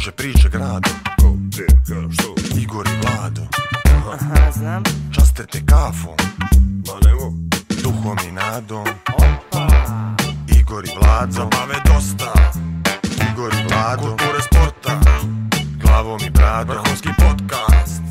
kruže priče grado Ko, gdje, ka, što? Igor i Vlado Aha, znam. Časte te kafom Ma nemo. Duhom i nadom Opa. Igor i Vlado Zabave dosta Igor i Vlado Kulture sporta Glavom i bradom Vrhunski podcast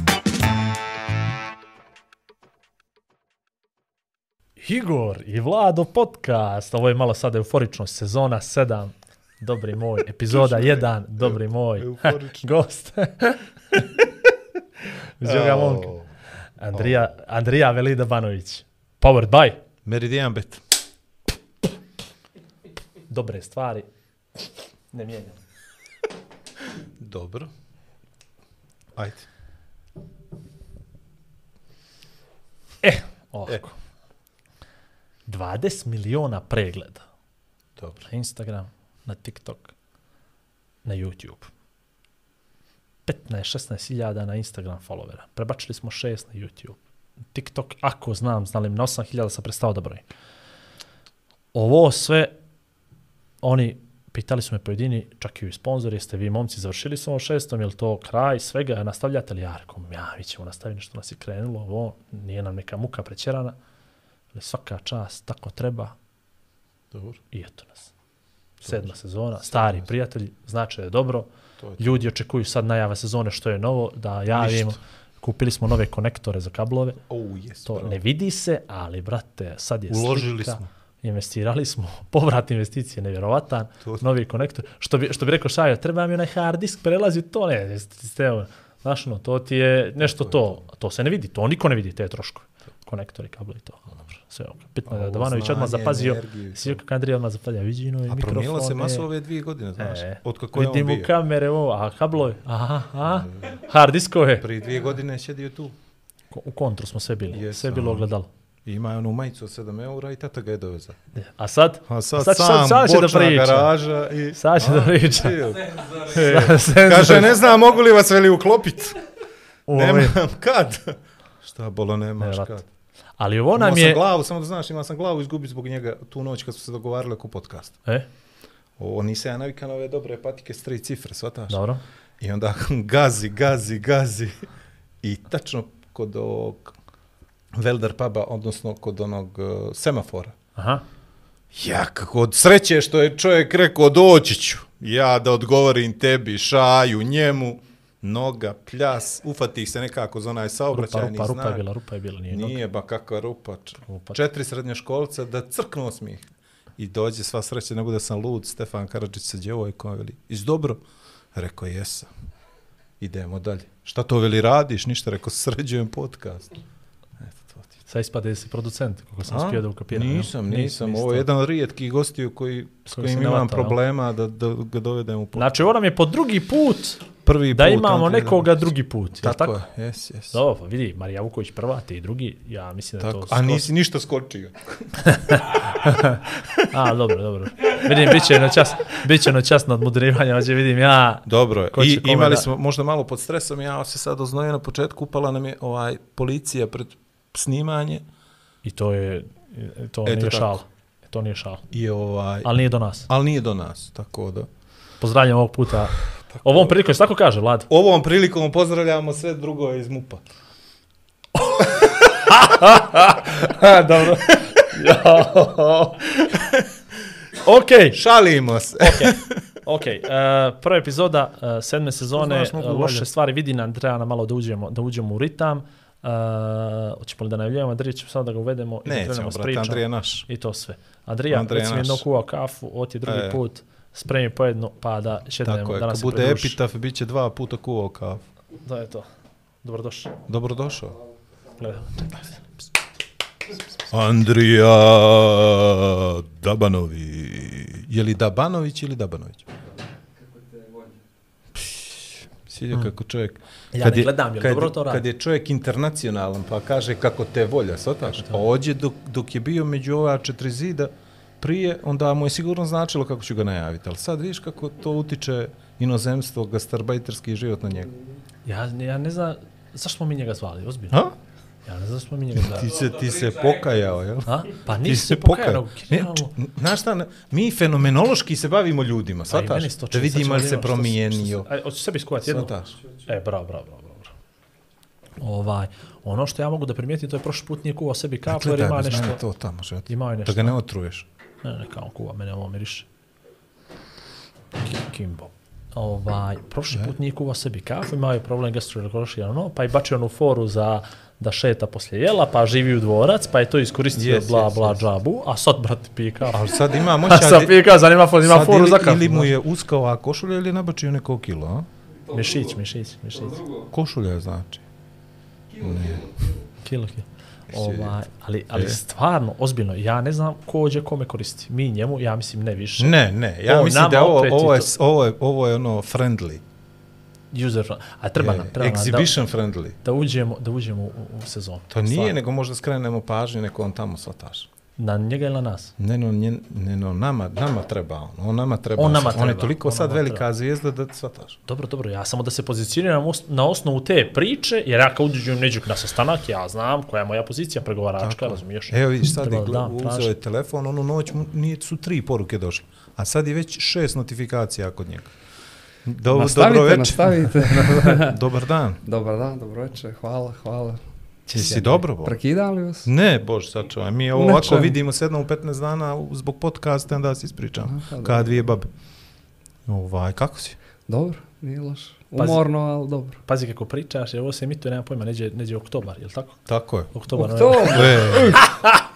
Igor i Vlado podcast. Ovo je malo sad euforično, sezona 7. Dobri moj, epizoda 1, dobri moj. Gost. Uz ovoga momka. Andrija, Andrija Velida Banović. Powered by Meridian Bet. dobre stvari. Ne mijenjam. Dobro. Ajde. E, ovako. 20 miliona pregleda Dobro. Instagram, na TikTok, na YouTube. 15-16 hiljada na Instagram followera. Prebačili smo 6 na YouTube. TikTok, ako znam, znali na 8 hiljada sam prestao da brojim. Ovo sve, oni pitali su me pojedini, čak i sponzori, jeste vi momci završili s ovom šestom, je li to kraj svega, nastavljate li? Ja rekom, ja, mi ćemo nastaviti nešto nas je krenulo, ovo nije nam neka muka prećerana, ali svaka čast, tako treba, Dobro. i eto nas. Sedma sezona, stari prijatelji, znači je dobro. To je to. Ljudi očekuju sad najava sezone što je novo, da javimo. Ništa. Kupili smo nove konektore za kablove. O, jes. To bravo. ne vidi se, ali brate, sad je Uložili slika. smo. Investirali smo, povrat investicije nevjerovatan, To- novi konektor. Što bi, što bi rekao Šajo, treba mi onaj hard disk, prelazi to, ne, ste, znaš ono, to ti je nešto to, to se ne vidi, to niko ne vidi, te troškove. Konektori, kablovi i to. Dobro, sve ok. Bitno je da Ovo Davanović odmah zapazio, i svi kako Andrija odmah zapazio, vidi nove A mikrofone. promijenila se maso ove dvije godine, znaš. E, Od kako je on vidim u bio. kamere, ovo, a kablovi, aha, a, hard diskove. Prije dvije godine je sjedio tu. Ko- U kontru smo sve bili, Jesam. sve je bilo ogledalo. I ima je onu majicu od 7 eura i tata ga je doveza. A sad? A sad, sad, sam, sad će da bočna priča. garaža i... Sad će A, da priča. Senzor. Kaže, ne znam, mogu li vas veli uklopit? Ovo je- Nemam kad. Šta bolo, nemaš kad. Ali ovo Imao nam sam je... glavu, samo da znaš, imao sam glavu izgubiti zbog njega tu noć kad smo se dogovarali oko podcasta. E, Ovo nisam ja navikan na ove dobre patike s tri cifre, shvataš? dobro. I onda gazi, gazi, gazi. I tačno kod ovog Velder puba, odnosno kod onog uh, semafora. Aha. Ja, kako od sreće što je čovjek rekao doći ću. Ja da odgovorim tebi, šaju, njemu, noga, pljas, ufati se nekako za onaj Rupa, saobraćajni rupa, rupa je znak. bila, rupa je bila, nije, nije. Nije ba kakva rupa. Rupa. Četiri srednjoškolca da crknu smijeh. I dođe sva sreća, ne bude sam lud, Stefan Karadžić sa djevojkom, veli, iz dobro? Rekao, jesam. Idemo dalje. Šta to veli radiš? Ništa, rekao, sređujem podcast. Sad ispade da si producent, kako sam uspio da ukapiram. Nisam, nisam. Nisi Ovo je jedan od rijetkih gostiju koji, s Koji kojim imam navata, jel? problema da, da ga dovedem u podcast. Znači, ovo nam je po drugi put Prvi da put, imamo Andrija nekoga Damović. drugi put. Tako, tako? je, jes, jes. Dobro, pa vidi, Marija Vuković prva, ti drugi, ja mislim da Tako. to... A nisi ništa skočio. A, dobro, dobro. Vidim, bit će noćas, bit će noćas nadmudrivanja, hoće vidim ja... Dobro, i imali da- smo možda malo pod stresom, ja se sad oznojio na početku, upala nam je ovaj policija pred snimanje I to je, to Eto nije tako. šal. To nije šal. i ovaj, Ali nije do nas. ali nije do nas, tako da. Pozdravljam ovog puta. Ovom prilikom, tako kaže, Vlad? Ovom prilikom pozdravljamo sve drugo iz MUPA. Dobro. ok, Šalimo se. ok. Uh, prva epizoda uh, sedme sezone, Znaš, uh, loše stvari vidi nam, treba nam malo da uđemo, da uđemo u ritam. Uh, hoćemo li da najavljujemo, Andrija ćemo samo da ga uvedemo i da Nećemo, krenemo s brate, pričom. Andrija naš. I to sve. Andrija, Andrija recimo naš. jedno kuvao kafu, ovo ti je drugi E. put, spremi po jednu, pa da šednemo, Tako je, da kad bude pridruži. epitaf, bit će dva puta kuvao kafu. Da je to. Dobrodošao. Gledaj. Andrija Dabanovi. Je li Dabanović ili Dabanović? Svidio kako čovjek... Ja ne gledam, jel kad, dobro to radi? Kad je čovjek internacionalan pa kaže kako te volja, sotaš? A ođe dok, dok je bio među ova četiri zida prije, onda mu je sigurno značilo kako ću ga najaviti. Ali sad vidiš kako to utiče inozemstvo, gastarbajterski život na njega. Ja, ja ne znam, zašto smo mi njega zvali, ozbiljno? Ha? Ja ne znam da smo mi njega da... Ti se, ti se pokajao, jel? A? Pa nisi se pokajao, Ne, Znaš šta, ne- mi fenomenološki se bavimo ljudima, Pa se to Da sad vidimo li se promijenio. hoćeš sebi skuvati jednu? Shvataš? E, bravo, bravo, bravo, bravo. Ovaj, ono što ja mogu da primijetim, to je prošli put nije kuvao sebi kafu, jer Gledaj, ima bez nešto... mene to tamo, že? Ima nešto. Da ga ne otruješ. Ne, neka on kuva, mene ovo miriše. Ki- Kimbo. Ovaj, prošli put nije kuvao sebi kafu, imao je problem gastroenterološki, ono, pa je bačio onu foru za da šeta poslije jela, pa živi u dvorac, pa je to iskoristio Yes, bla yes, bla yes. džabu, a sad, brate, pije kafu. Ali sad ima A moća... sad pije kafu, zanima, fo- ima sad foru ili, za kafu. Ili mu je uskao ova košulja ili je nabačio neko kilo, a? Mišić, mišić, mišić. Košulja je znači. Kilo, kilo. Ovaj, ali, E. ali stvarno, ozbiljno, ja ne znam ko ođe kome koristi. Mi njemu, ja mislim, ne više. Ne, ne, ja O, mislim da ovo, ovo, je, ovo, je, ovo je ono friendly. User, a treba nam, treba nam da, exhibition friendly. da uđemo, da uđemo u, u sezonu. To nije, Stvarno. nego možda skrenemo pažnju, neko on tamo svataš. Na njega ili na nas? Ne, no, njen, ne, no, nama, nama treba on. On nama treba. On nama On je treba, toliko on sad velika treba. zvijezda da svataš. Dobro, dobro, ja samo da se pozicioniram os- na osnovu te priče, jer ja kao uđujem neđuk na sastanak, ja znam koja je moja pozicija pregovaračka, razumiješ? Evo vidiš, sad je uzeo je telefon, onu noć mu nije, su tri poruke došle. A sad je već šest notifikacija kod njega. Do, nastavite, dobro večer. nastavite. Dobar dan. Dobar dan, dobro večer, hvala, hvala. Jesi dobro, bo? Prekidam li vas? Ne, bož, sačuvaj. Mi ovo ovako vidimo se jednom u 15 dana zbog podcasta, onda se ispričam. Aha, pa Kada dvije babe. Ovaj, kako si? Dobro, nije loš. Pazi. Umorno, ali dobro. Pazi kako pričaš, jer ovo se emituje, nema pojma, neđe, neđe oktobar, je li tako? Tako je. Oktobar, Oktober. E,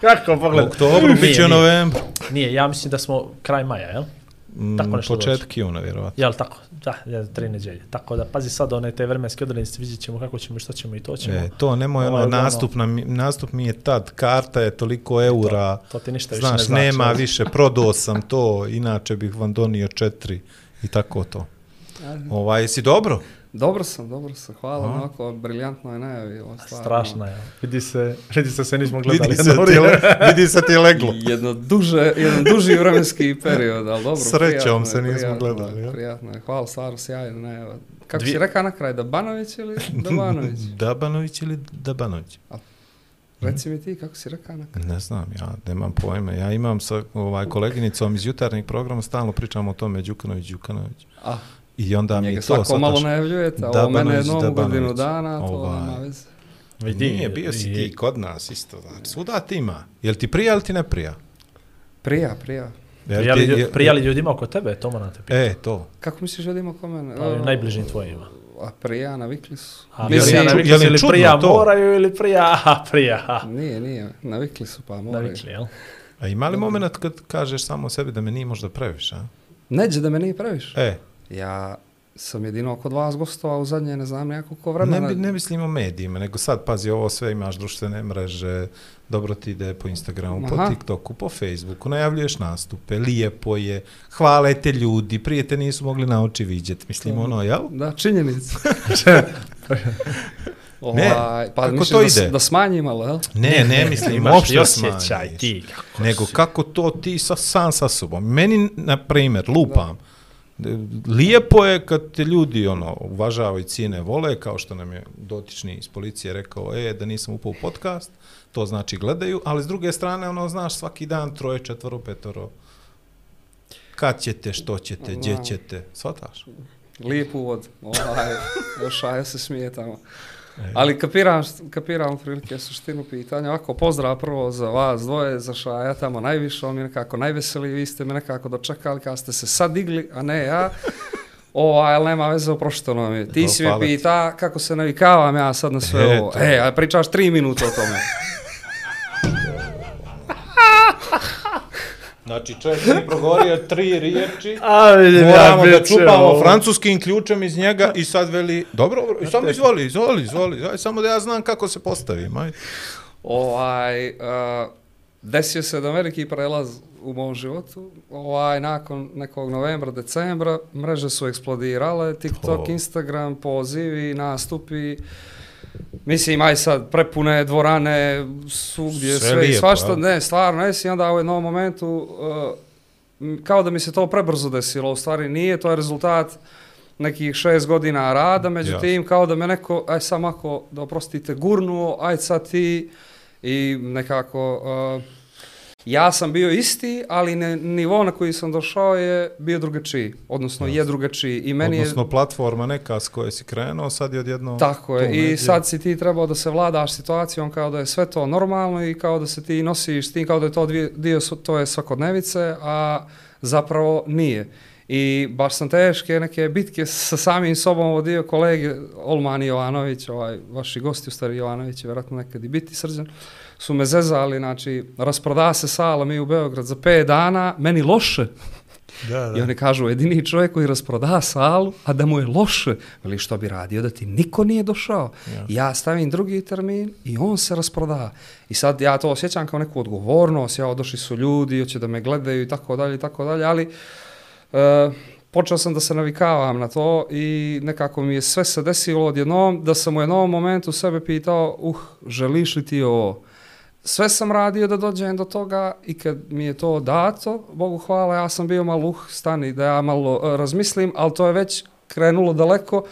Kako u pogled? oktobru, bit će novembru. Nije, ja mislim da smo kraj maja, jel? Mm, Tako nešto Početak juna, vjerovatno. Jel tako? Da, ja, tri neđelje. Tako da, pazi sad one te vremenske odrednice, vidjet ćemo kako ćemo i što ćemo i to ćemo. E, to nemoj ono, ono- nastup, na, nastup mi je tad, karta je toliko eura, To ti ništa više znaš, ne znači. nema više, prodao sam to, inače bih vam donio četiri i tako to. Ovaj, jesi dobro? Dobro sam, dobro sam, hvala na ovako briljantnoj najavi. Ovo stvarno. Strašna je. Vidi se, vidi se se nismo gledali. Vidi se, ti, le, vidi se ti leglo. Jedno duže, jedan duži vremenski period, ali dobro. Srećom prijatno je, se nismo prijatno je, gledali, jel? Prijatno je, hvala, stvarno sjajna najava. Kako Dvije- si rekao na kraj, Dabanović ili Dabanović? Dabanović ili Dabanović? Reci mi ti, kako si rekao na kraj? Ne znam, ja nemam pojma. Ja imam sa ovaj, koleginicom iz jutarnjeg programa, stalno pričamo o tome Đukanović, Đukanović. A, I onda mi je njega to svako sad malo najavljujete, a ovo mene novu Dabanović. godinu dana, to Ovaj. nema veze. Vidi, Nije, bio si i- ti kod nas isto, znači. Svuda ti ima. Jel ti prija ili ti ne prija? Prija, prija. Jel Prijali, ti- lju- je- prijali ljudima oko tebe, to moram te pitati. E, to. Kako misliš da ima ko mene? Pa, ovim najbližim tvojima. A prija, navikli su. A Mislim, prija ču- navikli je li su ili čudno prija to? moraju ili prija, aha, prija, aha. Nije, nije, navikli su pa moraju. Navikli, jel? A ima li moment kad kažeš samo sebi da me nije možda previše, a? Neđe da me nije previše. E, Ja sam jedino kod vas gostovao u zadnje, ne znam, nekoliko ne, vremena. bi, ne mislim o medijima, nego sad, pazi, ovo sve imaš društvene mreže, dobro ti ide po Instagramu, po Aha. TikToku, po Facebooku, najavljuješ nastupe, lijepo je, hvale te ljudi, prije te nisu mogli na oči vidjeti, mislim ono, jel? Da, činjenica. Ne, Ovaj, pa kako to da, ide? da smanji malo, jel? Ne, ne, mislim, Imaš uopšte i osjećaj smanjiš. ti. Kako nego si. kako to ti sa, sam sa sobom. Meni, na primjer, lupam, e, lijepo je kad te ljudi ono uvažavaju cijene vole, kao što nam je dotični iz policije rekao, e, da nisam upao u podcast, to znači gledaju, ali s druge strane, ono, znaš, svaki dan troje, četvoro, petoro, kad ćete, što ćete, gdje Znam. ćete, shvataš? Lijep uvod. Ovaj, još aja se smije tamo. E. Ali kapiram, kapiram prilike suštinu pitanja. Ovako, pozdrav prvo za vas dvoje, za Šaja tamo najviše, on mi nekako najveseliji, vi ste me nekako dočekali kada ste se sad digli, a ne ja. Ovaj, ali nema veze o proštonom. mi. Ti si me pita kako se navikavam ja sad na sve E, ovo. to. E, a pričaš tri minuta o tome. Znači, čovjek mi progovorio tri riječi, A, vidim Moramo da biće čupamo ovo. francuskim ključem iz njega i sad veli, dobro, dobro, i samo izvoli, izvoli, izvoli, aj, samo da ja znam kako se postavim, aj. Ovaj, uh, desio se da veliki prelaz u mom životu. Ovaj, nakon nekog novembra, decembra, mreže su eksplodirale, TikTok, To. Instagram, pozivi, nastupi. Mislim, aj sad, prepune dvorane, svugdje, Sve sve, i svašta, ne, stvarno, jesi, onda u jednom momentu, uh, kao da mi se to prebrzo desilo, u stvari nije, to je rezultat nekih šest godina rada, međutim, Jasno. kao da me neko, aj sam ako, da oprostite, gurnuo, aj sad ti, i nekako, uh, ja sam bio isti, ali ne, nivo na koji sam došao je bio drugačiji, odnosno je drugačiji. I meni je, Odnosno platforma neka s koje si krenuo, sad je odjedno... Tako je, i negdje. sad si ti trebao da se vladaš situacijom kao da je sve to normalno i kao da se ti nosiš s tim kao da je to dvije- dio to je svakodnevice, a zapravo nije. I baš sam teške neke bitke sa samim sobom vodio kolege Olman Jovanović, ovaj, vaši gosti u stari Jovanović, vjerojatno nekad i biti srđan, su me zezali, znači, rasproda se sala mi u Beograd za 5 dana, meni loše, Da, I oni kažu, jedini čovjek koji rasproda salu, a da mu je loše, veli što bi radio da ti niko nije došao. Ja. Ja stavim drugi termin i on se rasproda. I sad ja to osjećam kao neku odgovornost, ja došli su ljudi, hoće da me gledaju i tako dalje i tako dalje, ali e, počeo sam da se navikavam na to i nekako mi je sve se desilo odjednom da sam u jednom momentu sebe pitao, uh, želiš li ti ovo? Sve sam radio da dođem do toga i kad mi je to dato, Bogu hvala, ja sam bio malo uh, stani da ja malo uh, razmislim, ali to je već krenulo daleko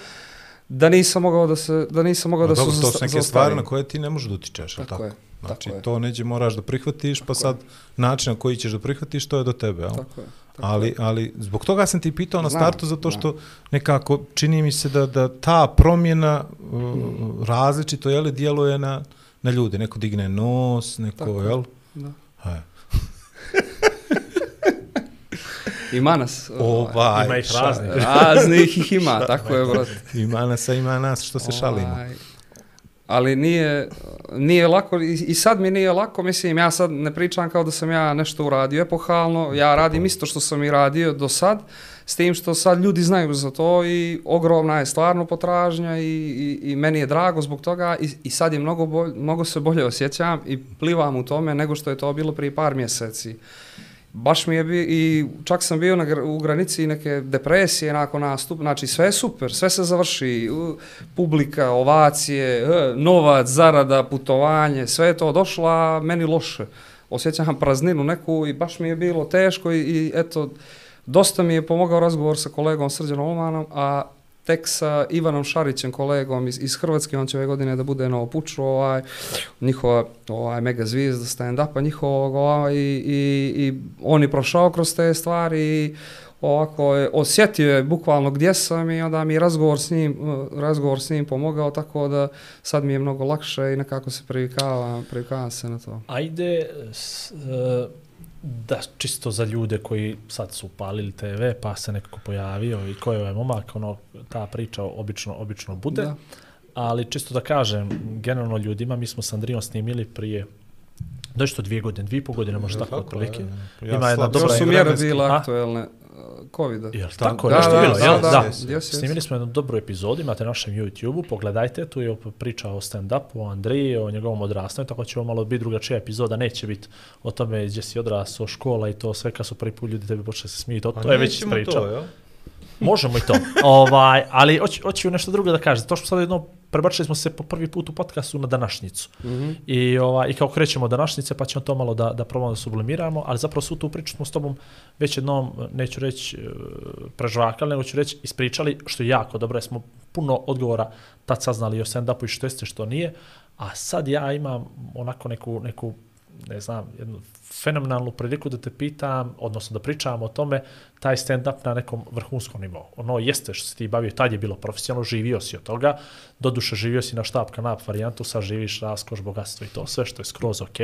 da nisam mogao da se da nisam mogao da Pa Dobro, se to su neke stvari na koje ti ne možeš da utičeš, Tako tako? je, Znači, tako je. to neđe moraš da prihvatiš, pa sad način na koji ćeš da prihvatiš, to je do tebe, jel? Tako je. Tako Ali, je. ali zbog toga sam ti pitao na Znam, startu, zato što nekako čini mi se da, da ta promjena uh, različito je li djeluje na, na ljude. Neko digne nos, neko, Tako je. jel? Da. Aj. Ima nas. Ovaj, Ima ih ša- raznih. Raznih ih ima, tako je, brate. Ima nas, a ima nas, što se šalimo. Ovaj, Ali nije, nije lako, i, i sad mi nije lako, mislim, ja sad ne pričam kao da sam ja nešto uradio epohalno, ja radim isto što sam i radio do sad, s tim što sad ljudi znaju za to i ogromna je stvarno potražnja i, i, i meni je drago zbog toga i, i sad je mnogo, bolj, mnogo se bolje osjećam i plivam u tome nego što je to bilo prije par mjeseci. Baš mi je bi, i čak sam bio na, u granici neke depresije nakon nastup, znači sve je super, sve se završi, publika, ovacije, novac, zarada, putovanje, sve je to došlo, a meni loše. Osjećam prazninu neku i baš mi je bilo teško i, i eto, dosta mi je pomogao razgovor sa kolegom Srđanom Olmanom, a tek sa Ivanom Šarićem, kolegom iz, iz Hrvatske, on će ove godine da bude na Opuču, ovaj, njihova ovaj, mega zvijezda stand-upa njihovog, ovaj, i, i, i on je prošao kroz te stvari i ovako je, osjetio je bukvalno gdje sam i onda mi je razgovor s njim, eh, razgovor s njim pomogao, tako da sad mi je mnogo lakše i nekako se privikavam, privikavam se na to. Ajde, s, uh da čisto za ljude koji sad su upalili TV, pa se nekako pojavio i ko je ovaj momak, ono, ta priča obično, obično bude. Da. Ali čisto da kažem, generalno ljudima, mi smo s Andrijom snimili prije doći to dvije godine, dvije i pol godine, možda tako otprilike. Ja Ima jedna dobra sam su mjere vremenski. bile A? aktuelne COVID-a. Jel tako da, je nešto da, bilo? da, jel? da, da. jes, jes. Snimili smo jednu dobru epizodu, imate na našem YouTube-u, pogledajte, tu je priča o stand-upu, o Andriji, o njegovom odrastanju, tako će ovo malo biti drugačija epizoda, neće biti o tome gdje si odrastao, škola i to sve, kad su prvi put ljudi tebi počeli se smijeti, to, Pa to je već nećemo priča. To, jel? Možemo i to. ovaj, ali hoću, hoću nešto drugo da kažem. To što sad jedno, prebačili smo se po prvi put u podcastu na današnjicu. Mm. -hmm. I, ovaj, I kao krećemo današnjice, pa ćemo to malo da, da probamo da sublimiramo, ali zapravo su tu priču smo s tobom već jednom, neću reći e, prežvakali, nego ću reći ispričali, što je jako dobro, jer smo puno odgovora tad saznali o stand-upu i što jeste, što nije. A sad ja imam onako neku, neku ne znam, jednu fenomenalnu priliku da te pitam, odnosno da pričam o tome, taj stand-up na nekom vrhunskom nivou. Ono jeste što se ti bavio, tad je bilo profesionalno, živio si od toga, doduše živio si na štab kanap varijantu, sad živiš raskoš, bogatstvo i to sve što je skroz ok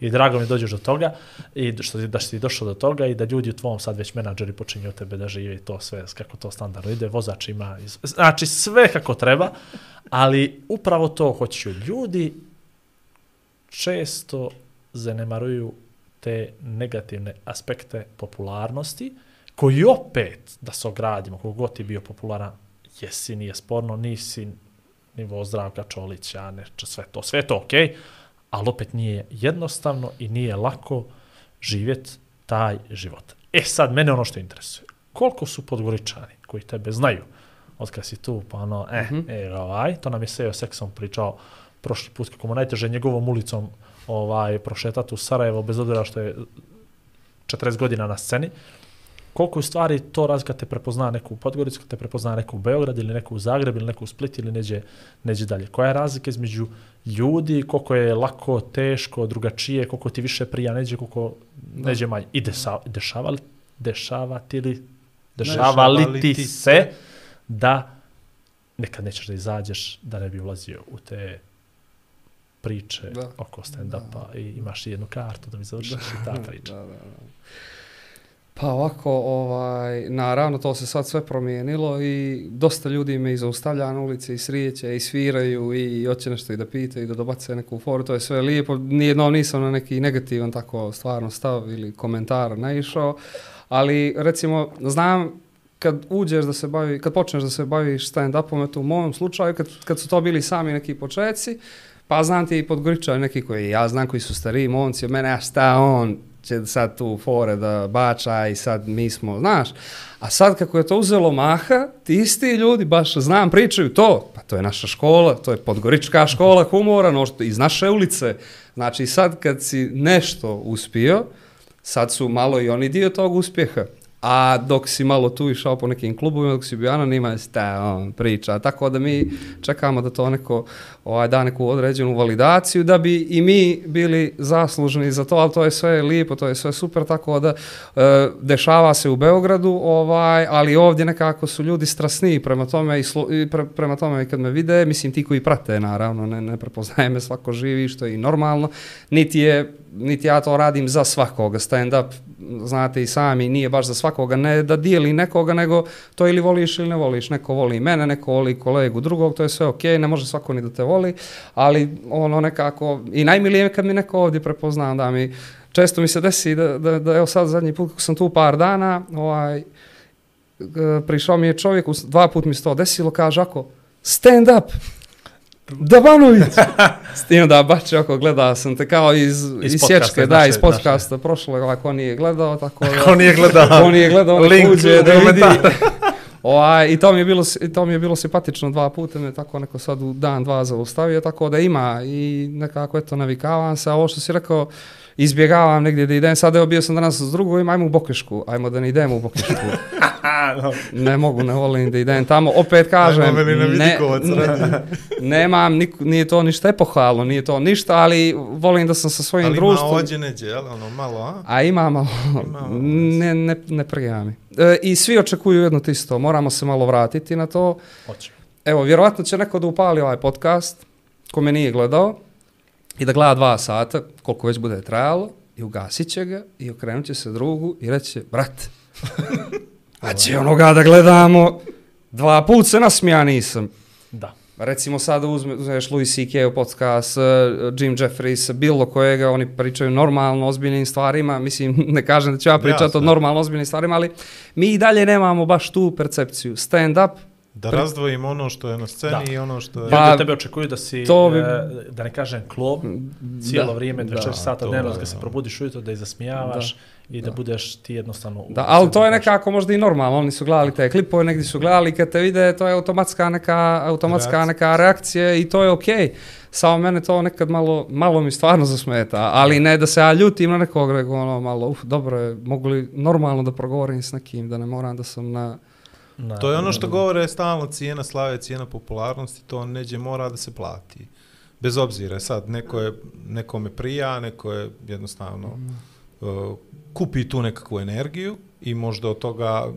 i drago mi dođeš do toga i što ti, da si došao do toga i da ljudi u tvom sad već menadžeri počinju od tebe da žive i to sve kako to standardno ide, vozač ima, iz- znači sve kako treba, ali upravo to hoću. Ljudi često zanemaruju te negativne aspekte popularnosti, koji opet, da se ogradimo, koliko god ti bio popularan, jesi, nije sporno, nisi nivo Zdravka Čolića, neče, sve to, sve to okej, okay, ali opet nije jednostavno i nije lako živjeti taj život. E sad, mene ono što interesuje, koliko su podgoričani koji tebe znaju, od kad si tu, pa ono, eh, mm -hmm. e, ovaj, to nam je Sejo Seksom pričao prošli put, kako mu najteže njegovom ulicom ovaj prošetati u Sarajevo, bez obzira što je 40 godina na sceni. koliko u stvari to raz kad te prepozna neku u Podgoricu, te prepozna neku u Beograd ili neku u Zagreb ili neku u Split ili neđe, neđe dalje. Koja je razlika između ljudi, koliko je lako, teško, drugačije, koliko ti više prija neđe, koliko neđe manje. I desa, dešava li, dešava ti li, dešava li ti se da nekad nećeš da izađeš, da ne bi ulazio u te priče Da. oko stand-upa i imaš jednu kartu da bi završiš i ta priča. Da, da, da. Pa ovako, ovaj, naravno to se sad sve promijenilo i dosta ljudi me i zaustavlja na ulici i srijeće i sviraju i hoće nešto i da pitaju i da dobace neku foru, to je sve lijepo. Nijednom nisam na neki negativan tako stvarno stav ili komentar naišao, ali recimo znam kad uđeš da se bavi, kad počneš da se baviš stand-upom, eto u mom slučaju, kad, kad su to bili sami neki početci, pa znam ti i podgoričaju neki koji ja znam koji su stariji momci od mene, a šta on će sad tu fore da bača i sad mi smo, znaš. A sad kako je to uzelo maha, ti isti ljudi baš znam pričaju to, pa to je naša škola, to je podgorička škola humora, no, što- iz naše ulice. Znači sad kad si nešto uspio, sad su malo i oni dio tog uspjeha. A dok si malo tu išao po nekim klubovima, dok si bio anonim, sta on priča. Tako da mi čekamo da to neko ovaj, da neku određenu validaciju, da bi i mi bili zaslužni za to, ali to je sve lijepo, to je sve super, tako da e, dešava se u Beogradu, ovaj, ali ovdje nekako su ljudi strasniji prema tome i, slu, i pre, prema tome i kad me vide, mislim ti koji prate naravno, ne, ne prepoznaje me svako živi, što je i normalno, niti je niti ja to radim za svakoga, stand up, znate i sami, nije baš za svakoga, ne da dijeli nekoga, nego to ili voliš ili ne voliš, neko voli mene, neko voli kolegu drugog, to je sve okej, ne može svako ni da te voli, ali ono nekako, i najmilije je kad mi neko ovdje prepozna, da mi, često mi se desi da, da, da evo sad zadnji put kako sam tu par dana, ovaj, prišao mi je čovjek, dva put mi se to desilo, kaže ako, stand up, Dabanović! S tim da bače oko gledao sam te kao iz, Iz iz, sječke, da, iz podcasta prošlo, ako nije gledao, tako da... Ko nije gledao? Ko nije gledao, Link uđe u da vidi. Ovaj, I to mi je bilo i to mi je bilo simpatično dva puta me tako neko sad u dan dva zaustavio tako da ima i nekako eto navikavam se a ovo što si rekao izbjegavam negdje da idem sad evo bio sam danas s drugovim ajmo u Bokešku ajmo da ne idemo u Bokešku ne mogu ne volim da idem tamo opet kažem ne, Vidikovac radi. nemam nik, nije to ništa epohalno nije to ništa ali volim da sam sa svojim Ali ima društvom ođe neđe? Ono malo, a? A ima malo, Ima malo, ne, ne, ne prija mi. E, I svi očekuju jedno te isto, moramo se malo vratiti na to. Hoće. Evo, vjerovatno će neko da upali ovaj podcast, ko me nije gledao, i da gleda dva sata, koliko već bude trajalo, i ugasit će ga, i okrenut će se drugu i reći će, brate, a će onoga da gledamo, dva put se nasmija nisam. Da. Recimo sada uzme, uzmeš Louis C.K. u podcast, uh, Jim Jeffries, bilo kojega, oni pričaju normalno ozbiljnim stvarima, mislim, ne kažem da ću ja pričati o normalno ozbiljnim stvarima, ali mi i dalje nemamo baš tu percepciju. Stand up, Da razdvojimo ono što je na sceni Da. i ono što je... Pa, Ljudi tebe očekuju da si, to bi- e, da ne kažem klop, cijelo Da, vrijeme, 24 da, sata dnevno, kad se da. probudiš ujutro, da ih zasmijavaš i da, budeš ti jednostavno... da, ali to je nekako možda i normalno, oni su gledali te klipove, negdje su gledali, kad te vide, to je automatska neka, automatska Reakcija. neka reakcija i to je okej. Samo mene to nekad malo, malo mi stvarno zasmeta, ali ne da se ja ljutim na nekog, nego ono malo, uf, dobro je, mogu li normalno da progovorim s nekim, da ne moram da sam na... Na, To je ono što govore stalno cijena slave, cijena popularnosti, to neđe mora da se plati. Bez obzira, sad neko je, nekome prija, neko je jednostavno uh, kupi tu nekakvu energiju i možda od toga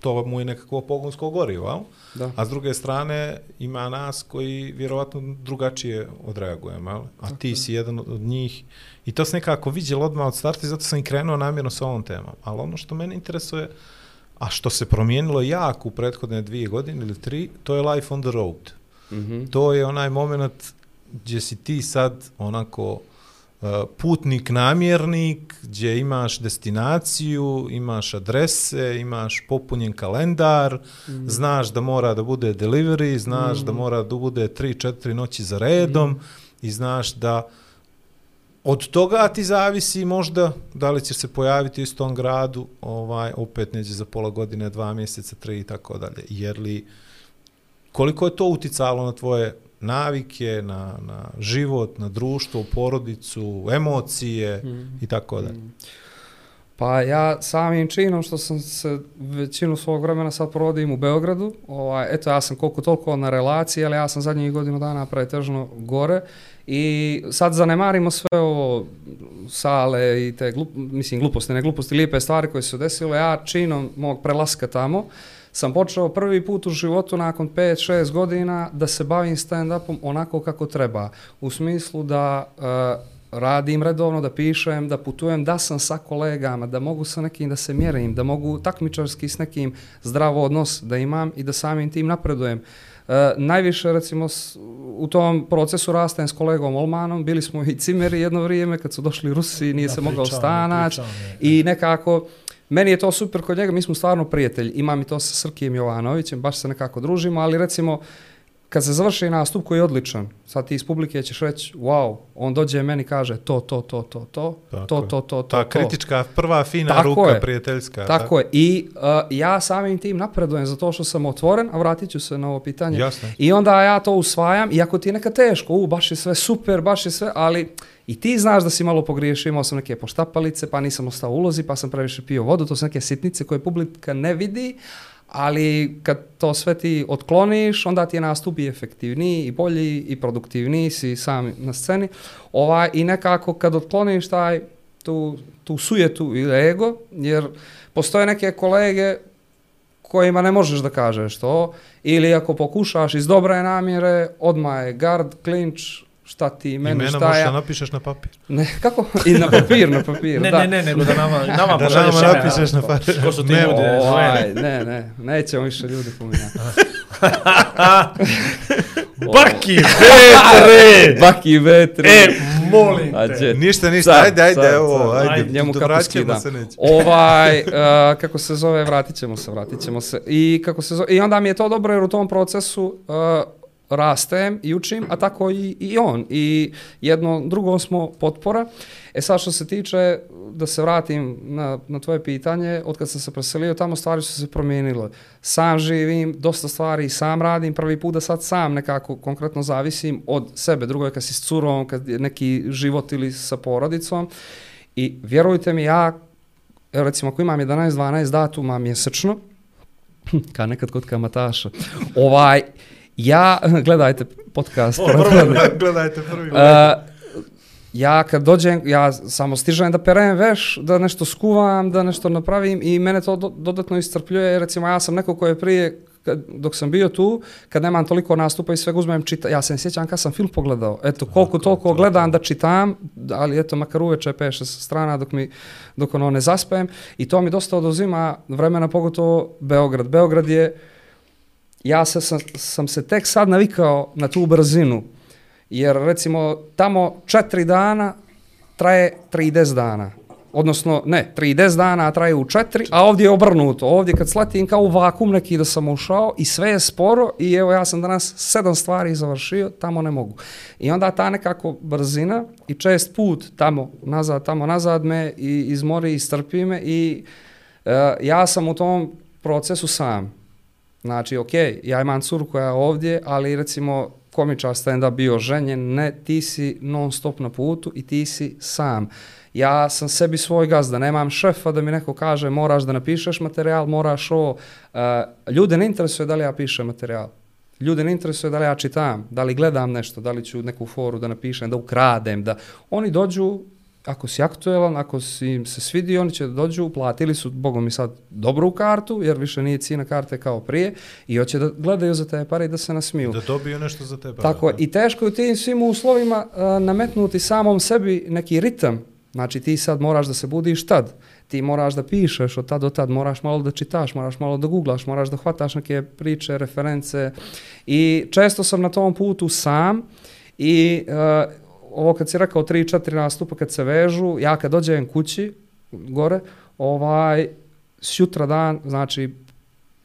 to mu je nekakvo pogonsko gorivo, al? Da. a s druge strane ima nas koji vjerovatno drugačije odreagujemo, al? a ti si jedan od njih i to se nekako viđelo odmah od starta i zato sam i krenuo namjerno sa ovom temom. Ali ono što mene interesuje, a što se promijenilo jako u prethodne dvije godine ili tri, to je life on the road. Mhm. To je onaj moment gdje si ti sad onako putnik namjernik, gdje imaš destinaciju, imaš adrese, imaš popunjen kalendar, mm. znaš da mora da bude delivery, znaš mm. da mora da bude 3-4 noći za redom mm. i znaš da od toga ti zavisi možda da li ćeš se pojaviti u istom gradu, ovaj opet neđe za pola godine, dva mjeseca, tri i tako dalje. Jer li koliko je to uticalo na tvoje navike, na, na život, na društvo, porodicu, emocije mm. i tako dalje. Mm. Pa ja samim činom što sam se većinu svog vremena sad provodim u Beogradu, ovaj, eto ja sam koliko toliko na relaciji, ali ja sam zadnjih godinu dana pretežno gore i sad zanemarimo sve ovo sale i te glup, mislim gluposti, ne gluposti, lijepe stvari koje su desile, ja činom mog prelaska tamo sam počeo prvi put u životu nakon 5-6 godina da se bavim stand-upom onako kako treba. U smislu da uh, radim redovno, da pišem, da putujem, da sam sa kolegama, da mogu sa nekim da se mjerim, da mogu takmičarski s nekim zdravo odnos da imam i da samim tim napredujem. E, najviše, recimo, s, u tom procesu rastajem s kolegom Olmanom, bili smo i cimeri jedno vrijeme, kad su došli Rusi, nije Da, se mogao stanać i nekako, meni je to super kod njega, mi smo stvarno prijatelji, imam i to sa Srkijem Jovanovićem, baš se nekako družimo, ali recimo, kad se završi nastup koji je odličan, sad ti iz publike ćeš reći, wow, on dođe meni kaže to, to, to, to, to, Tako to, to, to, to, Ta to. kritička, prva fina Tako ruka je. prijateljska. Tako je. I uh, ja samim tim napredujem zato što sam otvoren, a vratit ću se na ovo pitanje. Jasno. I onda ja to usvajam, iako ti je neka teško, u, baš je sve super, baš je sve, ali i ti znaš da si malo pogriješio, imao sam neke poštapalice, pa nisam ostao ulozi, pa sam previše pio vodu, to su neke sitnice koje publika ne vidi, ali kad to sve ti otkloniš, onda ti je nastup i efektivniji, i bolji, i produktivniji si sam na sceni. Ovaj, I nekako kad otkloniš taj, tu, tu sujetu ili ego, jer postoje neke kolege kojima ne možeš da kažeš to, ili ako pokušaš iz dobre namjere, odmah je guard, clinch, šta ti, meni, Imena šta možeš ja. da napišeš na papir. Ne, kako? I na papir, na papir, Ne, da. ne, ne, nego da nama, nama Da pošalješ nama imena. napišeš na papir. Ko su ti ljudi? Ovaj, ne, ne, nećemo više ljudi pominjati. Baki, vetre! Baki vetri. E, molim te. Ađe. Ništa, ništa, Sad, ajde, ajde, sad, evo, sad. ajde, Ajde, njemu se neće. ovaj, uh, kako se zove, vratit ćemo se, vratit ćemo se. I, kako se zove, I onda mi je to dobro jer u tom procesu uh, rastem i učim, a tako i, i on. I jedno drugom smo potpora. E sad što se tiče, da se vratim na, na tvoje pitanje, od kad sam se preselio, tamo stvari su se promijenile. Sam živim, dosta stvari sam radim, prvi put da sad sam nekako konkretno zavisim od sebe, drugo je kad si s curom, kad je neki život ili sa porodicom. I vjerujte mi, ja, recimo ako imam 11-12 datuma mjesečno, ka nekad kod kamataša, ovaj, ja, gledajte podcast. O, prvo, Gledajte prvi. Uh, ja kad dođem, ja samo stižem da perem veš, da nešto skuvam, da nešto napravim i mene to do, dodatno iscrpljuje. Recimo ja sam neko ko je prije, kad, dok sam bio tu, kad nemam toliko nastupa i svega uzmem čita, ja se ne sjećam kad sam film pogledao. Eto, koliko toliko gledam da čitam, ali eto, makar uveče 5-6 strana dok, mi, dok ono ne zaspem i to mi dosta oduzima vremena, pogotovo Beograd. Beograd je, ja se, sam, sam se tek sad navikao na tu brzinu, jer recimo tamo četiri dana traje 30 dana. Odnosno, ne, 30 dana traje u četiri, a ovdje je obrnuto. Ovdje kad sletim kao u vakum neki da sam ušao i sve je sporo i evo ja sam danas sedam stvari završio, tamo ne mogu. I onda ta nekako brzina i čest put tamo nazad, tamo nazad me i izmori i strpi me i uh, ja sam u tom procesu sam. Znači, ok, ja imam curu koja je ovdje, ali recimo komičar stand-up bio ženjen, ne, ti si non stop na putu i ti si sam. Ja sam sebi svoj gazda, nemam šefa da mi neko kaže moraš da napišeš materijal, moraš ovo. Uh, e, ljude ne interesuje da li ja pišem materijal. Ljude ne interesuje da li ja čitam, da li gledam nešto, da li ću neku foru da napišem, da ukradem, da oni dođu, ako si aktuelan, ako si im se svidi, oni će da dođu, platili su, bogom mi sad, dobru kartu, jer više nije cijena karte kao prije, i hoće da gledaju za te pare i da se nasmiju. Da dobiju nešto za tebe. Tako je. da. I teško je u tim svim uslovima uh, nametnuti samom sebi neki ritam. Znači ti sad moraš da se budiš tad. Ti moraš da pišeš od tad do tad, moraš malo da čitaš, moraš malo da googlaš, moraš da hvataš neke priče, reference. I često sam na tom putu sam i uh, ovo kad si rekao 3-4 nastupa kad se vežu, ja kad dođem kući gore, ovaj, sjutra dan, znači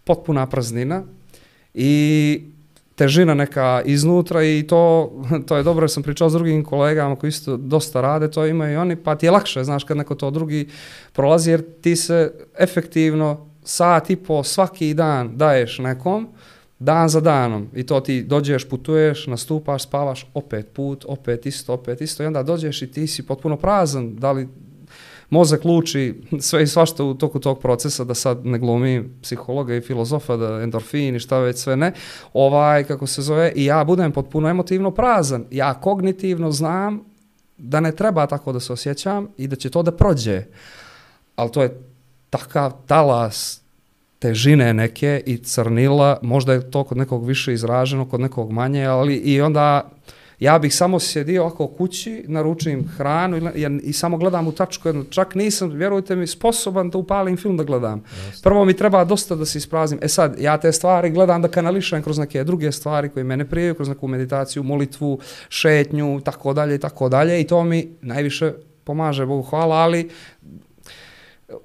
potpuna praznina i težina neka iznutra i to, to je dobro jer sam pričao s drugim kolegama koji isto dosta rade, to imaju i oni, pa ti je lakše, znaš, kad neko to drugi prolazi, jer ti se efektivno sat i po svaki dan daješ nekom, dan za danom i to ti dođeš, putuješ, nastupaš, spavaš, opet put, opet isto, opet isto i onda dođeš i ti si potpuno prazan, da li mozak luči sve i svašta u toku tog procesa, da sad ne glumi psihologa i filozofa, da endorfin i šta već sve ne, ovaj, kako se zove, i ja budem potpuno emotivno prazan. Ja kognitivno znam da ne treba tako da se osjećam i da će to da prođe. Ali to je takav talas težine neke i crnila, možda je to kod nekog više izraženo, kod nekog manje, ali i onda ja bih samo sjedio ovako kući, naručujem hranu i, i, i samo gledam u tačku jednu. Čak nisam, vjerujte mi, sposoban da upalim film da gledam. Prvo mi treba dosta da se ispraznim. E sad, ja te stvari gledam da kanališem kroz neke druge stvari koje mene prijaju, kroz neku meditaciju, molitvu, šetnju, tako dalje i tako dalje i to mi najviše pomaže, Bogu hvala, ali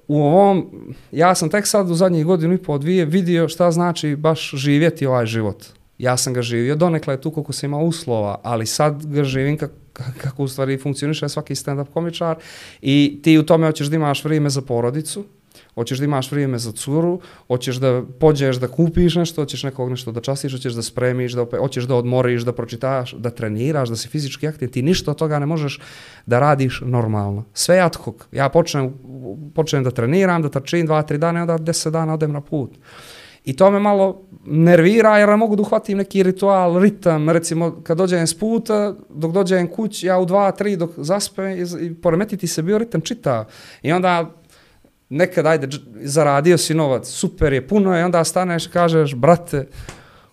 u ovom, ja sam tek sad u zadnjih godinu i pol dvije vidio šta znači baš živjeti ovaj život. Ja sam ga živio, donekle je tu koliko se ima uslova, ali sad ga živim kako kako u stvari funkcioniše svaki stand-up komičar i ti u tome hoćeš da imaš vrijeme za porodicu, hoćeš da imaš vrijeme za curu, hoćeš da pođeš da kupiš nešto, hoćeš nekog nešto da častiš, hoćeš da spremiš, da opet, hoćeš da odmoriš, da pročitaš, da treniraš, da si fizički aktiv, ti ništa od toga ne možeš da radiš normalno. Sve ad hoc. Ja počnem, počnem da treniram, da trčim dva, tri dana i onda deset dana odem na put. I to me malo nervira jer ne mogu da uhvatim neki ritual, ritam, recimo kad dođem s puta, dok dođem kuć, ja u dva, tri dok zaspem i, i poremetiti se bio ritam čita. I onda nekad, ajde, zaradio si novac, super je, puno je, i onda staneš i kažeš, brate,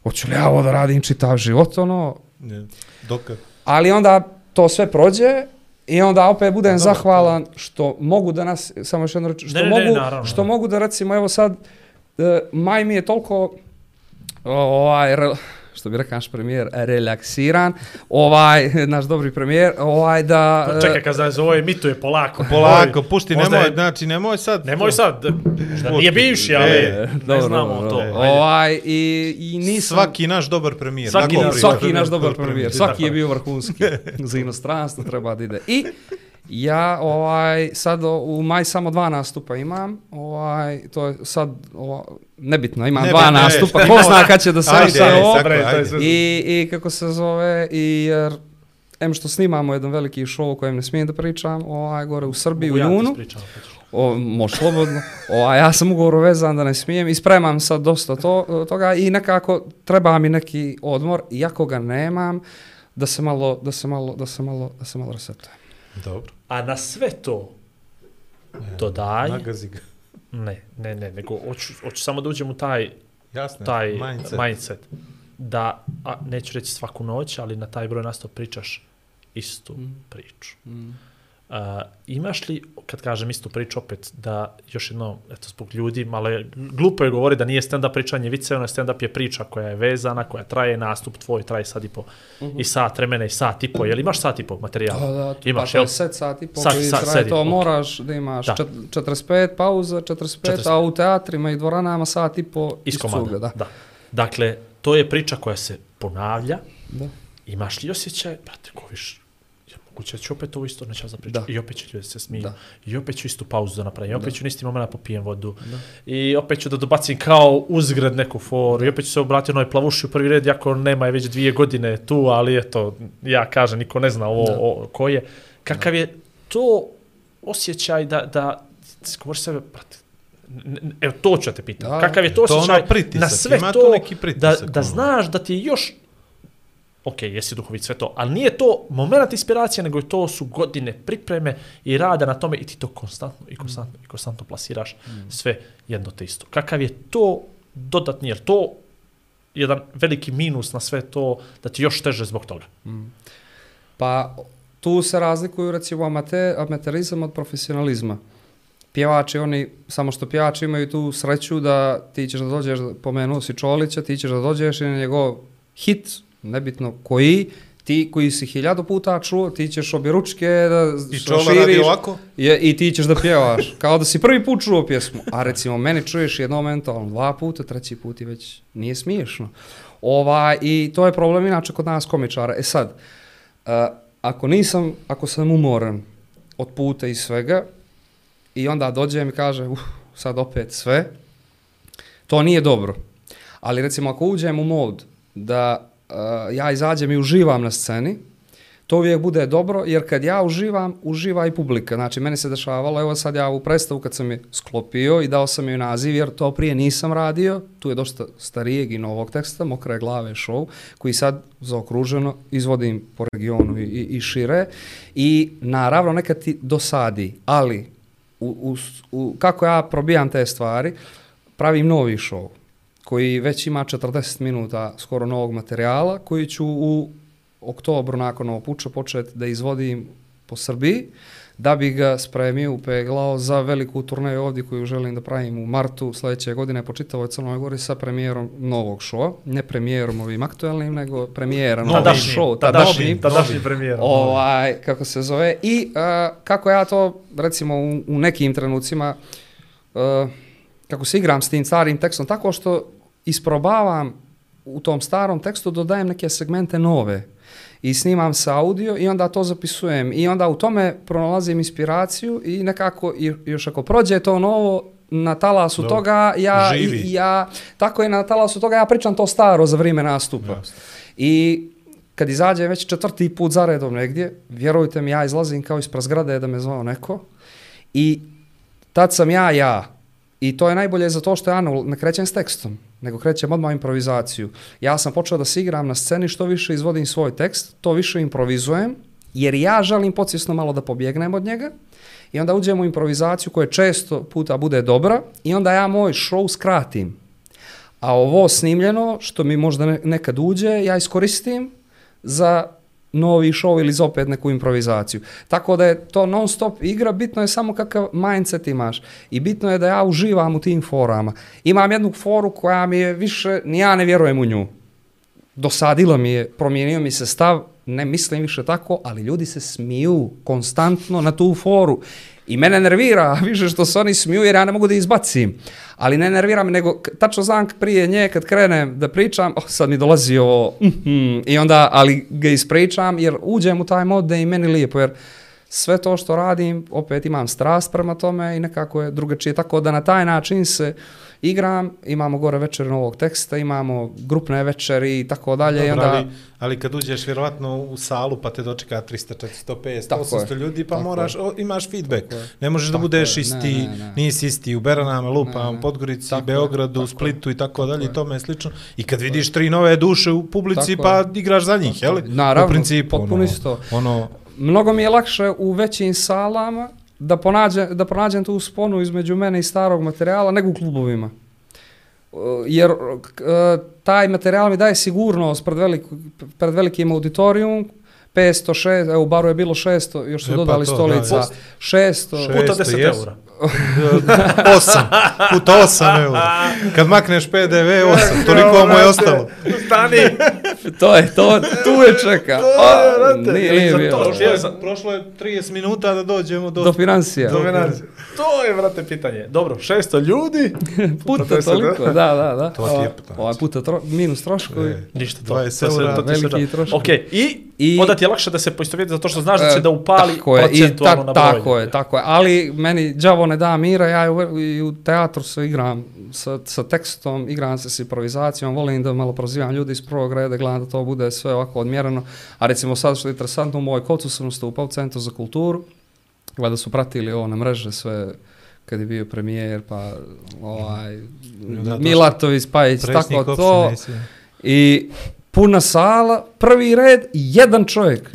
hoću li ja ovo da radim čitav život, ono, Ne. Dokad? ali onda to sve prođe i onda opet budem dobro, zahvalan što mogu da nas, samo još jedno reći, što, Ne, ne, ne, mogu, naravno, što mogu da recimo, evo sad, e, maj mi je toliko, ovaj, re- što bi rekao naš premijer, relaksiran, ovaj, naš dobri premijer, ovaj, da... Pa e, čekaj, kad za ovo emituje polako. Polako, Oj, pušti, možda nemoj, je- znači nemoj sad. Nemoj sad, šta nije bivši, ali E, ne dobro, znamo dobro, to. Ajde. Ovaj, i, i nisam... Svaki naš dobar premijer. Svaki. Svaki naš dobar premijer, svaki je bio vrhunski. Za inostranstvo treba da ide. I ja ovaj sad u maj samo dva nastupa imam. Ovaj to je sad ova, nebitno, imam Ne, dva ne, nastupa. ne, Ko zna kad će da se Ajde, ajde, ajde. sve. I, I kako se zove, i jer em što snimamo jedan veliki show o kojem ne smijem da pričam, ovaj, gore u Srbiji, u Ja ti junu. O, može slobodno. O, a ja sam ugovor vezan da ne smijem i spremam sad dosta to, toga i nekako treba mi neki odmor, iako ga nemam, da se malo, da se malo, da se malo, da se malo resetujem. Dobro. A na sve to dodaj, Nagazi ga. ne, ne, ne, nego hoću, hoću samo da uđem u taj, Jasno. taj mindset. mindset. Da, a, neću reći svaku noć, ali na taj broj nastup pričaš istu priču. Uh, imaš li, kad kažem istu priču opet, da još jedno, eto, zbog ljudi, malo je, glupo je govori da nije stand-up pričanje vice, ono stand-up je priča koja je vezana, koja traje, nastup tvoj traje sad i po, i sat vremena i sat i po, jel imaš sat i po materijala? Da, da, Imaš, pa to jel? je set sati, po Sat- koji sat- traje sedi, to, ok. moraš da imaš Da. čet, 45 pauza, 45, 45. a u teatrima i dvoranama sat i po Iz iz komada, cuga, da. da. Dakle, to je priča koja se ponavlja. Da. Imaš li osjećaj, brate, ko viš, ja da ću opet ovo isto da pričam. Da. I opet će ljudi da se smiju. Da. I opet ću istu pauzu da napravim. I opet ću na isti moment da popijem vodu. I opet ću da dobacim kao uzgred neku foru. I opet ću se obratiti onoj plavuši u prvi red, jako nema je već dvije godine tu, ali eto, ja kažem, niko ne zna ovo Da. o, ko je. Kakav je to osjećaj da, da govori sebe, brate, n- Evo, to ću da te pitam. Da. Kakav je to To ono osjećaj pritisak, na sve to, neki da, pritisak, da ono. znaš da ti je još ok, jesi duhovit sve to, ali nije to moment inspiracije, nego to su godine pripreme i rada na tome i ti to konstantno i konstantno i konstantno plasiraš sve jedno te isto. Kakav je to dodatni, jer to jedan veliki minus na sve to da ti još teže zbog toga. Pa tu se razlikuju recimo amate, amaterizam od profesionalizma. Pjevači, oni, samo što pjevači imaju tu sreću da ti ćeš da dođeš, pomenuo si Čolića, ti ćeš da dođeš i na njegov hit, nebitno koji, ti koji si hiljadu puta čuo, ti ćeš obje ručke da I širiš ovako? je, i ti ćeš da pjevaš. Kao da si prvi put čuo pjesmu. A recimo, meni čuješ jedno momentalno dva puta, treći put i već nije smiješno. Ova, I to je problem inače kod nas komičara. E sad, uh, ako nisam, ako sam umoran od puta i svega, i onda dođem i kaže, uh, sad opet sve, to nije dobro. Ali recimo ako uđem u mod da Eh, ja izađem i uživam na sceni, to uvijek bude dobro, jer kad ja uživam, uživa i publika. Znači, meni se dešavalo, evo sad ja u predstavu kad sam je sklopio i dao sam joj naziv, jer to prije nisam radio, tu je dosta starijeg i novog teksta, Mokre glave show, koji sad zaokruženo izvodim po regionu i, i, i šire. I naravno, nekad ti dosadi, ali u, u, u, kako ja probijam te stvari, pravim novi show koji već ima 40 minuta skoro novog materijala, koji ću u oktobru nakon ovog puča početi da izvodim po Srbiji, da bi ga spremio, upeglao za veliku turneju ovdje koju želim da pravim u martu sljedeće godine po čitavoj Crnoj Gori sa premijerom novog šova. Ne premijerom ovim aktualnim, nego premijera novog Tadašnji, šova. tadašnji, tadašnji premijer. Ovaj, kako se zove. I uh, kako ja to, recimo, u, u nekim trenucima, uh, kako se igram s tim starim tekstom, tako što isprobavam u tom starom tekstu, dodajem neke segmente nove i snimam sa audio i onda to zapisujem i onda u tome pronalazim inspiraciju i nekako i još ako prođe to novo na talasu Dobro. toga ja, Živi. ja tako je na talasu toga ja pričam to staro za vrijeme nastupa Jasno. i kad izađe već četvrti put za redom negdje vjerujte mi ja izlazim kao ispred zgrade da me zvao neko i tad sam ja ja i to je najbolje za to što ja ne krećem s tekstom nego krećem odmah improvizaciju. Ja sam počeo da se igram na sceni, što više izvodim svoj tekst, to više improvizujem, jer ja želim podsvjesno malo da pobjegnem od njega i onda uđem u improvizaciju koja često puta bude dobra i onda ja moj show skratim. A ovo snimljeno, što mi možda nekad uđe, ja iskoristim za novi show ili za opet neku improvizaciju. Tako da je to non stop igra, bitno je samo kakav mindset imaš i bitno je da ja uživam u tim forama. Imam jednu foru koja mi je više, ni ja ne vjerujem u nju. Dosadilo mi je, promijenio mi se stav, ne mislim više tako, ali ljudi se smiju konstantno na tu foru. I mene nervira više što se oni smiju jer ja ne mogu da izbacim. Ali ne nervira me, nego tačno znam prije nje kad krenem da pričam, oh, sad mi dolazi ovo, mhm, i onda, ali ga ispričam jer uđem u taj mod da je meni lijepo, jer sve to što radim, opet imam strast prema tome i nekako je drugačije. Tako da na taj način se igram, imamo gore večer novog teksta, imamo grupne večeri i tako dalje. i Dobro, onda, ali, ali kad uđeš vjerovatno u salu pa te dočeka 300, 400, 500, Tako 800 je. ljudi pa Tako moraš, o, imaš feedback. Tako je. Ne možeš da Tako budeš je. isti, Ne, ne, ne. nisi isti u Beranama, Lupama, Ne. Podgorici, Tako je, Beogradu, tako je. Splitu i tako dalje je. i tome slično. I kad vidiš tri nove duše u publici Tako pa je. igraš za njih, jel? Naravno, u principu, potpuno ono, isto. Ono, Mnogo mi je lakše u većim salama da, ponađe, da pronađem tu sponu između mene i starog materijala nego u klubovima. Uh, Jer uh, taj materijal mi daje sigurnost pred, veliku, pred velikim auditorijum, 500, 600, evo u baru je bilo 600, još su E, pa dodali to, stolica, da, 600, Puta 600, 10 jes. eura. 8, puta 8 eura. Kad makneš PDV, 8, toliko mu je ostalo. Stani! to je, to, tu je čeka. A, brate, nije, nije za bilo. to, Prošlo je, za- prošlo je 30 minuta da dođemo do... Do financija. Do- To je, vrate, pitanje. Dobro, 600 ljudi. Puta 10, toliko, da, da, da. To ti je... Ovaj puta tro, minus troškovi. E, Ništa to. 20 to se- eura, to veliki troškovi. Ok, i, I- onda ti je lakše da se poistovjeti zato što znaš da će E, da upali tako je, i procentualno na broj. Tako je, tako je. Ali meni đavo ne da mira, ja u, i u teatru se igram sa, sa tekstom, igram se s improvizacijom, volim da malo prozivam ljudi iz prvog reda, gledam da to bude sve ovako odmjereno. A recimo sad što je interesantno, u mojoj kocu sam nastupao u Centru za kulturu, gleda su pratili ovo na mreže sve kad je bio premijer, pa ovaj, Da, Milatović, Pajić, Predsjednik tako to. I puna sala, prvi red, jedan čovjek.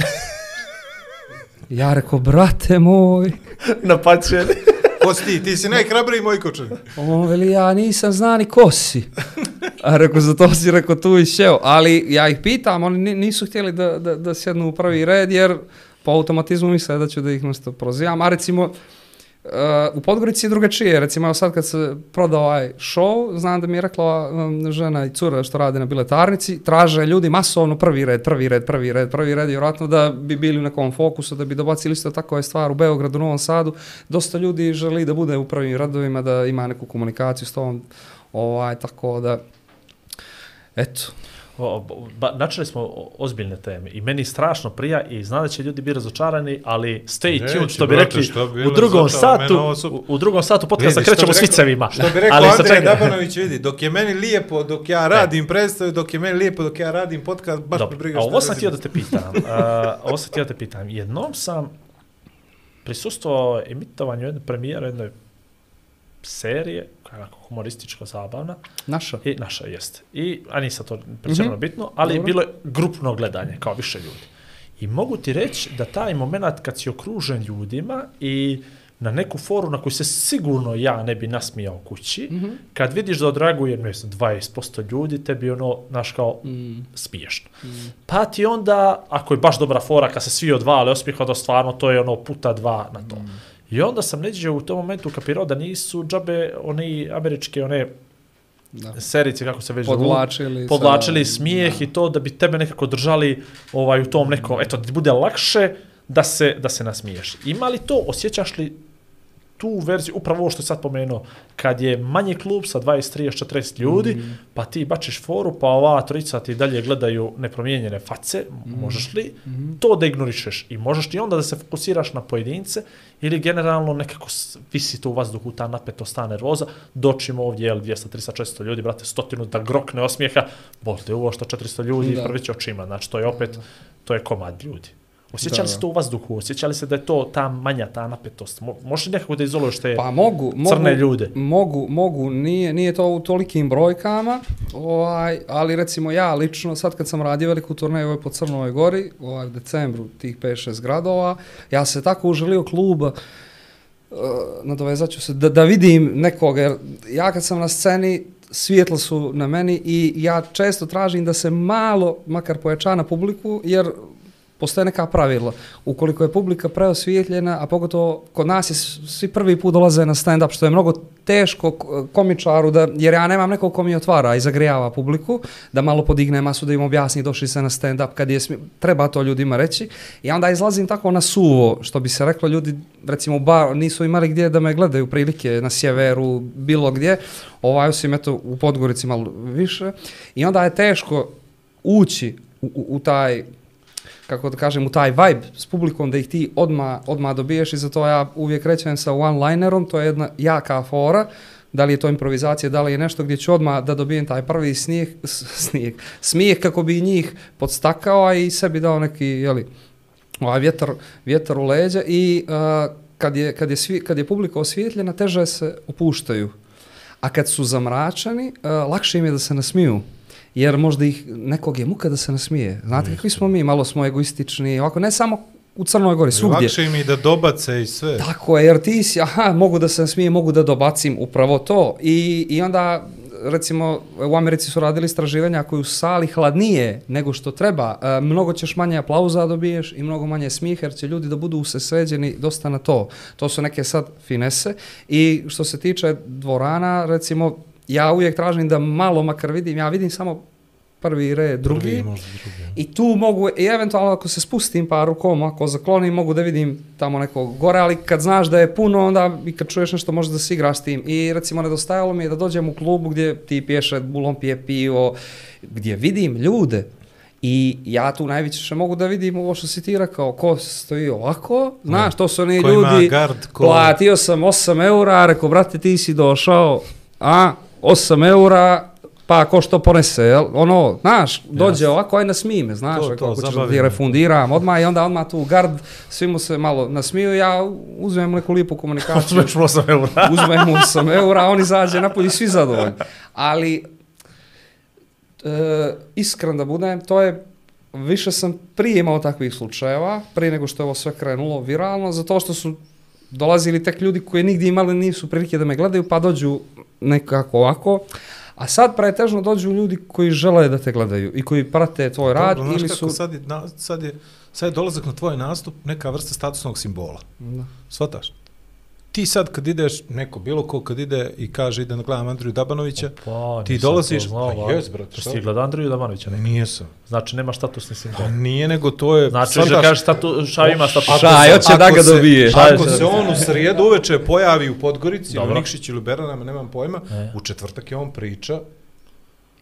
Ja rekao, brate moj, Napačen. Ko si ti? Ti si najhrabriji moj kočar. on veli, ja nisam zna ni ko si. A rekao, za to si rekao tu i šeo. Ali ja ih pitam, oni nisu htjeli da, da, da sjednu u prvi red, jer po automatizmu misle da ću da ih nešto prozivam. A recimo, Uh, u Podgorici je drugačije, recimo sad kad se prodao ovaj show, znam da mi je rekla um, žena i cura što rade na biletarnici, traže ljudi masovno prvi red, prvi red, prvi red, prvi red, vjerojatno da bi bili u nekom fokusu, da bi dobacili isto tako je stvar u Beogradu, Novom Sadu, dosta ljudi želi da bude u prvim redovima, da ima neku komunikaciju s tom, ovaj, tako da, eto, načeli smo ozbiljne teme i meni strašno prija i znam da će ljudi biti razočarani, ali stay Neće, tuned, što bi rekli što bi u drugom satu, su- u, u drugom satu podcasta Vidi, što krećemo s vicevima. Što bi rekao Andrej Dabanović, vidi, dok je meni lijepo, dok ja radim predstavu, dok je meni lijepo, dok ja radim podcast, baš me Dobro, briga a šta ovo sam htio da te pitam. Uh, ovo sam htio da te pitam. Jednom sam prisustvovao emitovanju jedne premijere jedne serije, koja je onako humoristička, zabavna, Naša. i naša jeste. I, a nisam to Mhm. bitno, ali Dobro. bilo je grupno gledanje, kao više ljudi. I mogu ti reći da taj moment kad si okružen ljudima i na neku foru na koju se sigurno ja ne bi nasmijao kući, Mhm. kad vidiš da odraguje, ne znam, 20% ljudi, tebi ono, znaš kao, Mm. smiješno. Pa ti onda, ako je baš dobra fora, kad se svi odvale osmijeha, da stvarno to je ono puta dva na to. I onda sam neđe u tom momentu kapirao da nisu džabe one američke, one Da. serice, kako se već zovu, Podvlačili. podvlačili sa- smijeh i to da bi tebe nekako držali ovaj, u tom nekom, eto, da ti bude lakše da se, da se nasmiješ. Ima li to, osjećaš li tu verziju, upravo ovo što je sad pomenuo, kad je manji klub sa 20, 30, 40 ljudi, mm. pa ti bačiš foru, pa ova trojica ti dalje gledaju nepromijenjene face, mm. možeš li mm. to da ignorišeš i možeš li onda da se fokusiraš na pojedince ili generalno nekako visi tu u vazduhu ta napetost, ta nervoza, doćimo ovdje, jel, 200, 300, 400 ljudi, brate, stotinu da grokne osmijeha, bol te uvo što 400 ljudi Da. prvi će očima, znači to je opet, to je komad ljudi. Osjeća li se to u vazduhu? Osjeća li se da je to ta manja, ta napetost? Mo, možeš li nekako da izoluješ te Pa mogu, mogu, crne ljude? Mogu, mogu, nije, nije to u tolikim brojkama, ovaj, ali recimo ja lično, sad kad sam radio veliku turneju ovaj po Crnoj Gori, ovaj, u decembru tih 5-6 gradova, ja se tako uželio kluba, uh, nadovezat ću se, da, da vidim nekoga, jer ja kad sam na sceni, svijetla su na meni i ja često tražim da se malo, makar pojača na publiku, jer postoje neka pravila. Ukoliko je publika preosvijetljena, a pogotovo kod nas je svi prvi put dolaze na stand-up, što je mnogo teško komičaru, da, jer ja nemam nekog ko mi otvara i zagrijava publiku, da malo podigne masu, da im objasni, došli se na stand-up, kad je, smi- treba to ljudima reći. I onda izlazim tako na suvo, što bi se reklo, ljudi, recimo, bar, nisu imali gdje da me gledaju prilike na sjeveru, bilo gdje, ovaj osim eto u Podgorici malo više. I onda je teško ući u, u, u taj kako da kažem, u taj vibe s publikom da ih ti odma, odma dobiješ i zato ja uvijek rećem sa one-linerom, to je jedna jaka fora, da li je to improvizacija, da li je nešto gdje ću odma da dobijem taj prvi snijeh, snijeh, smijeh kako bi njih podstakao, a i sebi dao neki, jeli, ovaj vjetar, vjetar u leđa i uh, kad, je, kad, je svi, kad je publika osvjetljena, teže se opuštaju. A kad su zamračani, uh, eh, lakše im je da se nasmiju. Jer možda ih nekog je muka da se nasmije. Znate kakvi smo mi, malo smo egoistični, ovako ne samo u Crnoj Gori, svugdje. Lakše mi da dobace i sve. Tako je, jer ti si, aha, mogu da se nasmijem, mogu da dobacim, upravo to. I, I onda, recimo, u Americi su radili istraživanja koji u sali hladnije nego što treba, e, mnogo ćeš manje aplauza dobiješ i mnogo manje smijeha, jer će ljudi da budu usesređeni dosta na to. To su neke sad finese. I što se tiče dvorana, recimo, ja uvijek tražim da malo makar vidim, ja vidim samo prvi red, drugi, možda drugi. i tu mogu, i eventualno ako se spustim par rukom, ako zaklonim, mogu da vidim tamo nekog gore, ali kad znaš da je puno, onda i kad čuješ nešto možeš da se igraš s tim. I recimo nedostajalo mi je da dođem u klubu gdje ti piješ Red Bullom, pije pivo, gdje vidim ljude. I ja tu najviše mogu da vidim ovo što si ti rekao, ko stoji ovako, znaš, to su oni Ko ljudi, gard, ko- platio sam 8 eura, rekao, brate, ti si došao, a, 8 eura, pa ko što ponese, jel? ono, znaš, dođe Jasno. ovako, aj nasmiji me, znaš, To, to, ako ćeš da zabavi ti refundiram odmah i onda odmah tu gard, svi mu se malo nasmiju, ja uzmem neku lipu komunikaciju, Uzmeš mu 8 eura. uzmem mu 8 eura, on izađe napolje, svi zadovoljni. Ali, e, iskren da budem, to je, više sam prije imao takvih slučajeva, prije nego što je ovo sve krenulo viralno, zato što su dolazili tek ljudi koji nigdje imali nisu prilike da me gledaju, pa dođu nekako ovako. A sad pretežno dođu ljudi koji žele da te gledaju i koji prate tvoj rad Dobro, ili kako, su... sad, je, na, sad, je, sad je dolazak na tvoj nastup neka vrsta statusnog simbola. Da. Svataš? Ti sad kad ideš, neko bilo ko kad ide i kaže ide na gledam Andriju Dabanovića, Pa, Ti nisam dolaziš- znao, pa jes, brate, To šta? si gledao Andriju Damanovića neki. nijesam. Znači, nema statusni simbol. Pa nije nego to je... Znači, shvataš, da kažeš statu, šta ima status. ako Šta, se- hoće da ako ga dobije. Ako je- se on u srijedu uveče pojavi u Podgorici, u Dobro. Nikšić ili Beranama, nemam pojma, E. u četvrtak je on priča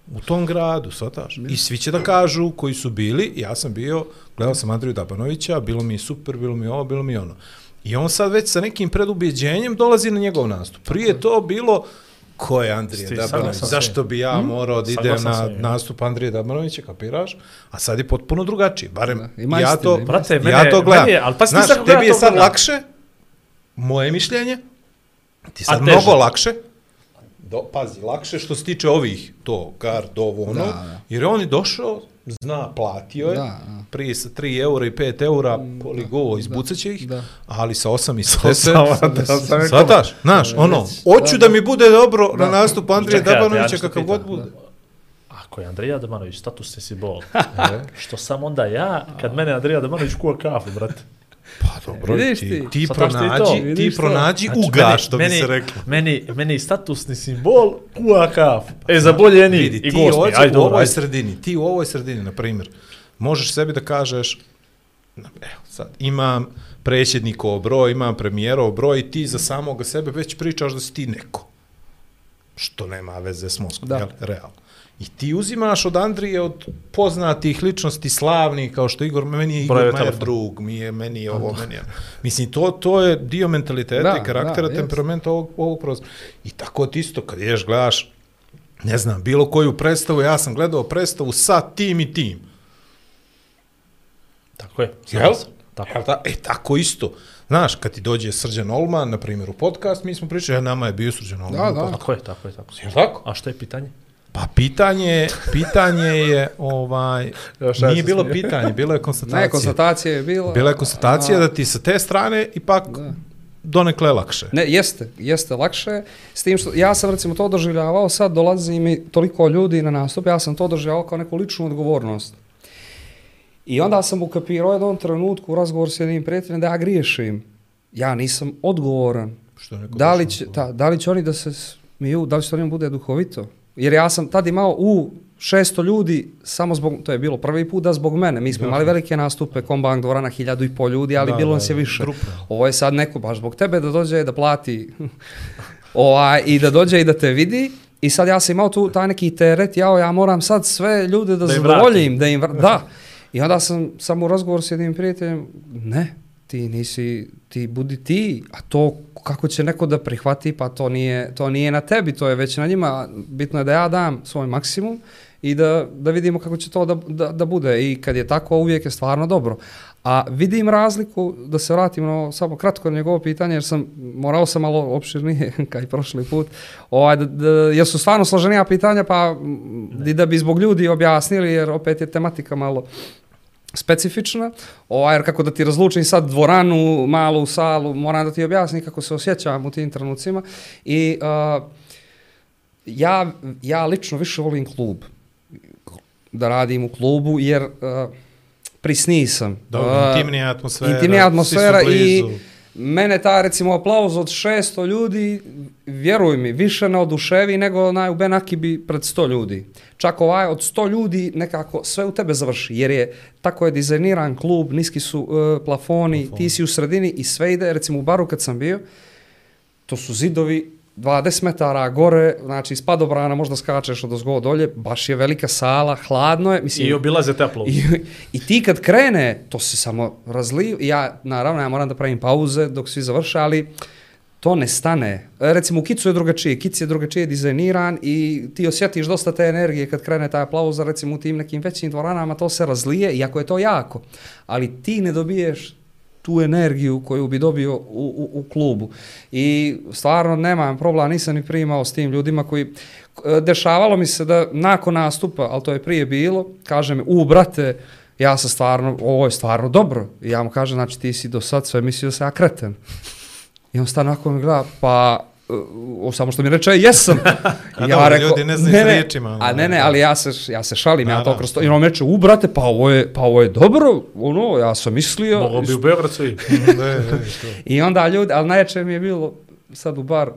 u tom gradu, svataš. I svi će da kažu koji su bili, ja sam bio, gledao sam Andriju Dabanovića, bilo mi je super, bilo mi je ovo, bilo mi je ono. I on sad već sa nekim predubjeđenjem dolazi na njegov nastup. Prije je to bilo, ko je Andrije Sti- sam. zašto bi ja morao da idem na sam, nastup Andrije Dabanovića, kapiraš? A sad je potpuno drugačije, barem ima ja istine, to, ima Brate, mene- ja to gledam. meni je- ali pa Znaš, tebi je sad gledam. lakše, moje mišljenje, ti sad mnogo lakše, do, pazi, lakše što se tiče ovih, to, gard, ovo, ono, Da, da. jer je on je došao, zna, platio je, Da, da. prije sa 3 eura i 5 eura, poligo, izbucat će ih, da. ali sa 8 i sa Osam, 10, da, sam rekao- Svataš, znaš, ono, hoću da mi bude dobro na nastupu Andrije Dabanovića kakav god bude. Ako je Andrija Damanović statusni simbol, što sam onda ja, kad mene Andrija Damanović kuva kafu, brate. Pa dobro, Vidiš ti, ti. ti, Shvataš ti to? pronađi, ti pronađi Znači, uga, meni- što bi meni, se reklo. Meni, meni statusni simbol kuva kafu. E, za bolje ni Vidi, i ti gosti. ovdje Ajde, u ovoj ajde. sredini, ti u ovoj sredini, na primjer, možeš sebi da kažeš, evo sad, imam predsjednikov broj, imam premijerov broj i ti za samoga sebe već pričaš da si ti neko. Što nema veze s mozgom, Da. jel? Realno. I ti uzimaš od Andrije, od poznatih ličnosti, slavnih, kao što Igor, meni je Igor Majer telefona. drug, mi je, meni je ovo, meni je... Mislim, to, to je dio mentaliteta Da, i karaktera, da, temperamenta ovog, ovog prostora. I tako ti isto, kad ješ, gledaš, ne znam, bilo koju predstavu, ja sam gledao predstavu sa tim i tim. Tako je. Jel? Tako. Jel da? E, tako isto. Znaš, kad ti dođe Srđan Olman, na primjer, u podcast, mi smo pričali, a nama je bio Srđan Olman. Da, da. Tako je, tako je, tako je. Jel tako? A što je pitanje? Pa pitanje, pitanje je, ovaj, ja nije bilo smijem. pitanje, bilo je konstatacija. Ne, konstatacija je bila. Bila je konstatacija a- da ti sa te strane ipak Da. donekle lakše. Ne, jeste, jeste lakše, s tim što ja sam recimo to doživljavao, sad dolazi mi toliko ljudi na nastup, ja sam to doživljavao kao neku ličnu odgovornost. I onda sam ukapirao jednom trenutku u razgovoru s jednim prijateljem da ja griješim. Ja nisam odgovoran. Što je Da li, će, ta, da li će oni da se smiju, da li će to njemu bude duhovito? Jer ja sam tad imao u 600 ljudi, samo zbog, to je bilo prvi put da zbog mene. Mi smo imali velike nastupe, kombank dvorana, hiljadu i pol ljudi, ali Da, bilo nas je više. grupa. Ovo je sad neko baš zbog tebe da dođe da plati ovaj, i da dođe i da te vidi. I sad ja sam imao tu taj neki teret, jao, ja moram sad sve ljude da, Da im zadovoljim, da im vr... da. I onda sam samo u razgovor s jednim prijateljem, ne, ti nisi, ti budi ti, a to kako će neko da prihvati, pa to nije, to nije na tebi, to je već na njima, bitno je da ja dam svoj maksimum i da, da vidimo kako će to da, da, da bude. I kad je tako uvijek je stvarno dobro. A vidim razliku, da se vratim ovo, samo kratko na njegovo pitanje, jer sam, morao sam malo opširnije, kao i prošli put, ovaj, da, da, jer su stvarno složenija pitanja, pa da bi zbog ljudi objasnili, jer opet je tematika malo specifična, ovaj, jer kako da ti razlučim sad dvoranu, malu salu, moram da ti objasnim kako se osjećam u tim trenucima i uh, ja, ja lično više volim klub da radim u klubu jer uh, prisniji sam. Dobro, Uh, intimnija atmosfera. intimnija atmosfera i blizu. Mene ta recimo aplauz od 600 ljudi, vjeruj mi, više ne oduševi nego onaj u Benakibi pred 100 ljudi. Čak ovaj od 100 ljudi nekako sve u tebe završi, jer je tako je dizajniran klub, niski su uh, plafoni, ti si u sredini i sve ide, recimo u baru kad sam bio, to su zidovi 20 metara gore, znači iz padobrana možda skačeš od ozgo dolje, baš je velika sala, hladno je, mislim, I obilaze teplo. i, I ti kad krene, to se samo razliju. Ja, naravno, ja moram da pravim pauze dok svi završe, ali to ne stane. E, Recimo, u Kicu je drugačije. Kic je drugačije dizajniran i ti osjetiš dosta te energije kad krene taj aplauza, recimo u tim nekim većim dvoranama, to se razlije, iako je to jako. Ali ti ne dobiješ tu energiju koju bi dobio u, u, u klubu. I stvarno nemam problema, nisam ni primao s tim ljudima koji... E, dešavalo mi se da nakon nastupa, ali to je prije bilo, kaže mi, u brate, ja sam stvarno, ovo je stvarno dobro. I ja mu kažem, znači ti si do sad sve mislio da sam ja kreten. I on stane nakon gleda, pa o, samo što mi reče, jesam. A dobro, ljudi ne znaju s riječima, A ne, ne, da. ali ja se, ja se šalim, ja to kroz to. I on reče, u brate, pa ovo je, pa ovo je dobro, ono, ja sam mislio. Mogu bi u Beograd svi. Da, da, da, to. I onda ljudi, ali najjače mi je bilo sad u bar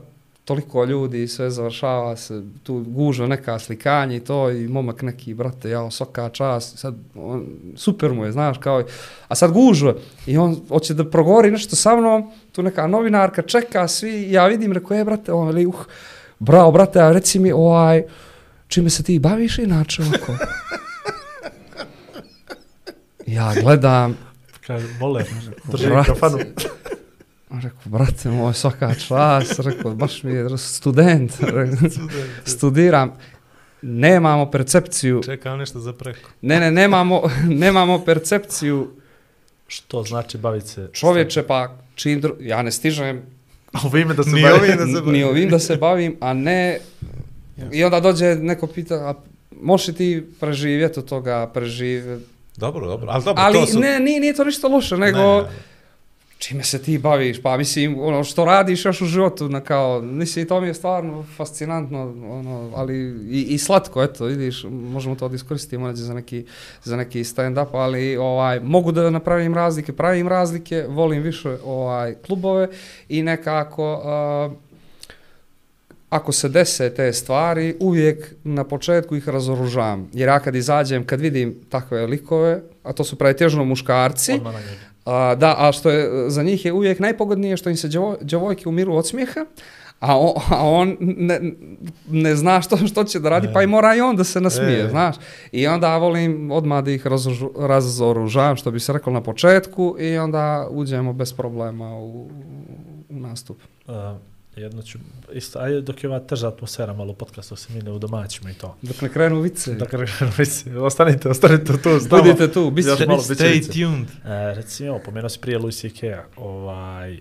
toliko ljudi sve završava se, tu gužva neka slikanje i to i momak neki, brate, jao, svaka čast, sad, on, super mu je, znaš, kao, a sad gužva i on hoće da progovori nešto sa mnom, tu neka novinarka čeka, svi, ja vidim, rekao, je, brate, on veli, uh, bravo, brate, a reci mi, ovaj, čime se ti baviš inače ovako? Ja gledam, Kaže, vole, drži kafanu. Rekao, brate moj, svaka čast, rekao, baš mi je student, rekao, studiram, nemamo percepciju, Čekam nešto za preko. ne, ne, nemamo, nemamo percepciju Što znači baviti se... čovječe, pa čim, dru... ja ne stižem Ovo ime da se Ni bavi. ovim da se bavi. ni ovim da se bavim, a ne, i onda dođe neko pita, a možeš li ti preživjeti od toga, preživjeti, Dobro, dobro. Ali dobro, ali to su... ne, nije, nije to ništa loše, nego... Ne, ne, čime se ti baviš, pa mislim, ono, što radiš još u životu, na kao, mislim, to mi je stvarno fascinantno, ono, ali i, i slatko, eto, vidiš, možemo to da iskoristimo za neki, za neki stand-up, ali ovaj, mogu da napravim razlike, pravim razlike, volim više ovaj, klubove i nekako, uh, ako se dese te stvari, uvijek na početku ih razoružavam. Jer ja kad izađem, kad vidim takve likove, a to su pretežno muškarci, Odmah na a, da, a što je za njih je uvijek najpogodnije što im se djevo, djevojke umiru od smijeha, a on, a on ne, ne zna što, što će da radi, Ne. pa i mora i on da se nasmije, E. znaš. I onda volim odmah da ih razožu- razoružavam, što bi se reklo na početku, i onda uđemo bez problema u, u nastup. Uh, jedno ću, isto, ajde dok je ova teža atmosfera malo podcastu se mi ne udomaćimo i to. Dok ne krenu vice, Dakle, mislim, ostanite, ostanite tu, znamo. budite tu, Još malo Stay vice. tuned. E, recimo, pomenuo si prije Louis C.K.-a, ovaj, e,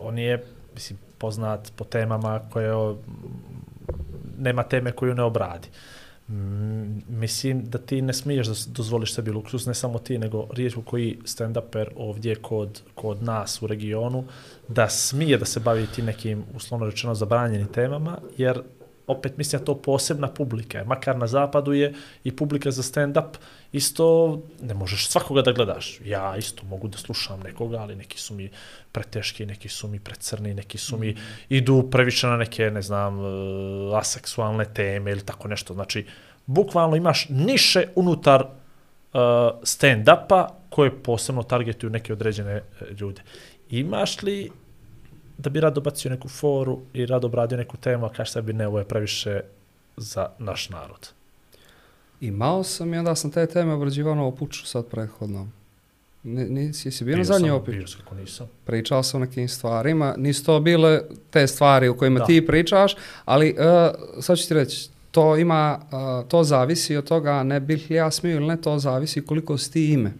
on je, mislim, poznat po temama koje, o, nema teme koju ne obradi. Mm, mislim da ti ne smiješ da dozvoliš sebi luksus, ne samo ti, nego rijetko koji stand-uper ovdje kod, kod nas u regionu, da smije da se bavi ti nekim, uslovno rečeno, zabranjenim temama, jer opet mislim da to posebna publika je. Makar na zapadu je i publika za stand-up isto, ne možeš svakoga da gledaš. Ja isto mogu da slušam nekoga, ali neki su mi preteški, neki su mi precrni, neki su mi idu previše na neke, ne znam, e, aseksualne teme ili tako nešto. Znači, bukvalno imaš niše unutar uh, stand-upa koje posebno targetuju neke određene e, ljude. Imaš li da bi rado bacio neku foru i rado obradio neku temu, a kaš sebi ne, ovo je previše za naš narod. Imao sam i onda sam te teme obrađivao na opuču sad prethodno. Ni- Nisi, jesi bio na zadnji opet? Bio sam, kako nisam. pričao sam o nekim stvarima, nisu to bile te stvari o kojima Da. ti pričaš, ali uh, sad ću ti reći, to ima, uh, to zavisi od toga, ne bih li ja smio ili ne, to zavisi koliko si ti ime.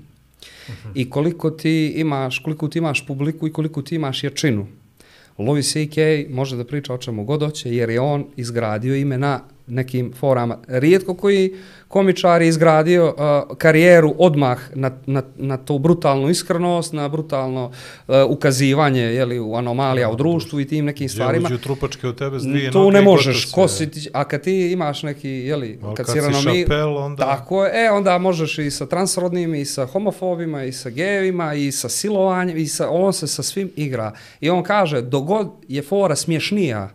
I koliko ti imaš, koliko ti imaš publiku i koliko ti imaš jačinu. Louis C.K. može da priča o čemu god hoće, jer je on izgradio ime na nekim forama. Rijetko koji komičar je izgradio uh, karijeru odmah na, na, na tu brutalnu iskrenost, na brutalno uh, ukazivanje jeli, u anomalija u društvu i tim nekim stvarima. Uđu trupačke od tebe s dvije noge ne možeš, gotovo ko si, si ti, a kad ti imaš neki, jeli, Ali kad, kad si ranomi, Chappelle, onda- tako je, e, onda možeš i sa transrodnim, i sa homofobima, i sa gejevima, i sa silovanjem, i sa, on se sa svim igra. I on kaže, dogod je fora smješnija,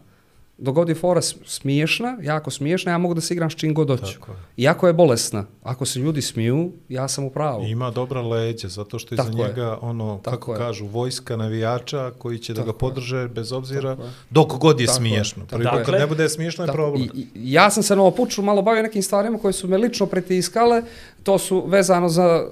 dogod je fora smiješna, jako smiješna, ja mogu da se igram s čim god hoću. Je. Iako je bolesna. Ako se ljudi smiju, ja sam u pravu. I Ima dobra leđa, zato što iza Tako je. njega, ono, Tako kako je. kažu, vojska navijača koji će da Tako ga podrže bez obzira, Tako je. dok god je Tako je. smiješno. Prvi put kad je. ne bude smiješno je Da, problem. I, i, ja sam se na opuču malo bavio nekim stvarima koje su me lično pritiskale, to su vezano za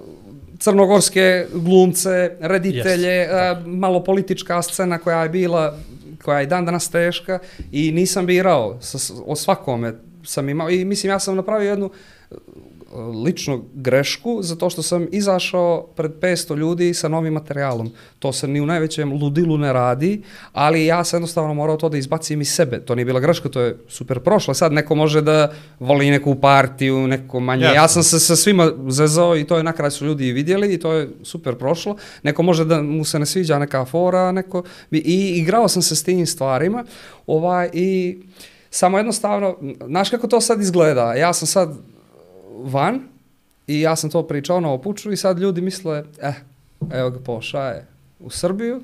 crnogorske glumce, reditelje, Yes, yes, malo politička scena koja je bila, koja je dan danas teška i nisam birao sa, o svakome sam imao. I mislim ja sam napravio jednu ličnu grešku zato što sam izašao pred 500 ljudi sa novim materijalom. To se ni u najvećem ludilu ne radi, ali ja sam jednostavno morao to da izbacim iz sebe. To nije bila greška, to je super prošlo. Sad neko može da voli neku partiju, neko manje. Jasno. Ja sam se sa svima zezao i to je na kraju su ljudi vidjeli i to je super prošlo. Neko može da mu se ne sviđa neka fora, neko i igrao sam se s tim stvarima. Ovaj i samo jednostavno, znaš kako to sad izgleda? Ja sam sad van i ja sam to pričao na opuču i sad ljudi misle, eh, evo ga pošaje u Srbiju,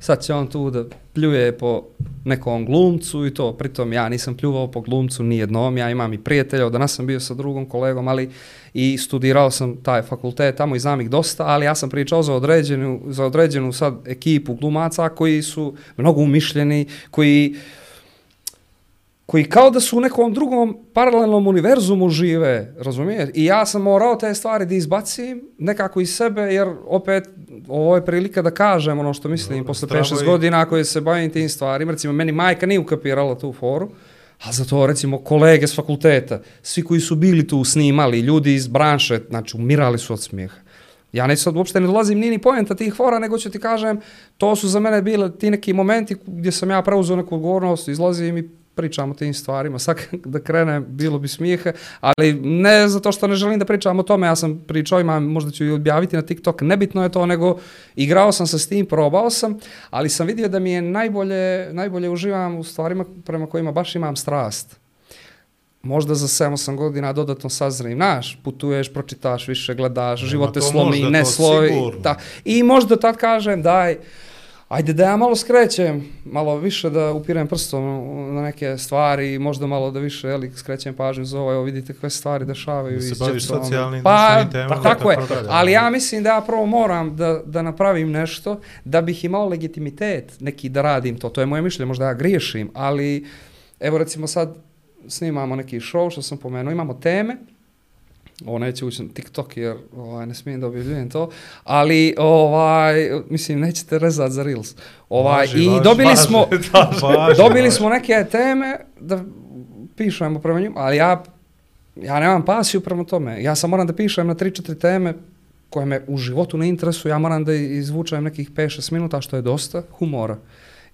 sad će on tu da pljuje po nekom glumcu i to, pritom ja nisam pljuvao po glumcu ni jednom, ja imam i prijatelja, danas sam bio sa drugom kolegom, ali i studirao sam taj fakultet tamo i znam ih dosta, ali ja sam pričao za određenu, za određenu sad ekipu glumaca koji su mnogo umišljeni, koji koji kao da su u nekom drugom paralelnom univerzumu žive, razumiješ? I ja sam morao te stvari da izbacim nekako iz sebe, jer opet ovo je prilika da kažem ono što mislim Dobro, posle zdravo 5-6 i- godina koji se bavim tim stvarima. Recimo, meni majka nije ukapirala tu foru, a zato recimo kolege s fakulteta, svi koji su bili tu snimali, ljudi iz branše, znači umirali su od smijeha. Ja neću sad uopšte ne dolazim ni ni poenta tih fora, nego ću ti kažem, to su za mene bile ti neki momenti gdje sam ja preuzeo neku odgovornost, izlazim i pričam o tim stvarima. Sad da krenem, bilo bi smijeha, ali ne zato što ne želim da pričam o tome, ja sam pričao, imam, možda ću i objaviti na TikTok, nebitno je to, nego igrao sam se s tim, probao sam, ali sam vidio da mi je najbolje, najbolje uživam u stvarima prema kojima baš imam strast možda za 7-8 godina dodatno sazrim, znaš, putuješ, pročitaš više, gledaš, život te slomi, ne slovi. Da. I možda tad kažem, daj, ajde da ja malo skrećem, malo više da upirem prstom na neke stvari, možda malo da više jeli, skrećem pažnju za ovo, evo vidite kakve stvari dešavaju. Da se baviš socijalnim, pa, društvenim temama, Pa, tako je, ali ja mislim da ja prvo moram da, da napravim nešto, da bih imao legitimitet neki da radim to. To je moje mišljenje, možda ja griješim, ali evo recimo sad snimamo neki show, što sam pomenuo, imamo teme, ovo neće ući na TikTok jer ovaj, ne smijem da objavljujem to, ali ovaj, mislim nećete rezat za Reels. Ovaj, Važi, I važi, dobili važi. smo, Važi, dobili važi. smo neke teme da pišemo prema njima, ali ja, ja nemam pasiju prema tome. Ja sam moram da pišem na 3-4 teme koje me u životu ne interesuju, ja moram da izvučem nekih 5-6 minuta, što je dosta humora.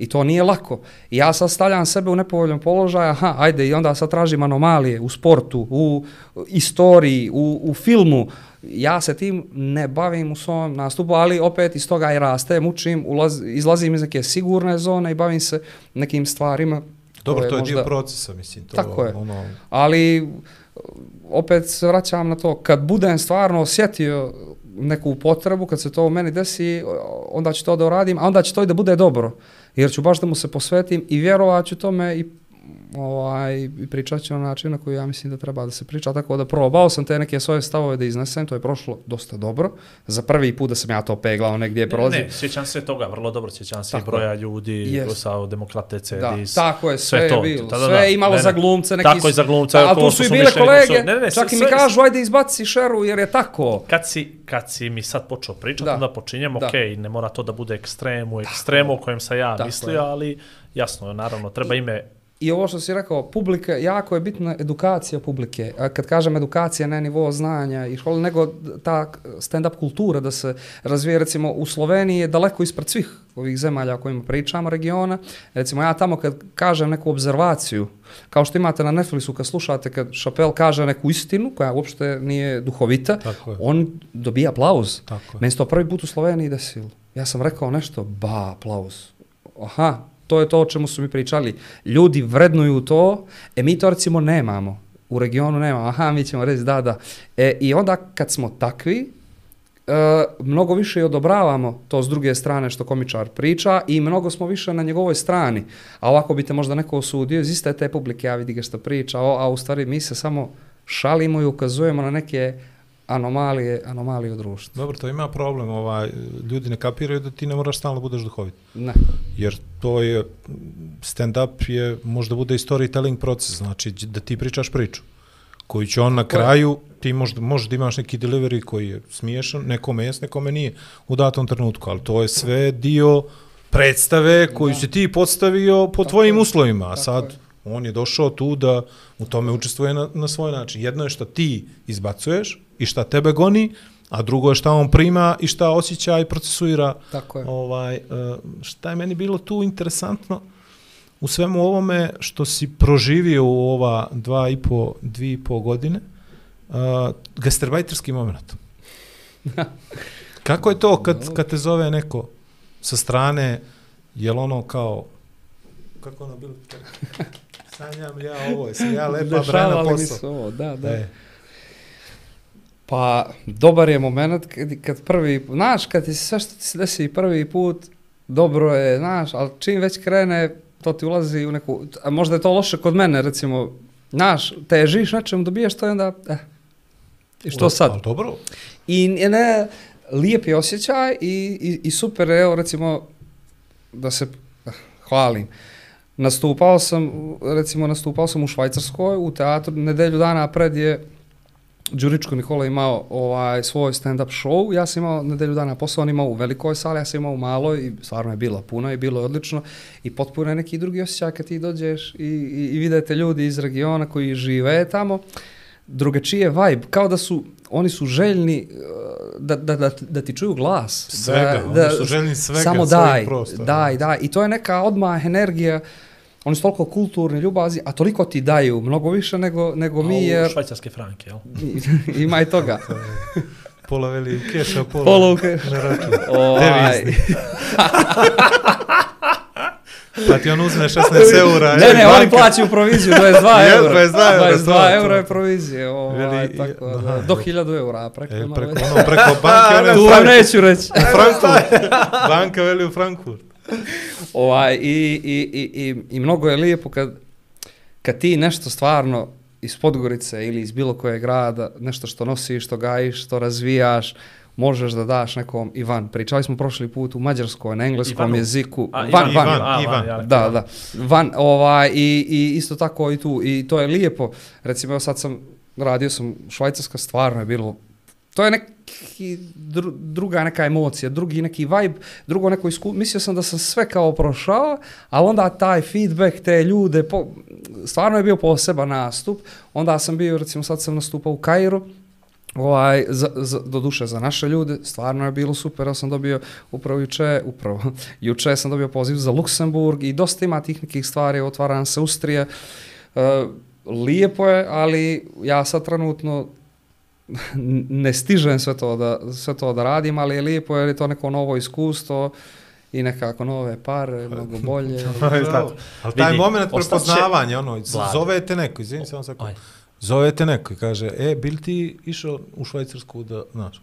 I to nije lako. I ja sad stavljam sebe u nepovoljan položaj, aha, ajde, i onda sad tražim anomalije u sportu, u istoriji, u, u filmu. Ja se tim ne bavim u svom nastupu, ali opet iz toga i rastem, učim, ulaz, izlazim iz neke sigurne zone i bavim se nekim stvarima. Dobro, to je možda- dio procesa, mislim. To, Tako je. Ono, ali opet se vraćam na to, kad budem stvarno osjetio neku potrebu, kad se to u meni desi, onda ću to da uradim, a onda će to i da bude dobro, jer ću baš da mu se posvetim i vjerovat ću tome i ovaj, i pričat ću na način na koji ja mislim da treba da se priča, tako da probao sam te neke svoje stavove da iznesem, to je prošlo dosta dobro, za prvi put da sam ja to peglao negdje Ne, prolazi. ne, sjećam se toga, vrlo dobro sjećam se i Tako broja ljudi, Jest. sa demokrate, Da, CDIS. tako je, sve, sve je bilo. Da, da, sve da. je imalo Ne, ne. za glumce. Neki Tako i za glumce, A, to tu su i bile kolege, su- ne, ne, ne, čak i sve- mi kažu, ajde izbaci šeru jer je tako. Kad si, kad si mi sad počeo pričati, Da. onda počinjem, Da. ok, ne mora to da bude ekstrem u ekstremu o kojem sam ja mislio, je. ali jasno, naravno, treba ime I ovo što si rekao, publika, jako je bitna edukacija publike. A kad kažem edukacija, ne nivo znanja i škole, nego ta stand-up kultura da se razvije, recimo, u Sloveniji je daleko ispred svih ovih zemalja o kojima pričamo, regiona. Recimo, ja tamo kad kažem neku obzervaciju, kao što imate na Netflixu kad slušate, kad Chappelle kaže neku istinu, koja uopšte nije duhovita, on dobija aplauz. Tako je. Meni se to prvi put u Sloveniji desilo. Ja sam rekao nešto, ba, aplauz. Aha, to je to o čemu su mi pričali. Ljudi vrednuju to, e mi to recimo nemamo. U regionu nemamo. Aha, mi ćemo reći da, da. E, I onda kad smo takvi, e, mnogo više i odobravamo to s druge strane što komičar priča i mnogo smo više na njegovoj strani. A ovako bi te možda neko osudio iz iste te publike, ja vidi ga što priča, o, a u stvari mi se samo šalimo i ukazujemo na neke anomalije, anomalije u društvu. Dobro, to ima problem. Ovaj, ljudi ne kapiraju da ti ne moraš stalno budeš duhovit. Ne. Jer to je, stand-up je, možda bude i storytelling proces, znači da ti pričaš priču koju će on na kraju, ti možda, možda imaš neki delivery koji je smiješan, nekome jes, nekome nije u datom trenutku, ali to je sve dio predstave koju Da. si ti podstavio po Tako tvojim je. uslovima, a sad je. On je došao tu da u tome učestvuje na, na svoj način. Jedno je šta ti izbacuješ i šta tebe goni, a drugo je šta on prima i šta osjeća i procesuira Tako je. Ovaj, e, šta je meni bilo tu interesantno u svemu ovome što si proživio u ova dva i po, dvije i po godine, uh, gastarbajterski moment. Kako je to kad, kad te zove neko sa strane, je ono kao, kako ono bilo? Sanjam ja ovo, jesam ja lepa Dešavali mi posao. ovo, da, da. E, Pa, dobar je moment kad, kad prvi, znaš, kad ti sve što ti se desi prvi put, dobro je, znaš, ali čim već krene, to ti ulazi u neku, a možda je to loše kod mene, recimo, znaš, težiš nečemu, dobiješ to i onda, eh, i što sad? Ali dobro, I ne, lijep je osjećaj i, i, i super, je, evo recimo, da se eh, hvalim. Nastupao sam, recimo, nastupao sam u Švajcarskoj, u teatru, nedelju dana pred je Đuričko Nikola imao ovaj svoj stand-up show, ja sam imao nedelju dana posao, on imao u velikoj sali, ja sam imao u maloj i stvarno je bilo puno i bilo je odlično i potpuno je neki drugi osjećaj kad ti dođeš i, i, i vidite ljudi iz regiona koji žive tamo, drugačije vibe, kao da su, oni su željni uh, da, da, da, da ti čuju glas. Svega, da, oni su željni svega, Samo daj, prostora. daj, daj. I to je neka odmah energija, oni su toliko kulturni, ljubazni, a toliko ti daju, mnogo više nego, nego mi, A jer švajcarske franke, jel? ima i toga. Pola veli keša, pola, Pola u kešu. na račun. Ovaj, Pa ti on uzme 16 eura. ne, ne, banka. oni plaćaju proviziju 22 Je, eura. 22 eura, 22 to, eura je provizije, ovaj, Veli, tako da, aha, do 1000 eura preko. E, preko, ono, preko banke, one Tu vam neću reći. u Frankfurt. Banka veli u Frankfurt. Ovaj, i, i, i, i, I mnogo je lijepo kad, kad ti nešto stvarno iz Podgorice ili iz bilo koje grada, nešto što nosiš, što gajiš, što razvijaš, možeš da daš nekom i van. Pričali smo prošli put u mađarskoj, na engleskom Ivanu. jeziku. A, van, Ivan, van. Ivan, Da, da. Van, ovaj, i, i isto tako i tu. I to je lijepo. Recimo, evo sad sam, radio sam u Švajcarska, stvarno je bilo, to je neki dru, druga neka emocija, drugi neki vibe, drugo neko iskustvo. Mislio sam da sam sve kao prošao, ali onda taj feedback, te ljude, po, stvarno je bio poseban nastup. Onda sam bio, recimo sad sam nastupao u Kairu, Ovaj, za, za, do duše za naše ljude, stvarno je bilo super, ja sam dobio upravo juče, upravo, juče sam dobio poziv za Luksemburg i dosta ima tih nekih stvari, otvara nam se Ustrije, e, lijepo je, ali ja sad trenutno ne stižem sve to da, sve to da radim, ali je lijepo jer je to neko novo iskustvo i nekako nove pare, mnogo bolje. Ali taj moment prepoznavanja, ono, Vlade. zove te neko, izvini samo sekund. Aj. Zove te neko i kaže, e, bil ti išao u Švajcarsku da, znaš.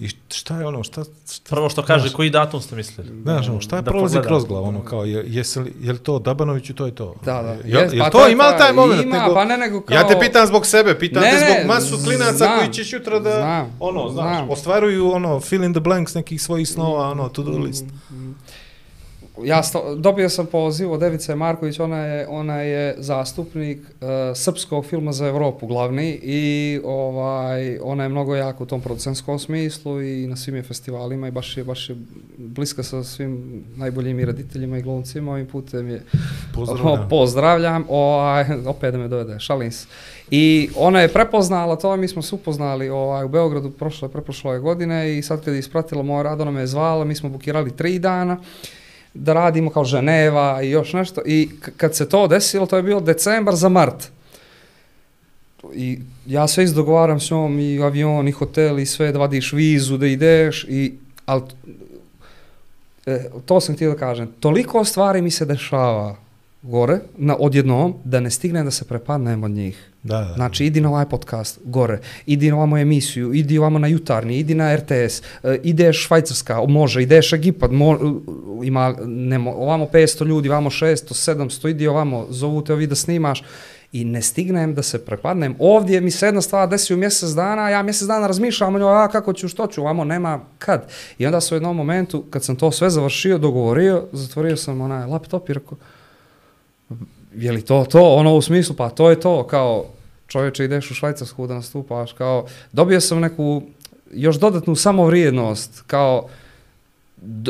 I šta je ono, šta, šta Prvo što kaže, koji datum ste mislili? Znaš, ono, šta je Da prolazi pogledam. kroz glavu, ono, kao, je, jesi li, je li to Dabanović i to je to? Da, da. Jel, Jest, jel pa to, to je ima li ta- taj moment? ima, nego, pa ne, nego Ja te kao- pitam zbog sebe, pitam Ne, te zbog ne, masu klinaca znam. koji ćeš jutra da, Znam, ono, znaš, znam. ostvaruju, ono, fill in the blanks nekih svojih snova, ono, to do list. Ja sto, dobio sam poziv od Evice Marković, ona je, ona je zastupnik uh, srpskog filma za Evropu glavni i ovaj ona je mnogo jako u tom producentskom smislu i na svim je festivalima i baš je, baš je bliska sa svim najboljim i rediteljima i glumcima ovim putem je Pozdravljam. pozdravljam ovaj, opet da me dovede, šalim se. I ona je prepoznala to, mi smo se upoznali ovaj, u Beogradu prošle, preprošle godine i sad kad je ispratila moj rad, ona me je zvala, mi smo bukirali tri dana da radimo kao Ženeva i još nešto i kad se to desilo, to je bilo decembar za mart. I ja sve izdogovaram s njom i avion i hotel i sve da vadiš vizu, da ideš i ali e, to sam htio da kažem. Toliko stvari mi se dešava gore na odjednom da ne stignem da se prepadnem od njih. Da, da. Znači, idi na ovaj podcast, gore, idi na ovamo emisiju, idi ovamo na jutarnji, idi na RTS, e, ideš Švajcarska, može, ideš Egipat, mo, ima, nemo, ovamo 500 ljudi, ovamo 600, 700, idi ovamo, zovu te ovi da snimaš i ne stignem da se prepadnem. Ovdje mi se jedna stvar desi u mjesec dana, ja mjesec dana razmišljam o njoj, a kako ću, što ću, ovamo nema kad. I onda se u jednom momentu, kad sam to sve završio, dogovorio, zatvorio sam onaj laptop i rekao, je li to to, ono u smislu, pa to je to, kao čovječe ideš u Švajcarsku da nastupaš, kao dobio sam neku još dodatnu samovrijednost, kao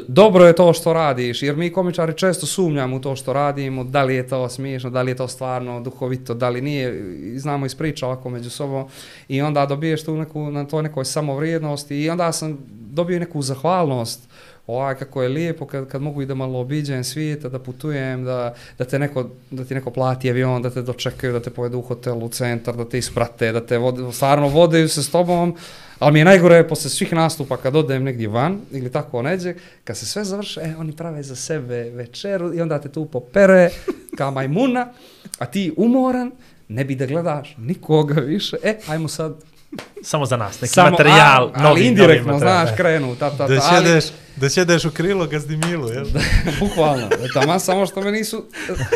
dobro je to što radiš, jer mi komičari često sumnjamo u to što radimo, da li je to smiješno, da li je to stvarno duhovito, da li nije, znamo iz priča ovako među sobom i onda dobiješ tu neku, na to nekoj samovrijednosti i onda sam dobio neku zahvalnost ovaj kako je lijepo kad, kad mogu i da malo obiđem svijeta, da putujem, da, da, te neko, da ti neko plati avion, da te dočekaju, da te povedu u hotel, u centar, da te isprate, da te vode, stvarno vodaju se s tobom, ali mi je najgore posle svih nastupa kad odem negdje van ili tako neđe, kad se sve završe, e, oni prave za sebe večeru i onda te tu popere ka majmuna, a ti umoran, ne bi da gledaš nikoga više, e, ajmo sad Samo za nas, neki Samo, materijal, a, novi, ali indirektno, novi materijal. znaš, krenu, ta, ta, ta, Da ali- ćedeš, da ćedeš u krilo gazdi Milu, jel? Bukvalno, tamo samo što me nisu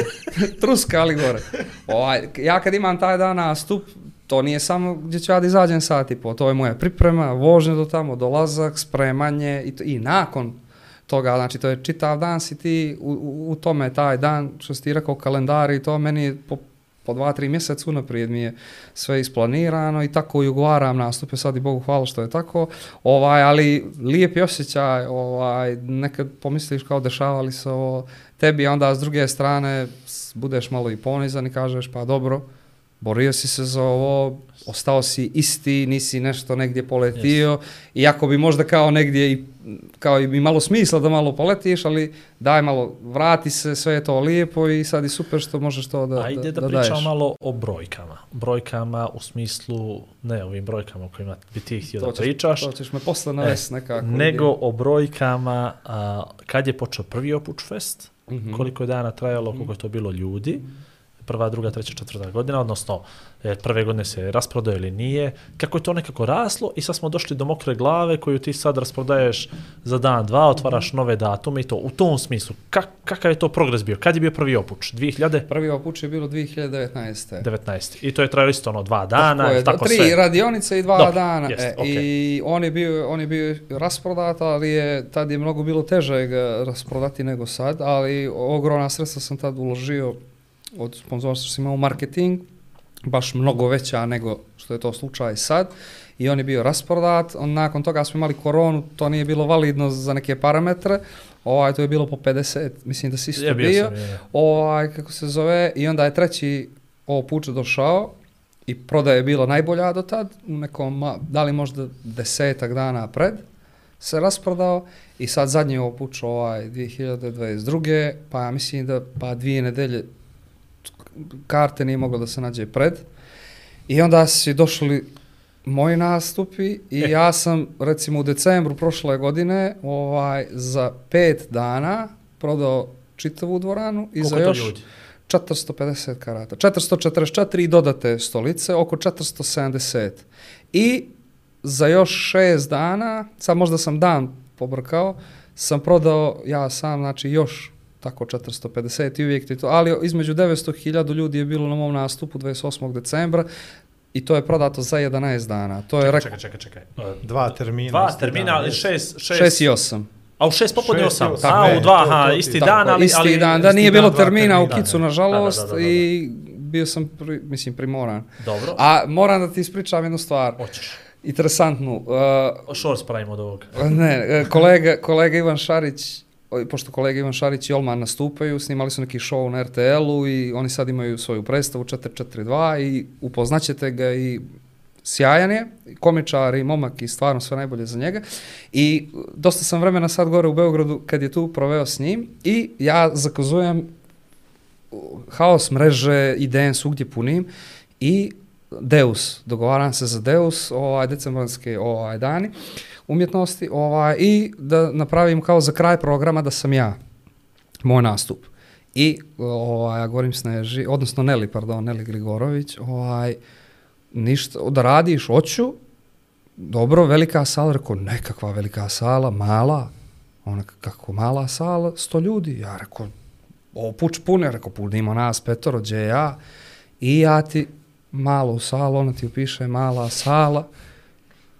truskali gore. Ovaj, ja kad imam taj dan nastup, to nije samo gdje ću ja da izađem sat i po, to je moja priprema, vožnja do tamo, dolazak, spremanje i, to, i nakon toga, znači to je čitav dan si ti u, u, u tome taj dan, što si ti rekao kalendari i to meni je po, po dva, tri mjeseca unaprijed mi je sve isplanirano i tako i ugovaram nastupe, sad i Bogu hvala što je tako, ovaj, ali lijep je osjećaj, ovaj, nekad pomisliš kao dešavali se ovo tebi, a onda s druge strane budeš malo i ponizan i kažeš pa dobro, borio si se za ovo, ostao si isti, nisi nešto negdje poletio, iako bi možda kao negdje i kao i bi malo smisla da malo poletiš, ali daj malo, vrati se, sve je to lijepo i sad je super što možeš to da, Ajde da, da, da pričamo daješ. malo o brojkama. Brojkama u smislu, ne ovim brojkama o kojima bi ti htio da To ćeš- pričaš, To ćeš me posle navesti nekako. nego o brojkama a, kad je počeo prvi Opuč Fest, Mhm. koliko je dana trajalo, koliko je to bilo ljudi, prva, druga, treća, četvrta godina, odnosno e, prve godine se rasprodao ili nije, kako je to nekako raslo i sad smo došli do mokre glave koju ti sad rasprodaješ za dan, dva, otvaraš nove datume i to u tom smislu. Kak, kakav je to progres bio? Kad je bio prvi Opuč? 2019. Prvi opuć je bilo 2019. I to je trajalo isto ono dva dana, Tako je, tako, tri sve. radionice i dva Dobro, dana. jest, e, okej. I on je bio, on je bio rasprodat, ali je, tad je mnogo bilo teže ga rasprodati nego sad, ali ogromna sredstva sam tad uložio od sponzorstva što imao marketing, baš mnogo veća nego što je to slučaj sad. I on je bio rasprodat, on, nakon toga smo imali koronu, to nije bilo validno za neke parametre, ovaj, to je bilo po 50, mislim da si isto bio. bio sam, je. ovaj, kako se zove, i onda je treći ovo puče došao i prodaja je bila najbolja do tad, u nekom, da li možda desetak dana pred, se rasprodao i sad zadnji ovo puč ovaj 2022. pa ja mislim da pa dvije nedelje karte nije moglo da se nađe pred i onda su došli moji nastupi i E. ja sam recimo u decembru prošle godine ovaj za pet dana prodao čitavu dvoranu i Koliko za još ljudi? 450 karata. 444 i dodate stolice, oko 470. I za još šest dana, sad možda sam dan pobrkao, sam prodao ja sam, znači još tako 450 i uvijek ti to, ali između 900.000 ljudi je bilo na mom nastupu 28. decembra i to je prodato za 11 dana. To je Čekaj, čekaj, čekaj, čekaj. Uh, Dva termina. Dva termina, ali šest, šest, 6 i 8. A u šest popodne Šest osam. osam, A, ne, u dva, to- aha, to ti- isti tako, dan, ali... isti ali, dan, da nije dan, bilo termina u kicu, nažalost, Da, da, da, da, da. i bio sam, pri, mislim, primoran. Dobro, A moram da ti ispričam jednu stvar, hoćeš. interesantnu. Uh, Shorts pravimo od ovog. ne, e, kolega, kolega Ivan Šarić, pošto kolega Ivan Šarić i Olman nastupaju, snimali su neki show na RTL-u i oni sad imaju svoju predstavu 442 i upoznaćete ga i sjajan je, komičar i momak i stvarno sve najbolje za njega. I dosta sam vremena sad gore u Beogradu kad je tu proveo s njim i ja zakazujem haos mreže i DN svugdje punim i Deus, dogovaram se za Deus, ovaj, decembranske ovaj, dani umjetnosti ovaj, i da napravim kao za kraj programa da sam ja, moj nastup. I, ovaj, ja govorim Sneži, odnosno Neli, pardon, Neli Grigorović, ovaj, ništa, da radiš, hoću, dobro, velika sala, rekao, nekakva velika sala, mala, ona kako mala sala, sto ljudi, ja rekao, ovo puč pune, rekao, punimo nas petoro, gdje ja, i ja ti malu salu, ona ti upiše mala sala,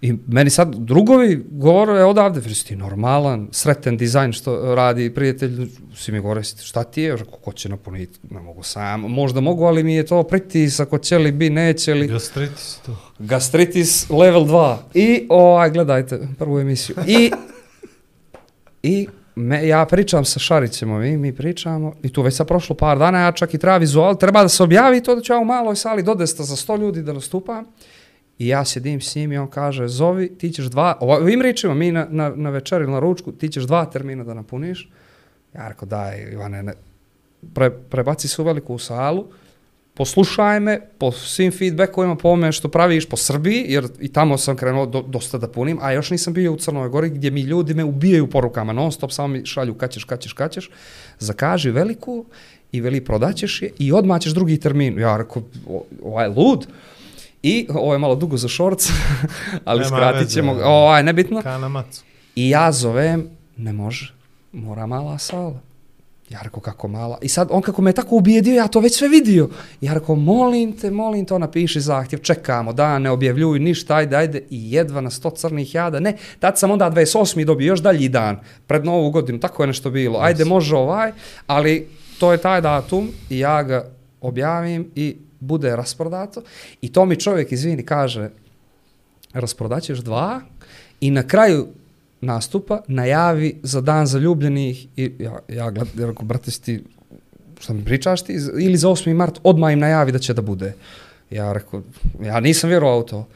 I meni sad drugovi govore odavde, već ti normalan, sretan dizajn što radi prijatelj, svi mi govore, šta ti je, rekao, ko će napuniti, ne mogu sam, možda mogu, ali mi je to pritisak, ko će li bi, neće li, Gastritis to. gastritis level 2. I, ovaj, gledajte prvu emisiju. I, i me, ja pričam sa Šarićem ovim, mi pričamo, i tu već sa prošlo par dana, ja čak i treba vizual, treba da se objavi to da ću ja u maloj sali do desta za 100 ljudi da nastupam. I ja sjedim s njim i on kaže, zovi, ti ćeš dva, ovim rečima, mi na, na, na večer ili na ručku, ti ćeš dva termina da napuniš. Ja rekao, daj, Ivane, ne, pre, prebaci se u veliku salu, poslušaj me po svim feedbackovima, po ome što praviš po Srbiji, jer i tamo sam krenuo do, dosta da punim, a još nisam bio u Crnoj Gori gdje mi ljudi me ubijaju porukama non stop, samo mi šalju kaćeš, kaćeš, kaćeš, zakaži veliku i veli prodaćeš je i odmah ćeš drugi termin. Ja rekao, ovaj lud. I ovo je malo dugo za šorc, ali Nema skratit ćemo, ne. ovaj, nebitno. Ka na macu. I ja zovem, ne može, mora mala sala. Ja rekao, kako mala. I sad, on kako me tako ubijedio, ja to već sve vidio. Ja rekao, molim te, molim te, ona piši zahtjev, čekamo, da, ne objavljuj ništa, ajde, ajde. I jedva na sto crnih jada. Ne, tad sam onda 28. dobio još dalji dan, pred novu godinu, tako je nešto bilo. Ajde, može ovaj, ali to je taj datum i ja ga objavim i bude rasprodato. I to mi čovjek, izvini, kaže, rasprodaćeš dva i na kraju nastupa najavi za dan zaljubljenih i ja, ja gledam, ja rekao, brate, si ti, šta mi pričaš ti, ili za 8. mart odmah im najavi da će da bude. Ja rekao, ja nisam vjerovao u to.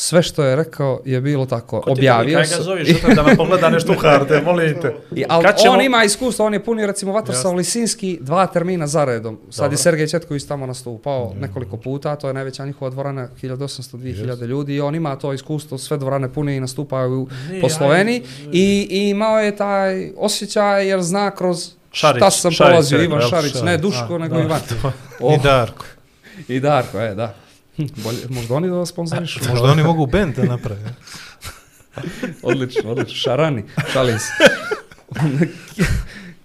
Sve što je rekao je bilo tako, Ko objavio Kaj ga zoveš, sutra da me pogleda nešto u karte, molim te. I, ali Kad ćemo- on ima iskustvo, on je punio recimo Vatroslav Lisinski dva termina za redom. Sad Dobro. je Sergej Četković tamo nastupao nekoliko puta, to je najveća njihova dvorana, 1800-2000 ljudi i on ima to iskustvo, sve dvorane pune i nastupaju Ne, po Sloveniji i, i imao je taj osjećaj jer zna kroz Šarić, šta sam Šarić prolazio, je Ivan jel? Šarić, ne Šarić, Duško, a, nego da, Ivan. I Oh, Darko. I Darko, e, da. Hm, Bolje, možda oni da vas sponzorišu. Možda oni mogu band da naprave. Odlično, odlično. Šarani, šalim se.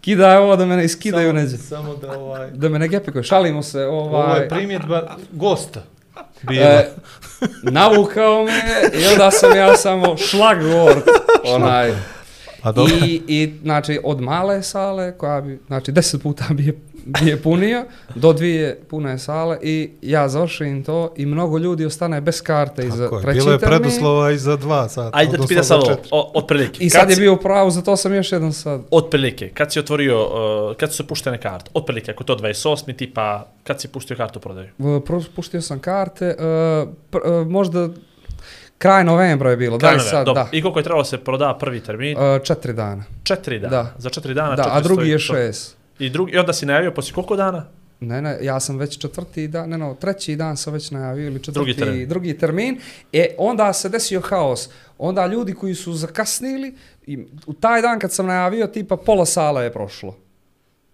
Kidaj ovo da me ne iskidaju neđe. Samo da ovaj... Da me ne gepikuje, šalimo se, Ovo ovaj... je primjedba gosta. Bila. E, navukao me i onda sam ja samo šlagvort, onaj, A dobro. i, i, znači, od male sale, koja bi, znači, deset puta bi je, je punio, do dvije pune sale i ja završim to i mnogo ljudi ostane bez karte i za Tako je. treći Bilo je termin. preduslova i za dva sata. Ajde da ti pita za sad ovo, četiri. o- otprilike. I Kad sad je si- bio pravo, za to sam još jedan sad. Otprilike, kad si otvorio, uh, kad su se puštene karte, otprilike, ako je to 28. tipa, kad si pustio kartu u prodaju? Uh, pro- Puštio sam karte, uh, pr- uh, možda kraj novembra je bilo, Kraj daj sad, dobro. da. I koliko je trebalo se proda prvi termin? Uh, četiri dana. četiri dana. da. Za četiri dana. Da, a 400 drugi je šest. I, drugi, I onda si najavio poslije koliko dana? Ne, ne, ja sam već četvrti dan, ne, no, treći dan sam već najavio ili četvrti, Drugi termin. drugi termin. E, onda se desio haos. Onda ljudi koji su zakasnili, i u taj dan kad sam najavio, tipa pola sala je prošlo.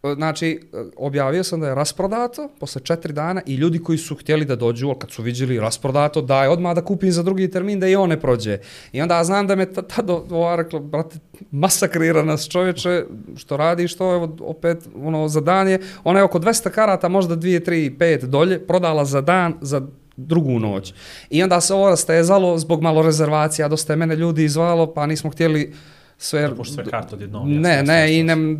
E, znači, e, objavio sam da je rasprodato posle četiri dana i ljudi koji su htjeli da dođu, ali kad su vidjeli rasprodato, daj odmah da kupim za drugi termin da i on ne prođe. I onda znam da me ta- ova rekla, brate, masakrira nas čovječe, što radi, što evo opet ono za dan je, ona je oko 200 karata, možda 2, 3, 5 dolje, prodala za dan, za drugu noć. I onda se ovo rastezalo zbog malo rezervacija, dosta je mene ljudi izvalo, pa nismo htjeli sve... Da pušti sve karte odjednom. Ne, jasno, ne, jasno, i ne,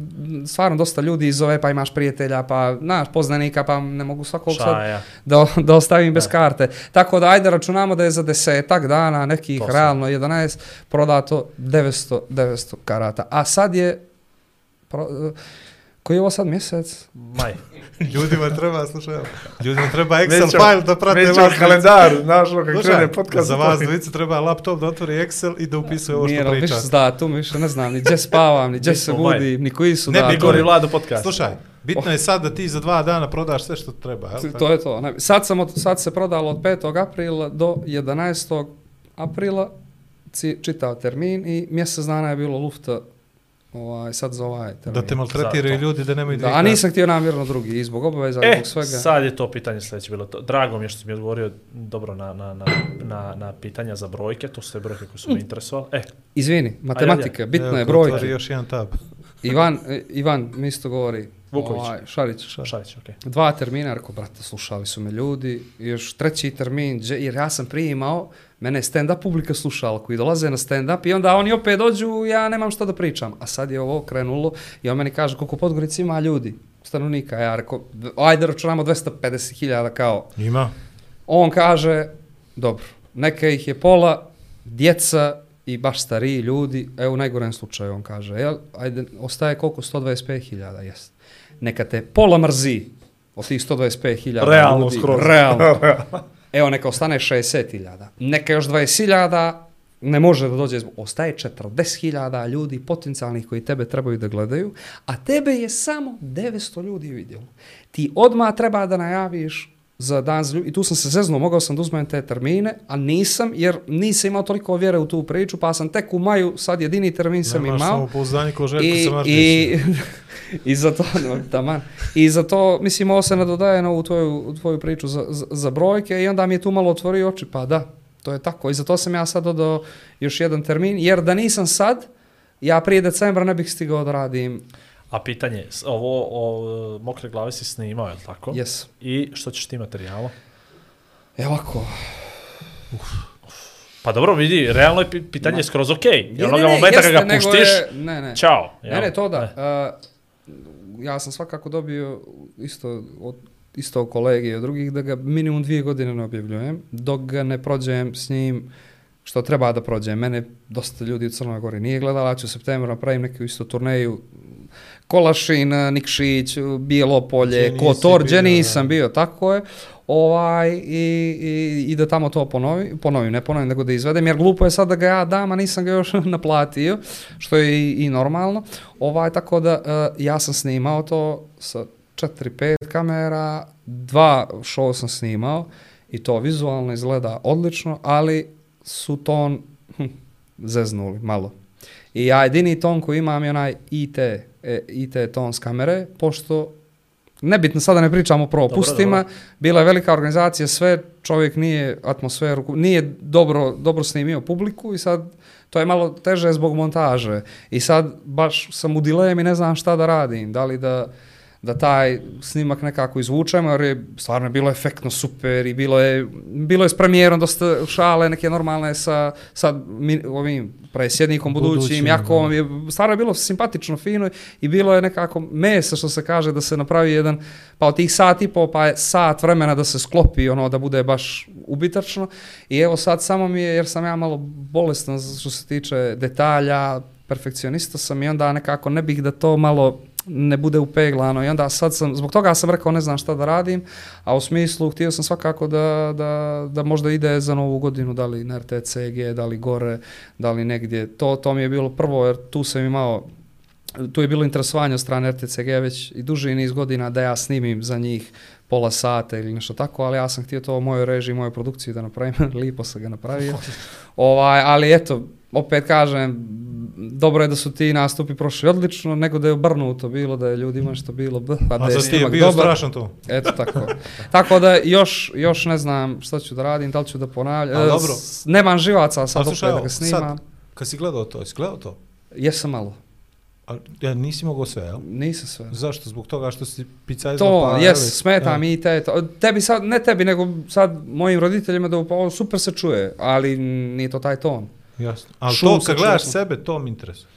stvarno dosta ljudi iz ove, pa imaš prijatelja, pa znaš, poznanika, pa ne mogu svakog sad Šaja. da, da ostavim bez Da. karte. Tako da ajde računamo da je za desetak dana, nekih To realno 11, prodato 900, 900 karata. A sad je, pro, koji je ovo sad mjesec? Maj. Ljudima treba, slušaj, evo, ljudima treba Excel file da prate Nećemo vas. kalendar, znaš, ono, Slušaj, krene podcast. za vas dvojicu treba laptop da otvori Excel i da upisuje ovo Nije, što ali priča. više s datum, više ne znam, ni gdje spavam, ni gdje se budim, ni koji su Ne, datumi. Igor i Vlado podcast. Slušaj, bitno je sad da ti za dva dana prodaš sve što treba. Jel? To je to. Ne, Sad, sam od, sad se prodalo od 5. aprila do 11. aprila čitao termin i mjesec dana je bilo lufta ovaj, sad za ovaj termin. Da te maltretiraju Zato. ljudi da nemaju Da, a nisam htio namjerno drugi i zbog obaveza E, zbog svega. sad je to pitanje sljedeće bilo. To. Drago mi je što si mi odgovorio dobro na, na, na, na, na pitanja za brojke, to su sve brojke koje su me interesovale. E, Izvini, matematika, bitna Evo, je ko otvori brojke. još jedan tab. Ivan, e, Ivan mi isto govori. Vuković. Ovaj, Šarić. Šalić, okej. Dva termina, rekao, brate, slušali su me ljudi. I još treći termin, jer ja sam prije imao, mene je stand-up publika slušala, koji dolaze na stand-up i onda oni opet dođu, ja nemam što da pričam. A sad je ovo krenulo i on meni kaže, koliko Podgorica ima ljudi, stanovnika. Ja rekao, ajde računamo 250.000 kao. Ima. On kaže, dobro, neka ih je pola, djeca i baš stariji ljudi, evo u najgorem slučaju on kaže, jel, ajde, ostaje koliko? 125.000, jest. Neka te pola mrzi od tih 125.000 Realno ljudi. skroz. Realno. Evo, neka ostane 60.000. Neka još 20.000 ne može da dođe, ostaje 40.000 ljudi potencijalnih koji tebe trebaju da gledaju, a tebe je samo 900 ljudi vidjelo. Ti odmah treba da najaviš za dan za ljudi. I tu sam se zeznuo, mogao sam da uzmem te termine, a nisam, jer nisam imao toliko vjere u tu priču, pa sam tek u maju, sad jedini termin sam Nemaš imao. samopouzdanje ko Željko I, Samarđić. i, I za to, no, taman. I za to, mislim, ovo se nadodaje na ovu tvoju, tvoju priču za, za, za brojke i onda mi je tu malo otvorio oči, pa da, to je tako. I za to sam ja sad dodao još jedan termin, jer da nisam sad, ja prije decembra ne bih stigao da radim A pitanje, ovo o, mokre glave si snimao, je li tako? Jes. I što ćeš ti materijalo? Evo ovako. Pa dobro, vidi, realno je pi- pitanje Ma. skroz okej. Okay. Onoga momenta kad jeste, ga puštiš, je- ne, ne. čao. jel? Ne, ne, to da. Ne. Uh, ja sam svakako dobio isto od isto kolege i od drugih da ga minimum dvije godine ne objavljujem, dok ga ne prođem s njim što treba da prođem. Mene dosta ljudi u Crnoj Gori nije gledala, ja ću u septembru napravim neku isto turneju Kolašin, Nikšić, Bijelo polje, Gdje nisi Kotor, gdje nisam bio, tako je. Ovaj, i, i, i da tamo to ponovi, ponovim, ne ponovim, nego da izvedem, jer glupo je sad da ga ja dam, a nisam ga još naplatio, što je i, i normalno. Ovaj, tako da, uh, ja sam snimao to sa 4-5 kamera, dva show sam snimao i to vizualno izgleda odlično, ali su ton hm, zeznuli malo. I ja jedini ton koji imam je onaj IT, e, IT ton s kamere, pošto nebitno sada ne pričamo o propustima, dobro. bila je velika organizacija, sve, čovjek nije atmosferu, nije dobro, dobro snimio publiku i sad to je malo teže zbog montaže. I sad baš sam u dilemi, ne znam šta da radim, da li da da taj snimak nekako izvučemo, jer je stvarno je bilo efektno super i bilo je, bilo je s premijerom dosta šale neke normalne sa, sa mi, ovim presjednikom budućim, Budućim, Jakovom, je, stvarno je bilo simpatično, fino i bilo je nekako mesa što se kaže da se napravi jedan, pa od tih sat i po, pa je sat vremena da se sklopi ono da bude baš ubitačno i evo sad samo mi je, jer sam ja malo bolestan što se tiče detalja, perfekcionista sam i onda nekako ne bih da to malo ne bude upeglano i onda sad sam, zbog toga sam rekao ne znam šta da radim, a u smislu htio sam svakako da, da, da možda ide za novu godinu, da li na RTCG, da li gore, da li negdje, to, to mi je bilo prvo jer tu sam imao tu je bilo interesovanje od strane RTCG već i duži niz godina da ja snimim za njih pola sata ili nešto tako, ali ja sam htio to u mojoj režiji, mojoj produkciji da napravim, lipo sam ga napravio. ovaj, ali eto, opet kažem, dobro je da su ti nastupi prošli odlično, nego da je obrnuto bilo, da je ljudima što bilo, b, pa da A je za snimak bio dobar. strašan to. Eto tako. tako da još, još ne znam šta ću da radim, da li ću da ponavljam. A dobro. s- Nemam živaca sad A opet da ga sad- snimam. Kad si gledao to, si gledao to? Jesam malo. A, ja nisi mogao sve, jel? Nisam sve. Zašto? Zbog toga što si pica To, pa, jes, smeta Ja. mi i te, to. tebi sad, ne tebi, nego sad mojim roditeljima da pa, ovo super se čuje, ali nije to taj ton. Jasno. Ali to kad gledaš jasno. sebe, to mi interesuje.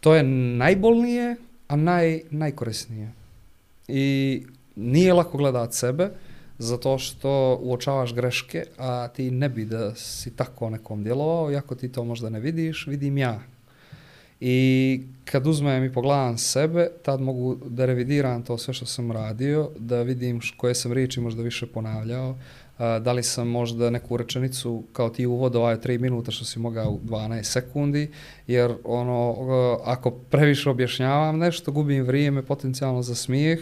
To je najbolnije, a naj, najkorisnije. I nije lako gledat sebe, zato što uočavaš greške, a ti ne bi da si tako nekom djelovao, iako ti to možda ne vidiš, vidim ja. I kad uzmem i pogledam sebe, tad mogu da revidiram to sve što sam radio, da vidim koje sam riječi možda više ponavljao, a, da li sam možda neku rečenicu kao ti uvod ovaj 3 minuta što si mogao u 12 sekundi, jer ono, ako previše objašnjavam nešto, gubim vrijeme potencijalno za smijeh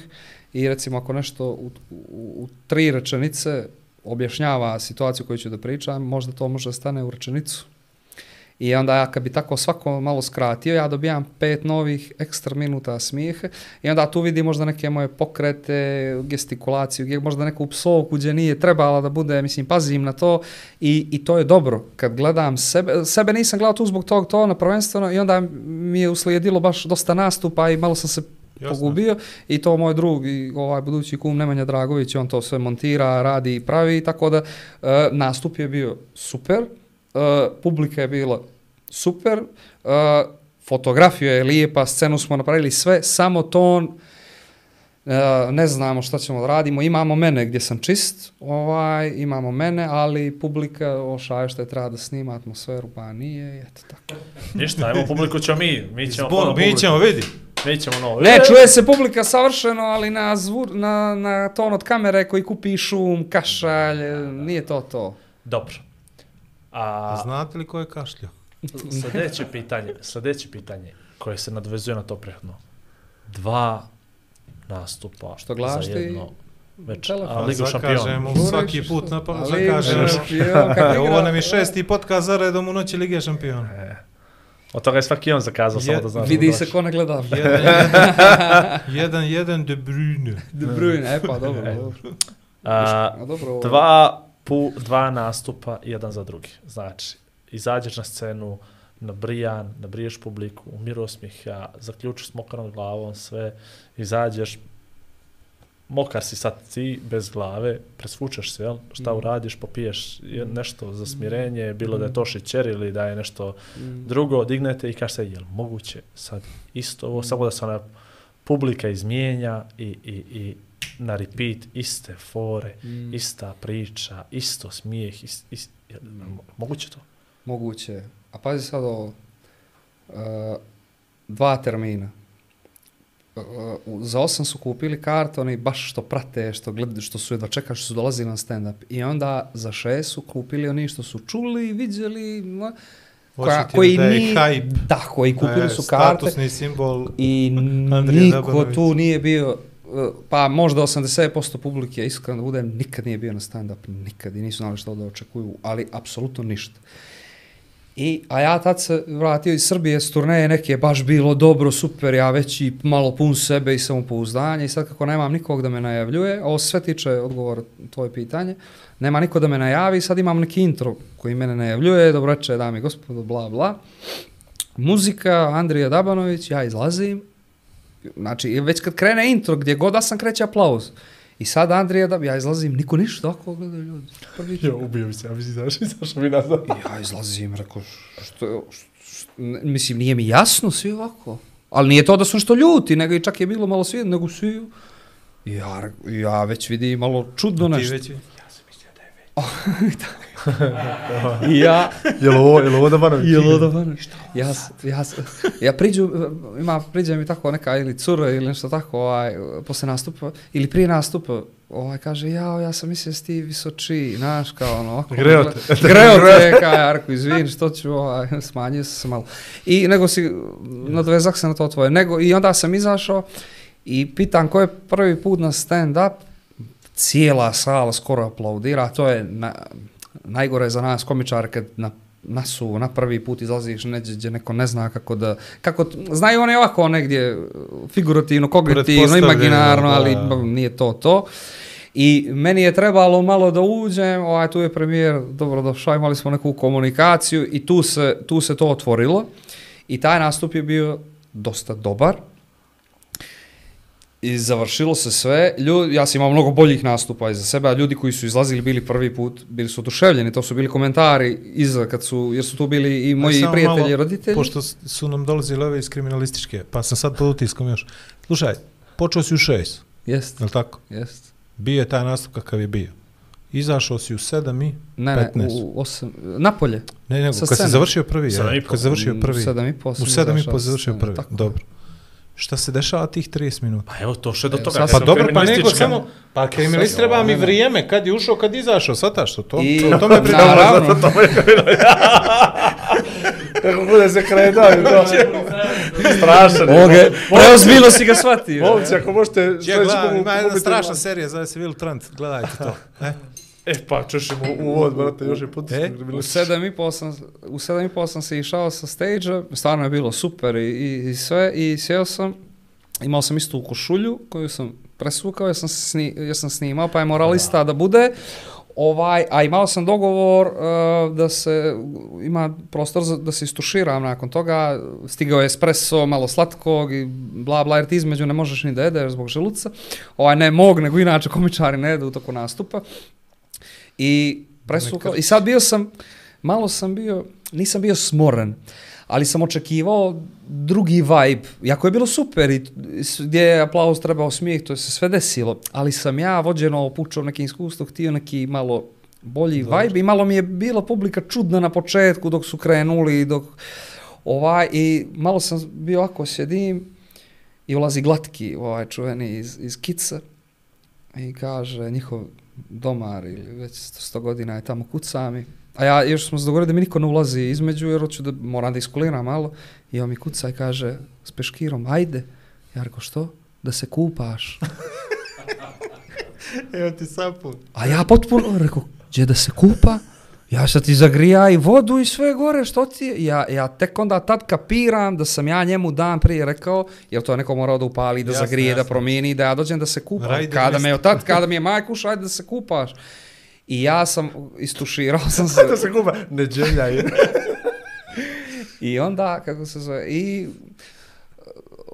i recimo ako nešto u, u, u tri rečenice objašnjava situaciju koju ću da pričam, možda to može stane u rečenicu. I onda ja kad bi tako svako malo skratio, ja dobijam pet novih ekstra minuta smijeha i onda tu vidim možda neke moje pokrete, gestikulaciju, možda neku psovku gdje nije trebala da bude, mislim, pazim na to i, i to je dobro. Kad gledam sebe, sebe nisam gledao tu zbog tog tona prvenstveno i onda mi je uslijedilo baš dosta nastupa i malo sam se Jasno. pogubio i to moj drug i ovaj budući kum Nemanja Dragović, on to sve montira, radi i pravi, tako da e, nastup je bio super, e, publika je bila super, e, fotografija je lijepa, scenu smo napravili sve, samo ton, e, ne znamo šta ćemo da radimo, imamo mene gdje sam čist, ovaj, imamo mene, ali publika ošaje što je treba da snima atmosferu, pa nije, i eto tako. Ništa, evo publiku ćemo mi. Mi ćemo, Zbog, ono, mi ćemo, vidi. Mi ćemo novo. Ne, čuje se publika savršeno, ali na, zvur, na, na ton od kamere koji kupi šum, kašalj, nije to to. Dobro. A Znate li ko je kašljao? sljedeće pitanje, sljedeće pitanje koje se nadvezuje na to prethodno. Dva nastupa Što gledaš za jedno večer. telefon? A Ligu Zakažemo šampiona. Svaki put na pa kako E, Ovo nam je šesti podcast za redom u noći Lige šampiona. E, Od toga je svaki on zakazao, samo Je- da znaš. Vidi se ko ne gleda. Jedan, jedan, jedan, jedan De Bruyne. De Bruyne, e pa dobro. dobro. A, A, dobro ovo- dva, pu, dva nastupa, jedan za drugi. Znači, izađeš na scenu, nabrijan, nabriješ publiku, umiro osmijeha, zaključiš s mokrom glavom, sve, izađeš, mokar si sad ti, bez glave, presvučeš se, jel? Šta Mm. uradiš, popiješ je- Mm. nešto za smirenje, bilo da je Mm. to šićer ili da je nešto Mm. drugo, dignete i kaže se, jel moguće sad isto ovo, Mm. samo da se ona publika izmijenja i, i, i na repeat iste fore, Mm. ista priča, isto smijeh, ist, ist, jel, mo- moguće to? Moguće. A pazi sad ovo. Uh, dva termina. Uh, u- za osam su kupili karte, oni baš što prate, što gledaju, što su jedva čekali, što su dolazili na stand-up. I onda za šest su kupili oni što su čuli, vidjeli, ma, koja, Osjetili koji da ni, hype, da, koji kupili da su karte Statusni simbol. i niko tu nije bio, uh, pa možda 80% publike, iskreno da budem, nikad nije bio na stand-up, nikad i nisu znali što da očekuju, ali apsolutno ništa. I, a ja tad se vratio iz Srbije s turneje, neke je baš bilo dobro, super, ja već i malo pun sebe i samopouzdanje i sad kako nemam nikog da me najavljuje, ovo sve tiče odgovor tvoje pitanje, nema niko da me najavi, sad imam neki intro koji mene najavljuje, dobro reče, dame i gospodo, bla, bla. Muzika, Andrija Dabanović, ja izlazim, znači već kad krene intro, gdje god da sam kreće aplauz. I sad Andrija da ja izlazim, niko ništa, tako gledaju ljudi. Prvi Ja, ubio bi se, ja bi si zašao bi nazad. ja izlazim, rekao, što, je- što, što, mislim, nije mi jasno svi ovako. Ali nije to da su što ljuti, nego i čak je bilo malo svi, nego svi, ja, ja već vidim malo čudno Ti nešto. već I ja, Jel ovo, jel ovo Dabanović? Je lo da vano? Ja, ja, ja priđu, ima, priđe mi tako neka ili cura ili nešto tako, ovaj, posle nastupa, ili prije nastupa, ovaj, kaže, jao, ja sam mislio da si ti visoči, znaš, kao ono, ovako. Greo te. Greo te, kao, Jarko, izvini, što ću, ovaj, smanjio sam se malo. I nego si, nadvezak se na to tvoje, nego, i onda sam izašao i pitan ko je prvi put na stand-up, cijela sala skoro aplaudira, to je na, najgore za nas komičare kad na nasu na prvi put izlaziš neđe gdje neko ne zna kako da kako znaju oni ovako negdje figurativno, kognitivno, imaginarno, ali da. nije to to. I meni je trebalo malo da uđem, ovaj, tu je premijer, dobro došao, imali smo neku komunikaciju i tu se, tu se to otvorilo. I taj nastup je bio dosta dobar. I završilo se sve. Ljudi, ja sam imao mnogo boljih nastupa iza sebe, a ljudi koji su izlazili bili prvi put, bili su oduševljeni, to su bili komentari iza, kad su, jer su tu bili i moji samo prijatelji malo, i roditelji. Pošto su nam dolazili ove iz kriminalističke, pa sam sad pod utiskom još. Slušaj, počeo si u šest, Jest, je li tako? jest. Bio je taj nastup kakav je bio. Izašao si u sedam i... Ne, ne, 15. u osam, napolje. Ne, nego, Sa kad si završio prvi, Sedam i po. kad si završio prvi. U sedam i po U sedam i po završio prvi, tako. dobro. Šta se dešava tih 30 minuta? Pa evo, to što je do Evo, toga. ja Pa dobro, pa nego samo, pa kriminalist treba mi vrijeme, kad je ušao, kad je izašao, svataš to, to, I, to, to me pridavalo. naravno, Kako bude se kredao, to strašan. je. Oge, preozbiljno si ga shvatio. Momci, ako možete... Gledam, ima jedna strašna serija, zove se Will Trent, gledajte to. E, E, pa, u uvod, brate, još je put. E, U sedam i po sam, u sam se išao sa stage stvarno je bilo super i, i, i sve, i sjeo sam, imao sam istu košulju koju sam presvukao, jer sam, sni, jer sam snimao, pa je moralista da. bude, ovaj, a imao sam dogovor uh, da se, ima prostor za, da se istuširam nakon toga, stigao je espresso, malo slatkog i bla bla, jer ti između ne možeš ni da jedeš zbog želuca, ovaj, ne mog, nego inače komičari ne jedu u toku nastupa, i presukao, i sad bio sam, malo sam bio, nisam bio smoren, ali sam očekivao drugi vibe, jako je bilo super i gdje je aplauz trebao smijeh, to je se sve desilo, ali sam ja vođeno pučao nekim iskustvom, htio neki malo bolji vibe i malo mi je bila publika čudna na početku dok su krenuli, dok ovaj, i malo sam bio ako sjedim i ulazi Glatki, ovaj čuveni iz, iz Kica i kaže njihov domar ili već 100 godina je tamo kuca mi. A ja još smo se dogovorili da mi niko ne ulazi između jer hoću da moram da iskuliram malo. I on mi kuca i kaže s peškirom, ajde. Ja rekao što? Da se kupaš. evo ti sapun. A ja potpuno rekao, gdje da se kupa? Ja sad ti zagrija i vodu i sve gore, što ti je? Ja, ja tek onda tad kapiram da sam ja njemu dan prije rekao, jer to je neko morao da upali, da Jasno, zagrije, da jasno. promijeni, da ja dođem da se kupam. Rajder kada me je tad, kada mi je majka ušla, ajde da se kupaš. I ja sam istuširao sam se. Da se kupa, neđelja je. I onda, kako se zove, i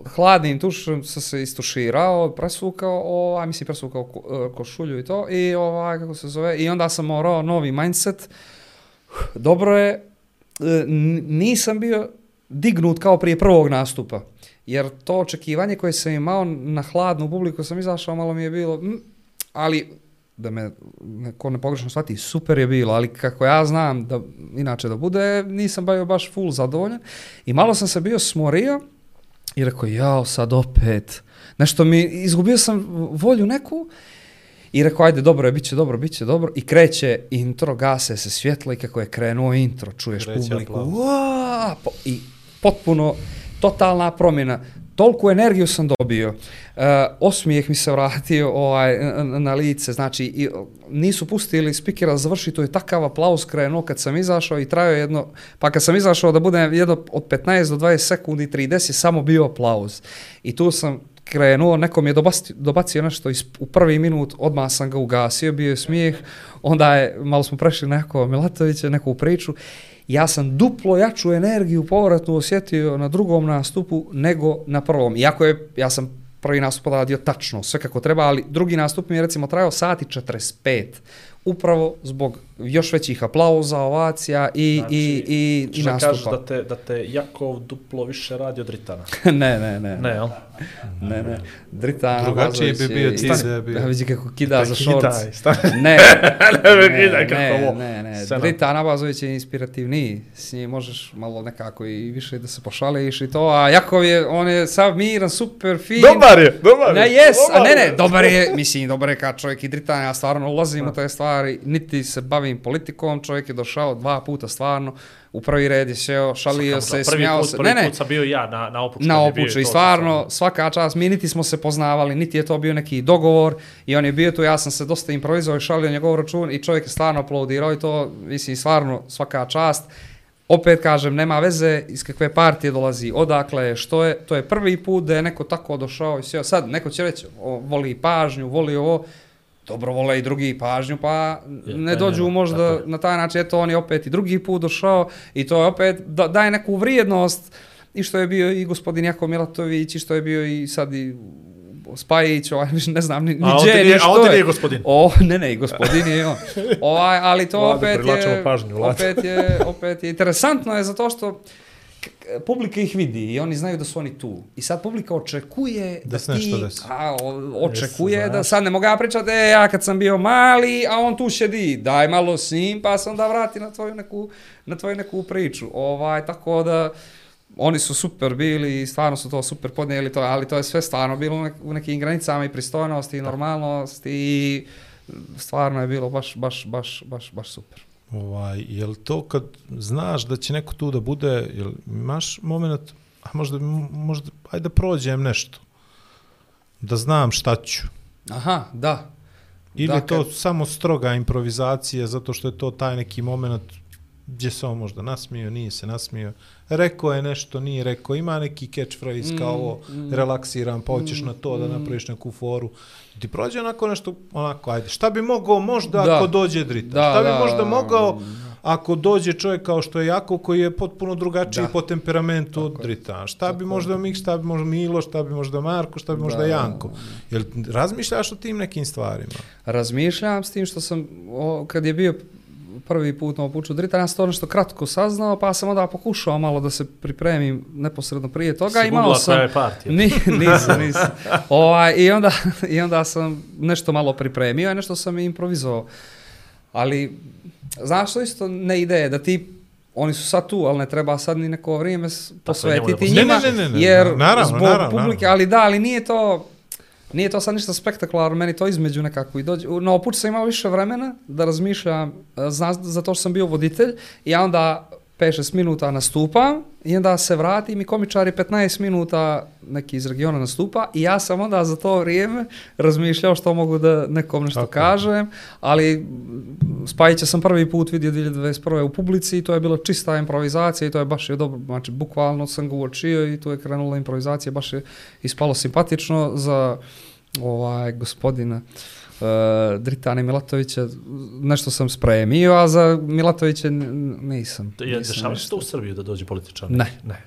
hladnim tušem sam se istuširao, presukao, ovaj, mislim presukao ko- e, košulju i to, i ovaj, kako se zove, i onda sam morao novi mindset. Dobro je, e, nisam bio dignut kao prije prvog nastupa, jer to očekivanje koje sam imao na hladnu publiku sam izašao, malo mi je bilo, mm, ali da me neko ne pogrešno shvati, super je bilo, ali kako ja znam da inače da bude, nisam bio baš full zadovoljan i malo sam se bio smorio i rekao, jao, sad opet, nešto mi, izgubio sam volju neku i rekao, ajde, dobro je, bit će dobro, bit će dobro. I kreće intro, gase se svjetlo i kako je krenuo intro, čuješ Kreće publiku, po, i potpuno totalna promjena. Tolku energiju sam dobio. uh, osmijeh mi se vratio ovaj, na, lice. Znači, i, nisu pustili spikera završi, to je takav aplauz krenuo kad sam izašao i trajao jedno, pa kad sam izašao da budem jedno od 15 do 20 sekundi, 30, samo bio aplauz. I tu sam krenuo, neko mi je dobacio, dobacio nešto iz, u prvi minut, odmah sam ga ugasio, bio je smijeh, onda je, malo smo prešli neko Milatovića, neku priču, ja sam duplo jaču energiju povratnu osjetio na drugom nastupu nego na prvom. Iako je, ja sam prvi nastup odradio tačno, sve kako treba, ali drugi nastup mi je recimo trajao sati 45. Upravo zbog još većih aplauza, ovacija i, Znači, i, i, i kažeš nastupa. da te, da te Jakov duplo više radi od Ritana? ne, ne, ne. Ne, jel? Ne, ne. Drita Drugačiji bi bio ti da je bio. Vidi kako kida za Kidaj, šorc. stani. Ne, Ne ne, ne, ne, ne. Scena. Drita Abazović je inspirativniji. S njim možeš malo nekako i više da se pošališ i to. A Jakov je, on je sav miran, super, fin. Dobar je, dobar Ne, je. jes, a ne, ne, dobar je, mislim, dobar je kao čovjek i Dritan, ja stvarno ulazim u te stvari, niti se bavim politikom, čovjek je došao dva puta stvarno, u prvi red je seo, šalio se, prvi smijao put, se, prvi ne, ne, put sam bio ja na, na opučku. na opuču i to, stvarno svaka čast, mi niti smo se poznavali, niti je to bio neki dogovor i on je bio tu, ja sam se dosta improvizovao i šalio njegov račun i čovjek je stvarno aplaudirao i to, mislim, stvarno svaka čast. Opet kažem, nema veze iz kakve partije dolazi, odakle je, što je, to je prvi put da je neko tako došao i sjeo. Sad, neko će reći, o, voli pažnju, voli ovo, dobro vole i drugi pažnju, pa Je, ne dođu nema, možda tako je. na taj način, eto on je opet i drugi put došao i to je opet da, daje neku vrijednost i što je bio i gospodin Jako Milatović i što je bio i sad i Spajić, ovaj, ne znam, ni, ni A gdje, ni a on što je. nije gospodin. O, ne, ne, gospodin je on. Ovaj, ali to Vlade, opet je, pažnju, Vlade. opet je, opet je interesantno je zato što publika ih vidi i oni znaju da su oni tu. I sad publika očekuje da, Da se ti, nešto desi. a, o- očekuje Jesi, da sad ne mogu ja pričati, e, ja kad sam bio mali, a on tu šedi, daj malo s njim, pa se onda vrati na tvoju neku, na tvoju neku priču. Ovaj, tako da, oni su super bili i stvarno su to super podnijeli, to, ali to je sve stvarno bilo nek- u nekim granicama i pristojnosti i normalnosti i stvarno je bilo baš, baš, baš, baš, baš super. Ovaj, jel to kad znaš da će neko tu da bude, jel imaš moment, a možda, možda, ajde da prođem nešto, da znam šta ću. Aha, da. Ili Da, je to samo stroga improvizacija zato što je to taj neki moment gdje se on možda nasmio, nije se nasmio, rekao je nešto, nije rekao, ima neki catchphrase kao ovo, relaksiram, pa hoćeš na to da napraviš neku foru. Ti prođe onako nešto, onako, ajde, šta bi mogao možda Da. ako dođe drita? Da, šta bi da, možda da, mogao da. ako dođe čovjek kao što je Jako, koji je potpuno drugačiji Da. po temperamentu od Tako je. drita? Šta bi Tako je. možda Mik, šta bi možda Milo, šta bi možda Marko, šta bi možda Da. Janko? Jel razmišljaš o tim nekim stvarima? Razmišljam s tim što sam, o, kad je bio prvi put na opuču drita, ja sam to nešto kratko saznao, pa sam onda pokušao malo da se pripremim neposredno prije toga. Si Imao sam, koja je partija. Ni, nisam, nisam. Ovaj, i, onda, I onda sam nešto malo pripremio i nešto sam improvizovao. Ali, znaš što isto ne ide, da ti oni su sad tu, ali ne treba sad ni neko vrijeme posvetiti posveti. njima, Ne, ne, ne, ne, ne, jer naravno, zbog naravno, publike, naravno. ali da, ali nije to, nije to sad ništa spektakularno, meni to između nekako i dođe. Na opuću sam imao više vremena da razmišljam, e, zna, zato što sam bio voditelj, i ja onda 5-6 minuta nastupam i onda se vratim i komičari 15 minuta neki iz regiona nastupa i ja sam onda za to vrijeme razmišljao što mogu da nekom nešto Tako kažem, ali Spajića sam prvi put vidio 2021. u publici i to je bila čista improvizacija i to je baš je dobro, znači bukvalno sam ga uočio i tu je krenula improvizacija, baš je ispalo simpatično za ovaj gospodina uh, Dritane Milatovića, nešto sam spremio, a za Milatovića nisam. Je, dešava se to u Srbiji da dođe političar? Ne. Ne.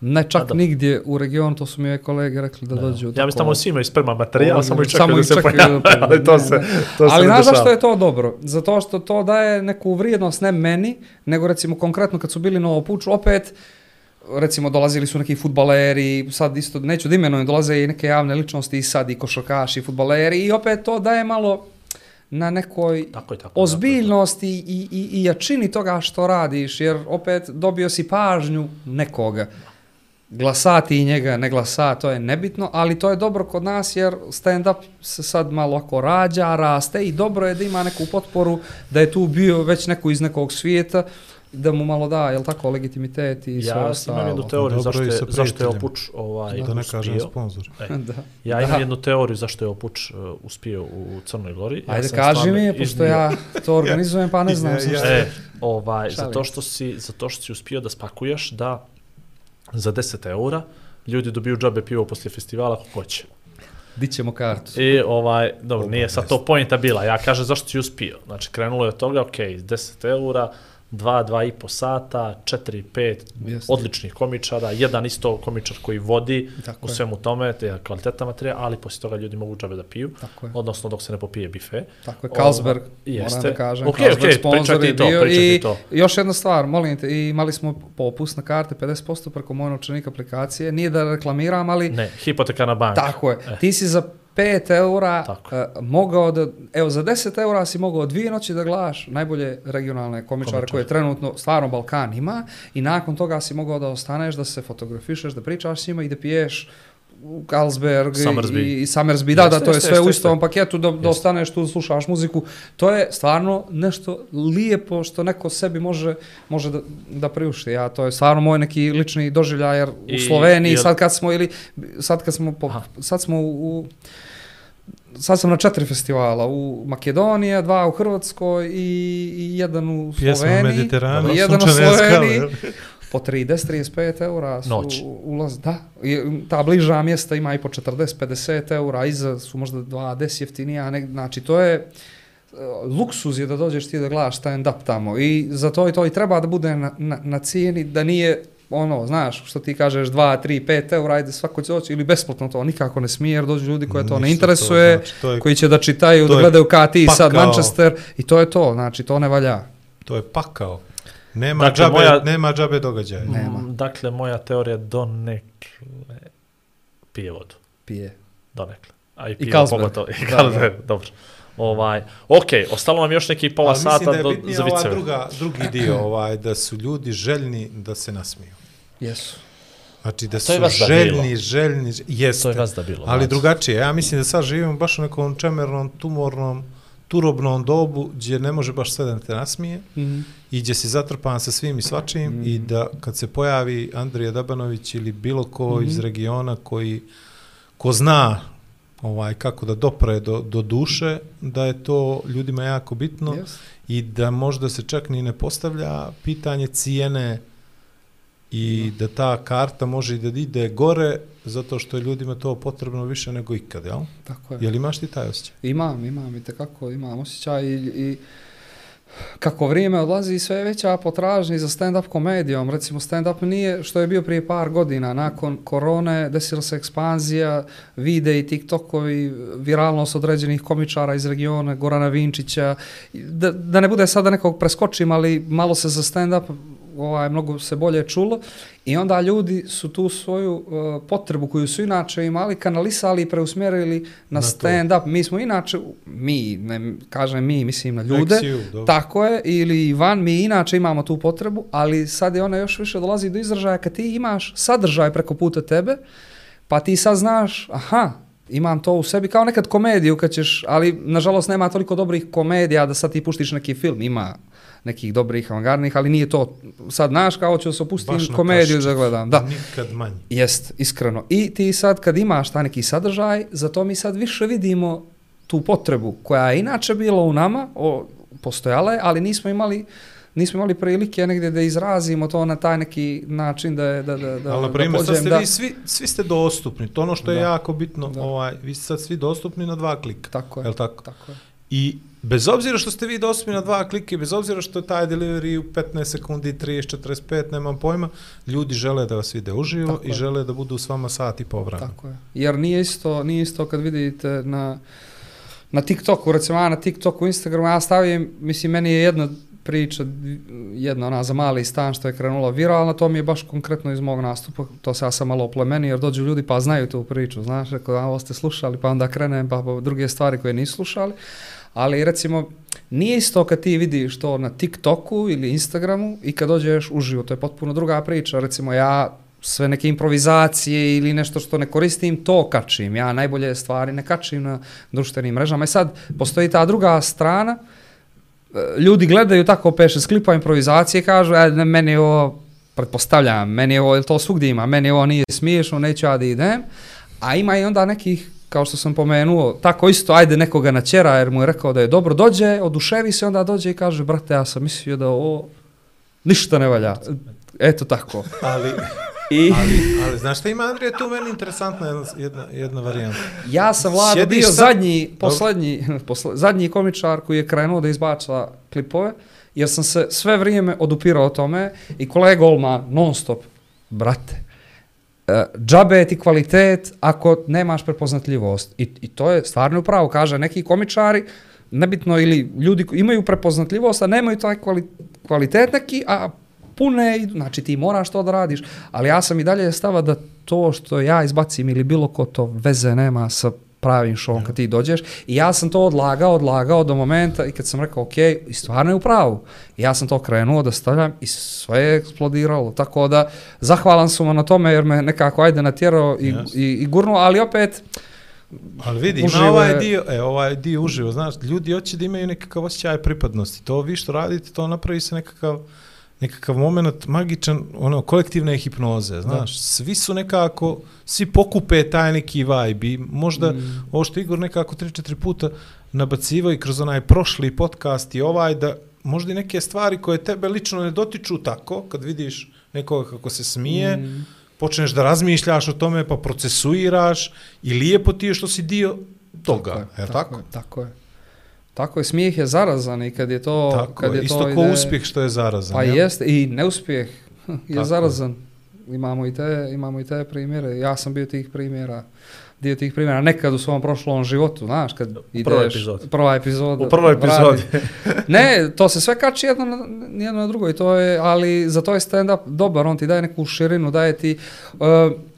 Ne čak A da. nigdje u regionu, to su mi ove kolege rekli da Ne. dođu. Ja mislim tamo svi imaju sprema materijal, Ovo, samo i čekaju da se pojave, da- ali to ne, se, to se Ali znaš zašto je to dobro? Zato što to daje neku vrijednost ne meni, nego recimo konkretno kad su bili na Opuču, opet recimo dolazili su neki futbaleri, sad isto neću da imenujem, dolaze i neke javne ličnosti i sad i košarkaši, i futbaleri i opet to daje malo na nekoj Tako je, tako. ozbiljnosti i, i, i jačini toga što radiš, jer opet dobio si pažnju nekoga. Glasati i njega, ne glasa, to je nebitno, ali to je dobro kod nas jer stand-up se sad malo ako rađa, raste i dobro je da ima neku potporu, da je tu bio već neko iz nekog svijeta, da mu malo da, jel tako, legitimitet i sve Ja ostalo. imam jednu teoriju Dobro zašto je, zašto je. Opuč ovaj, Da ne kažem sponsor. E, da. Ja imam Da. jednu teoriju zašto je Opuč uh, uspio u Crnoj Gori. Ja Ajde, kaži stvarno mi pošto iznio- ja to organizujem, pa ne znam Ja- sam ja- šta. E, ovaj, Šalim zato što, si, zato što si uspio da spakuješ da za 10 eura ljudi dobiju džabe pivo poslije festivala kako hoće. Di ćemo kartu? I ovaj, dobro, Oba, nije sad to pojenta bila. Ja kažem zašto si uspio. Znači, krenulo je od toga, ok, 10 eura, 2, 2 i po sata, 4, 5 Jeste. odličnih komičara, jedan isto komičar koji vodi Tako u je. svemu tome, te je kvalitetna materija, ali poslije toga ljudi mogu džabe da piju, Tako je. odnosno dok se ne popije bife. Tako je, Carlsberg, Ovo, moram da kažem, Ok, Carlsberg ok, sponsor je to, i to. još jedna stvar, molim te, i imali smo popust na karte 50% preko moje novčanik aplikacije, nije da reklamiram, ali Ne, hipotekarna banka. tako je, E. ti si za 5 eura Tako uh, mogao da, evo za 10 eura si mogao dvije noći da gledaš najbolje regionalne komičare koje trenutno stvarno Balkan ima i nakon toga si mogao da ostaneš, da se fotografišeš, da pričaš s njima i da piješ u Carlsberg i, Summersby. i Summersby, da, da, Jeste, to je jeste, sve jeste, u istom jeste. paketu, da, da ostaneš tu, da slušaš muziku. To je stvarno nešto lijepo što neko sebi može, može da, da priušti. Ja, to je stvarno moj neki lični doživljaj, jer u I- Sloveniji i- sad kad smo, ili sad kad smo, po, sad smo u, u sad sam na četiri festivala, u Makedoniji, dva u Hrvatskoj i, i jedan u Pjesma Sloveniji. I jedan u Sloveniji. Po 30-35 eura su Noć. ulaz. Da, i ta bliža mjesta ima i po 40-50 eura, iza su možda 2-10 jeftinija. Ne, znači, to je e, luksuz je da dođeš ti da gledaš stand-up tamo i za to i to i treba da bude na, na, na cijeni, da nije ono, znaš, što ti kažeš 2, 3, 5 eura, ajde svako će doći ili besplatno to nikako ne smije jer dođu ljudi koje to ne interesuje, znači, to, je, koji će da čitaju, to da gledaju KT i sad. Manchester i to je to, znači to ne valja. to je pakao. Nema, Dakle, džabe, moja- nema džabe događaja. Nema. Dakle, moja teorija donekle pije vodu. Pije. Donekle. A i I pivo Carlsberg. pogotovo. I Da, Carlsberg, dobro. Ovaj, ok, ostalo nam još neki pola Ali mislim sata da je do, za ova viceve. druga, drugi dio, ovaj, da su ljudi željni da se nasmiju. Jesu. Znači da je su da željni, bilo. željni, jeste. To je vas da bilo. Ali mlađe. drugačije. Ja mislim da sad živimo baš u nekom čemernom, tumornom, turobnom dobu gdje ne može baš sve da te nasmije Mhm. i gdje si zatrpan sa svim i svačim Mm. i da kad se pojavi Andrija Dabanović ili bilo ko Mhm. iz regiona koji ko zna ovaj kako da dopre do, do duše, da je to ljudima jako bitno Yes. i da možda se čak ni ne postavlja pitanje cijene i da ta karta može i da ide gore zato što je ljudima to potrebno više nego ikad, jel? Tako je. Jel imaš ti taj osjećaj? Imam, imam i tekako imam osjećaj i, i kako vrijeme odlazi sve je veća potražnja za stand-up komedijom. Recimo stand-up nije što je bio prije par godina. Nakon korone desila se ekspanzija, vide i TikTokovi, viralnost određenih komičara iz regiona, Gorana Vinčića. Da, da ne bude sada nekog preskočim, ali malo se za stand-up ovaj, mnogo se bolje čulo i onda ljudi su tu svoju uh, potrebu koju su inače imali kanalisali i preusmjerili na, Na to. stand-up. Mi smo inače, mi, ne kažem mi, mislim na ljude, dobro. tako je, ili van, mi inače imamo tu potrebu, ali sad je ona još više dolazi do izražaja kad ti imaš sadržaj preko puta tebe, pa ti sad znaš, aha, imam to u sebi, kao nekad komediju kad ćeš, ali nažalost nema toliko dobrih komedija da sad ti puštiš neki film, ima nekih dobrih avangardnih, ali nije to, sad znaš kao ću se opustim komediju da gledam, da. Nikad manje. Jest, iskreno. I ti sad kad imaš taj neki sadržaj, zato mi sad više vidimo tu potrebu koja je inače bila u nama, o, postojala je, ali nismo imali nismo imali prilike negdje da izrazimo to na taj neki način da je, da, da, da, Ali, na primjer, sad ste da- vi svi, svi ste dostupni. To ono što je Da. jako bitno. Da. Ovaj, vi ste sad svi dostupni na dva klika. Tako je, Jel tako? tako je. I bez obzira što ste vi dostupni na dva klike, bez obzira što je taj delivery u 15 sekundi, 30, 45, nemam pojma, ljudi žele da vas vide uživo Tako i je. žele da budu s vama sat i po vremena. Tako je. Jer nije isto, nije isto kad vidite na, na TikToku, recimo ja na TikToku, Instagramu, ja stavim, mislim, meni je jedna priča, jedna ona za mali stan što je krenula viralna, to mi je baš konkretno iz mog nastupa, to se ja sam malo oplemeni, jer dođu ljudi pa znaju tu priču, znaš, rekao, a ovo ste slušali, pa onda krenem, pa, pa druge stvari koje nisu slušali, ali recimo, nije isto kad ti vidiš to na TikToku ili Instagramu i kad dođeš uživo, to je potpuno druga priča, recimo ja sve neke improvizacije ili nešto što ne koristim, to kačim. Ja najbolje stvari ne kačim na društvenim mrežama. I sad, postoji ta druga strana, e, ljudi gledaju tako peše sklipa improvizacije i kažu, e, ne, meni je ovo, pretpostavljam, meni je ovo, to svugdje ima, meni ovo nije smiješno, neću ja da idem. A ima i onda nekih, kao što sam pomenuo, tako isto, ajde nekoga načera jer mu je rekao da je dobro, dođe, oduševi se, onda dođe i kaže, brate, ja sam mislio da ovo ništa ne valja. Eto tako. Ali, I ali, ali znaš šta ima, Andrija, tu meni interesantna jedna, jedna, jedna varijanta. ja sam Vlado Sjediš bio sad- zadnji, poslednji, posle, zadnji komičar koji je krenuo da izbača klipove, jer sam se sve vrijeme odupirao tome i kolega Olman non stop, brate, E, džabe ti kvalitet ako nemaš prepoznatljivost. I, I to je stvarno upravo, kaže, neki komičari, nebitno ili ljudi koji imaju prepoznatljivost, a nemaju taj kvali, kvalitet neki, a pune, znači ti moraš to da radiš, ali ja sam i dalje stava da to što ja izbacim ili bilo ko to veze nema sa pravim šovom kad ti dođeš i ja sam to odlagao, odlagao do momenta i kad sam rekao ok, i stvarno je u pravu. I ja sam to krenuo da stavljam i sve je eksplodiralo, tako da zahvalan sam mu na tome jer me nekako ajde natjerao i, Yes. i, i gurnuo, ali opet Ali vidi, ima ovaj dio, e, ovaj dio uživo, znaš, ljudi hoće da imaju nekakav osjećaj pripadnosti. To vi što radite, to napravi se nekakav nekakav moment magičan, ono, kolektivne hipnoze, znaš, svi su nekako, svi pokupe taj neki vibe i možda, mm. ovo što Igor nekako 3-4 puta nabacivao i kroz onaj prošli podcast i ovaj, da možda i neke stvari koje tebe lično ne dotiču tako, kad vidiš nekoga kako se smije, mm. počneš da razmišljaš o tome, pa procesuiraš i lijepo ti je što si dio toga, Tako je, je, je tako? je, tako je. Tako je, smijeh je zarazan i kad je to... Tako kad je, isto to ko ide- uspjeh što je zarazan. Pa jel? jeste, i neuspjeh je Tako zarazan. Imamo i, te, imamo i te primjere. Ja sam bio tih primjera, dio tih primjera nekad u svom prošlom životu, znaš, kad ideš... prvoj epizodi. Prva epizoda. U prvoj epizodi. ne, to se sve kači jedno na, jedno na drugo i to je, ali za to je stand-up dobar, on ti daje neku širinu, daje ti, uh,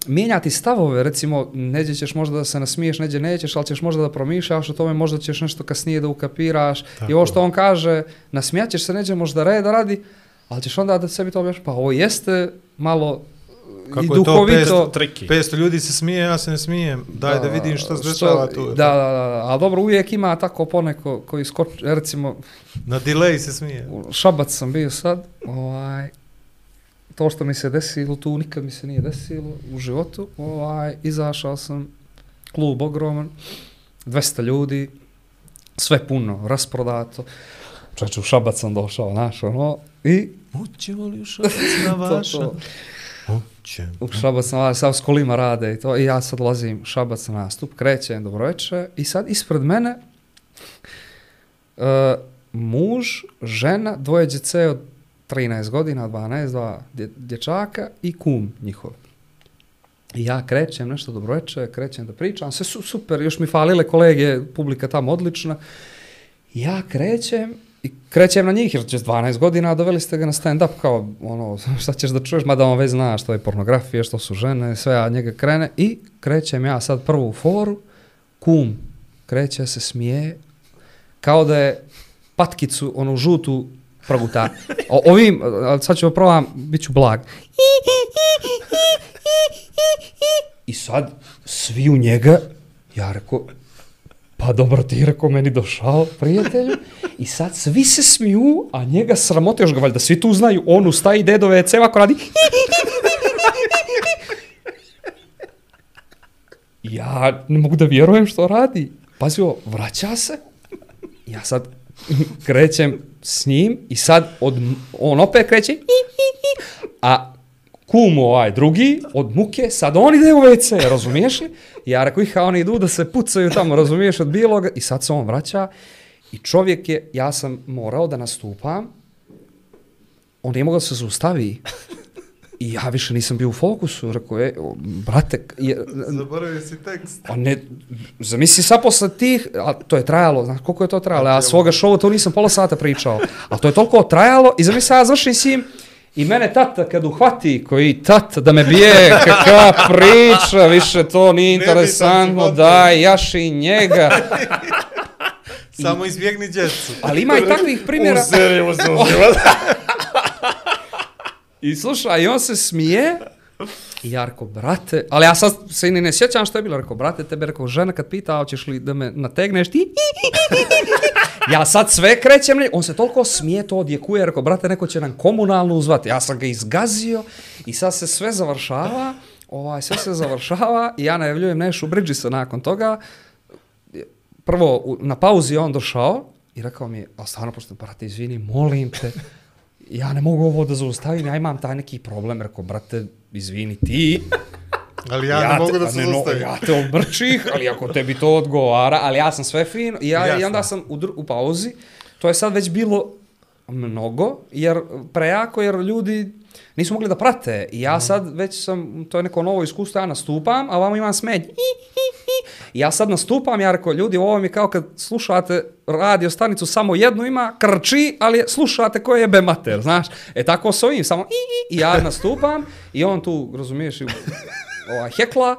mijenja ti stavove, recimo, neđe ćeš možda da se nasmiješ, neđe nećeš, ali ćeš možda da promišljaš o tome, možda ćeš nešto kasnije da ukapiraš. Tako I ovo što on kaže, nasmijaćeš se, neđe možda reda radi, ali ćeš onda da sebi to objaš, pa ovo jeste malo Kako i je to duhovito. Triki. 500 ljudi se smije, ja se ne smijem. Daj da, vidim šta se dešava tu. Da, da, da, da, ali dobro, uvijek ima tako poneko koji skoči, recimo, Na delay se smije. Šabac sam bio sad, ovaj, to što mi se desilo, tu nikad mi se nije desilo u životu, ovaj, izašao sam, klub ogroman, 200 ljudi, sve puno, rasprodato, čeče u Šabac sam došao, znaš, ono, i Hoćemo li u šabac na to, vaša? to, Hoćemo. u Šabac na vas, sad s kolima rade i to, i ja sad dolazim u Šabac na nastup, krećem, dobroveče, i sad ispred mene uh, muž, žena, dvoje djece od 13 godina, 12, dva dječaka i kum njihov. I ja krećem nešto dobroveče, krećem da pričam, sve su super, još mi falile kolege, publika tamo odlična. Ja krećem i krećem na njih, jer će 12 godina, doveli ste ga na stand-up, kao, ono, šta ćeš da čuješ, mada on već zna što je pornografija, što su žene, sve, a njega krene, i krećem ja sad prvu foru, kum kreće se smije, kao da je patkicu, onu žutu proguta. O, ovim, sad ćemo probam, bit ću blag. I sad, svi u njega, ja rekao, pa dobro ti je rekao meni došao, prijatelju. I sad svi se smiju, a njega sramote još ga valjda svi tu znaju, on ustaje i dedove ceva ako radi. Ja ne mogu da vjerujem što radi. Pazi vraća se. Ja sad krećem s njim i sad od, on opet kreće, i, i, i, a kum ovaj drugi, od muke, sad on ide u WC, razumiješ li? Ja rekao iha, oni idu da se pucaju tamo, razumiješ, od biloga, i sad se on vraća, i čovjek je, ja sam morao da nastupam, on nije mogao da se zaustavi, i ja više nisam bio u fokusu, rekao je, brate, je, Zaboravio si tekst. Pa ne, zamisli sad posle tih, a to je trajalo, znaš koliko je to trajalo, ja svoga šova to nisam pola sata pričao, a to je toliko trajalo i zamisli ja završim s njim i mene tata kad uhvati, koji tata da me bije, kakva priča, više to nije interesantno, daj, jaši njega, Samo izbjegni djecu. ali ima i takvih primjera. seriju se I slušaj, i on se smije, I ja rekao, brate, ali ja sad se i ne sjećam što je bilo, rekao, brate, tebe rekao, žena kad pita, hoćeš li da me nategneš ti? ja sad sve krećem, on se toliko smije, to odjekuje, rekao, brate, neko će nam komunalno uzvati. Ja sam ga izgazio i sad se sve završava, ovaj, sve se završava i ja najavljujem Nešu Bridgesa nakon toga. Prvo, na pauzi je on došao i rekao mi, a stvarno, pošto, brate, izvini, molim te, ja ne mogu ovo da zaustavim, ja imam taj neki problem, rekao, brate, izvini ti, Ali ja, ne mogu te- da a se ne, no, zastavim. Ja te obrčih, ali ako tebi to odgovara, ali ja sam sve fin, i, ja, i Jasno. onda sam u, u pauzi, to je sad već bilo mnogo, jer prejako, jer ljudi nisu mogli da prate. I ja sad već sam, to je neko novo iskustvo, ja nastupam, a vamo imam smenj. I ja sad nastupam, ja rekao, ljudi, ovo mi kao kad slušate radio stanicu, samo jednu ima, krči, ali slušate koje je bemater, znaš. E tako s ovim, samo i, i, i ja nastupam i on tu, razumiješ, i ova hekla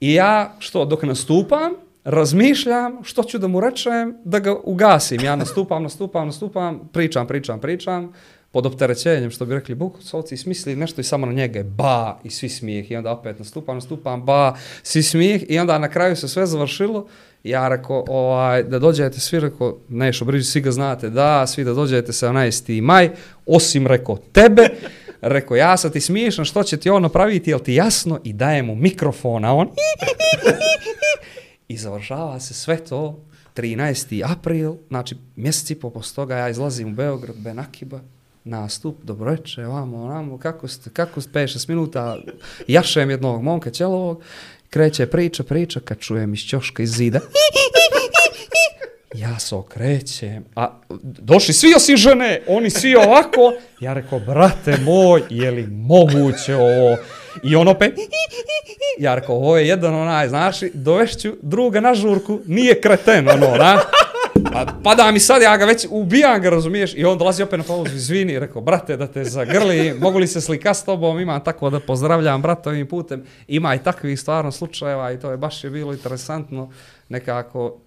i ja, što, dok nastupam, razmišljam što ću da mu rečem da ga ugasim. Ja nastupam, nastupam, nastupam, pričam, pričam, pričam, pod opterećenjem, što bi rekli Bukovcovci, smisli nešto i samo na njega je ba i svi smijeh i onda opet nastupam, nastupam, ba, svi smijeh i onda na kraju se sve završilo ja rekao, ovaj, da dođete svi, rekao, Nešo briži, svi ga znate, da, svi da dođete 17. maj, osim, rekao, tebe, rekao, ja sad ti smiješan, što će ti on napraviti, jel ti jasno? I daje mu mikrofon, a on i završava se sve to 13. april, znači mjesec i po posto toga ja izlazim u Beograd, Benakiba, nastup, dobro večer, vamo, onamo, kako ste, kako ste, 5-6 minuta, jašem jednog momka ćelovog, kreće priča, priča, kad čujem iz ćoška iz zida, ja se okrećem, a došli svi osim žene, oni svi ovako, ja rekao, brate moj, je li moguće ovo? I on opet, ja rekao, ovo je jedan onaj, znaš, dovešću druga na žurku, nije kreten, ono, na. Pa, A pada mi sad, ja ga već ubijam ga, razumiješ, i on dolazi opet na pauzu, izvini, rekao, brate, da te zagrli, mogu li se slika s tobom, imam tako da pozdravljam brata ovim putem, ima i takvih stvarno slučajeva i to je baš je bilo interesantno, nekako,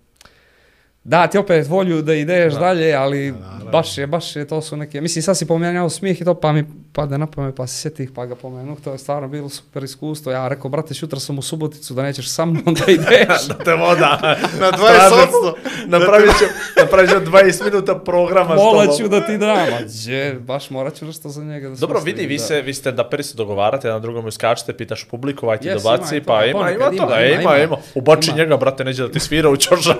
da ti opet volju da ideš da. dalje, ali baš je, baš je, to su neke, mislim sad si pomenjao smijeh i to pa mi pade na pamet pa se sjetih pa ga pomenu, to je stvarno bilo super iskustvo, ja rekao, brate, šutra sam u Suboticu da nećeš sa mnom da ideš. da te voda. Na 20%. Napravit ću, napravit ću 20 minuta programa s Mola tobom. ću da ti dam, a gdje, baš morat ću nešto za njega da se Dobro, vidi, vi da. se, vi ste da prvi se dogovarate, jedan drugom skačete, pitaš publiku, aj ti Jes, dobaci, ima i to, pa ima, ponekad ima to, ima, ima, ima, ima, ima. ima. Ubači Ima. njega, brate, neće da ti svira u čošak.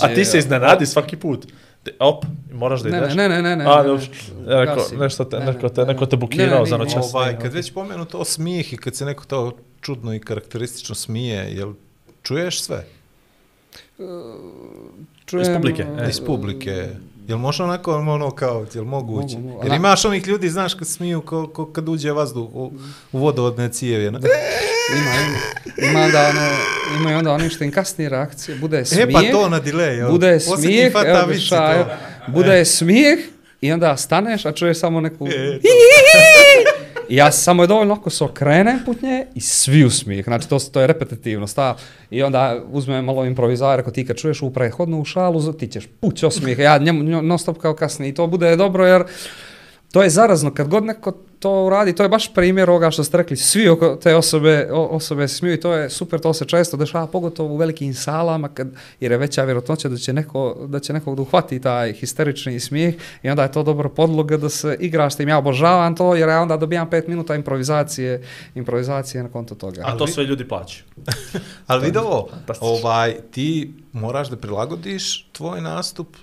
A ti se iznenadi svaki put. Te, op, moraš da Ne, ideš. ne, ne, ne, ne, A, ne, dobro. ne. Neko, nešto te, Ne, neko ne, te, ne, neko te ne. bukirao Ne, ne, za noćas. Ovaj, kad već pomenu to smijeh i kad se neko to čudno i karakteristično smije, jel čuješ sve? Čujem, Iz publike, e, e. Iz publike. Jel može onako ono kao, jel moguće? Mogu, mogu. Jer imaš onih ljudi, znaš, kad smiju ko, ko kad uđe vazduh u, u vodovodne cijevi. ono. Ima, ima. Ima onda ono, ima i onda oni što im kasnije reakcije, bude smijeh. E pa to na delay, jel? Bude smijeh, evo šajo, to. bude smijeh i onda staneš, a čuješ samo neku... E, I ja samo je dovoljno ako se okrenem put nje i svi u smijeh. Znači to, to je repetitivno stav. I onda uzme malo improvizar, ako ti kad čuješ u prethodnu šalu, ti ćeš puć osmijeh. Ja njemu non stop kao kasnije. I to bude dobro jer to je zarazno. Kad god neko to uradi, to je baš primjer ovoga što ste rekli. Svi oko te osobe, o, osobe se smiju i to je super, to se često dešava, pogotovo u velikim salama, kad, jer je veća vjerojatnoća da će, neko, da će nekog da uhvati taj histerični smijeh i onda je to dobro podloga da se igraš s tim. Ja obožavam to jer ja onda dobijam pet minuta improvizacije, improvizacije na konto toga. A to sve ljudi plaćaju. Ali vidi ovo, ovaj, ti moraš da prilagodiš tvoj nastup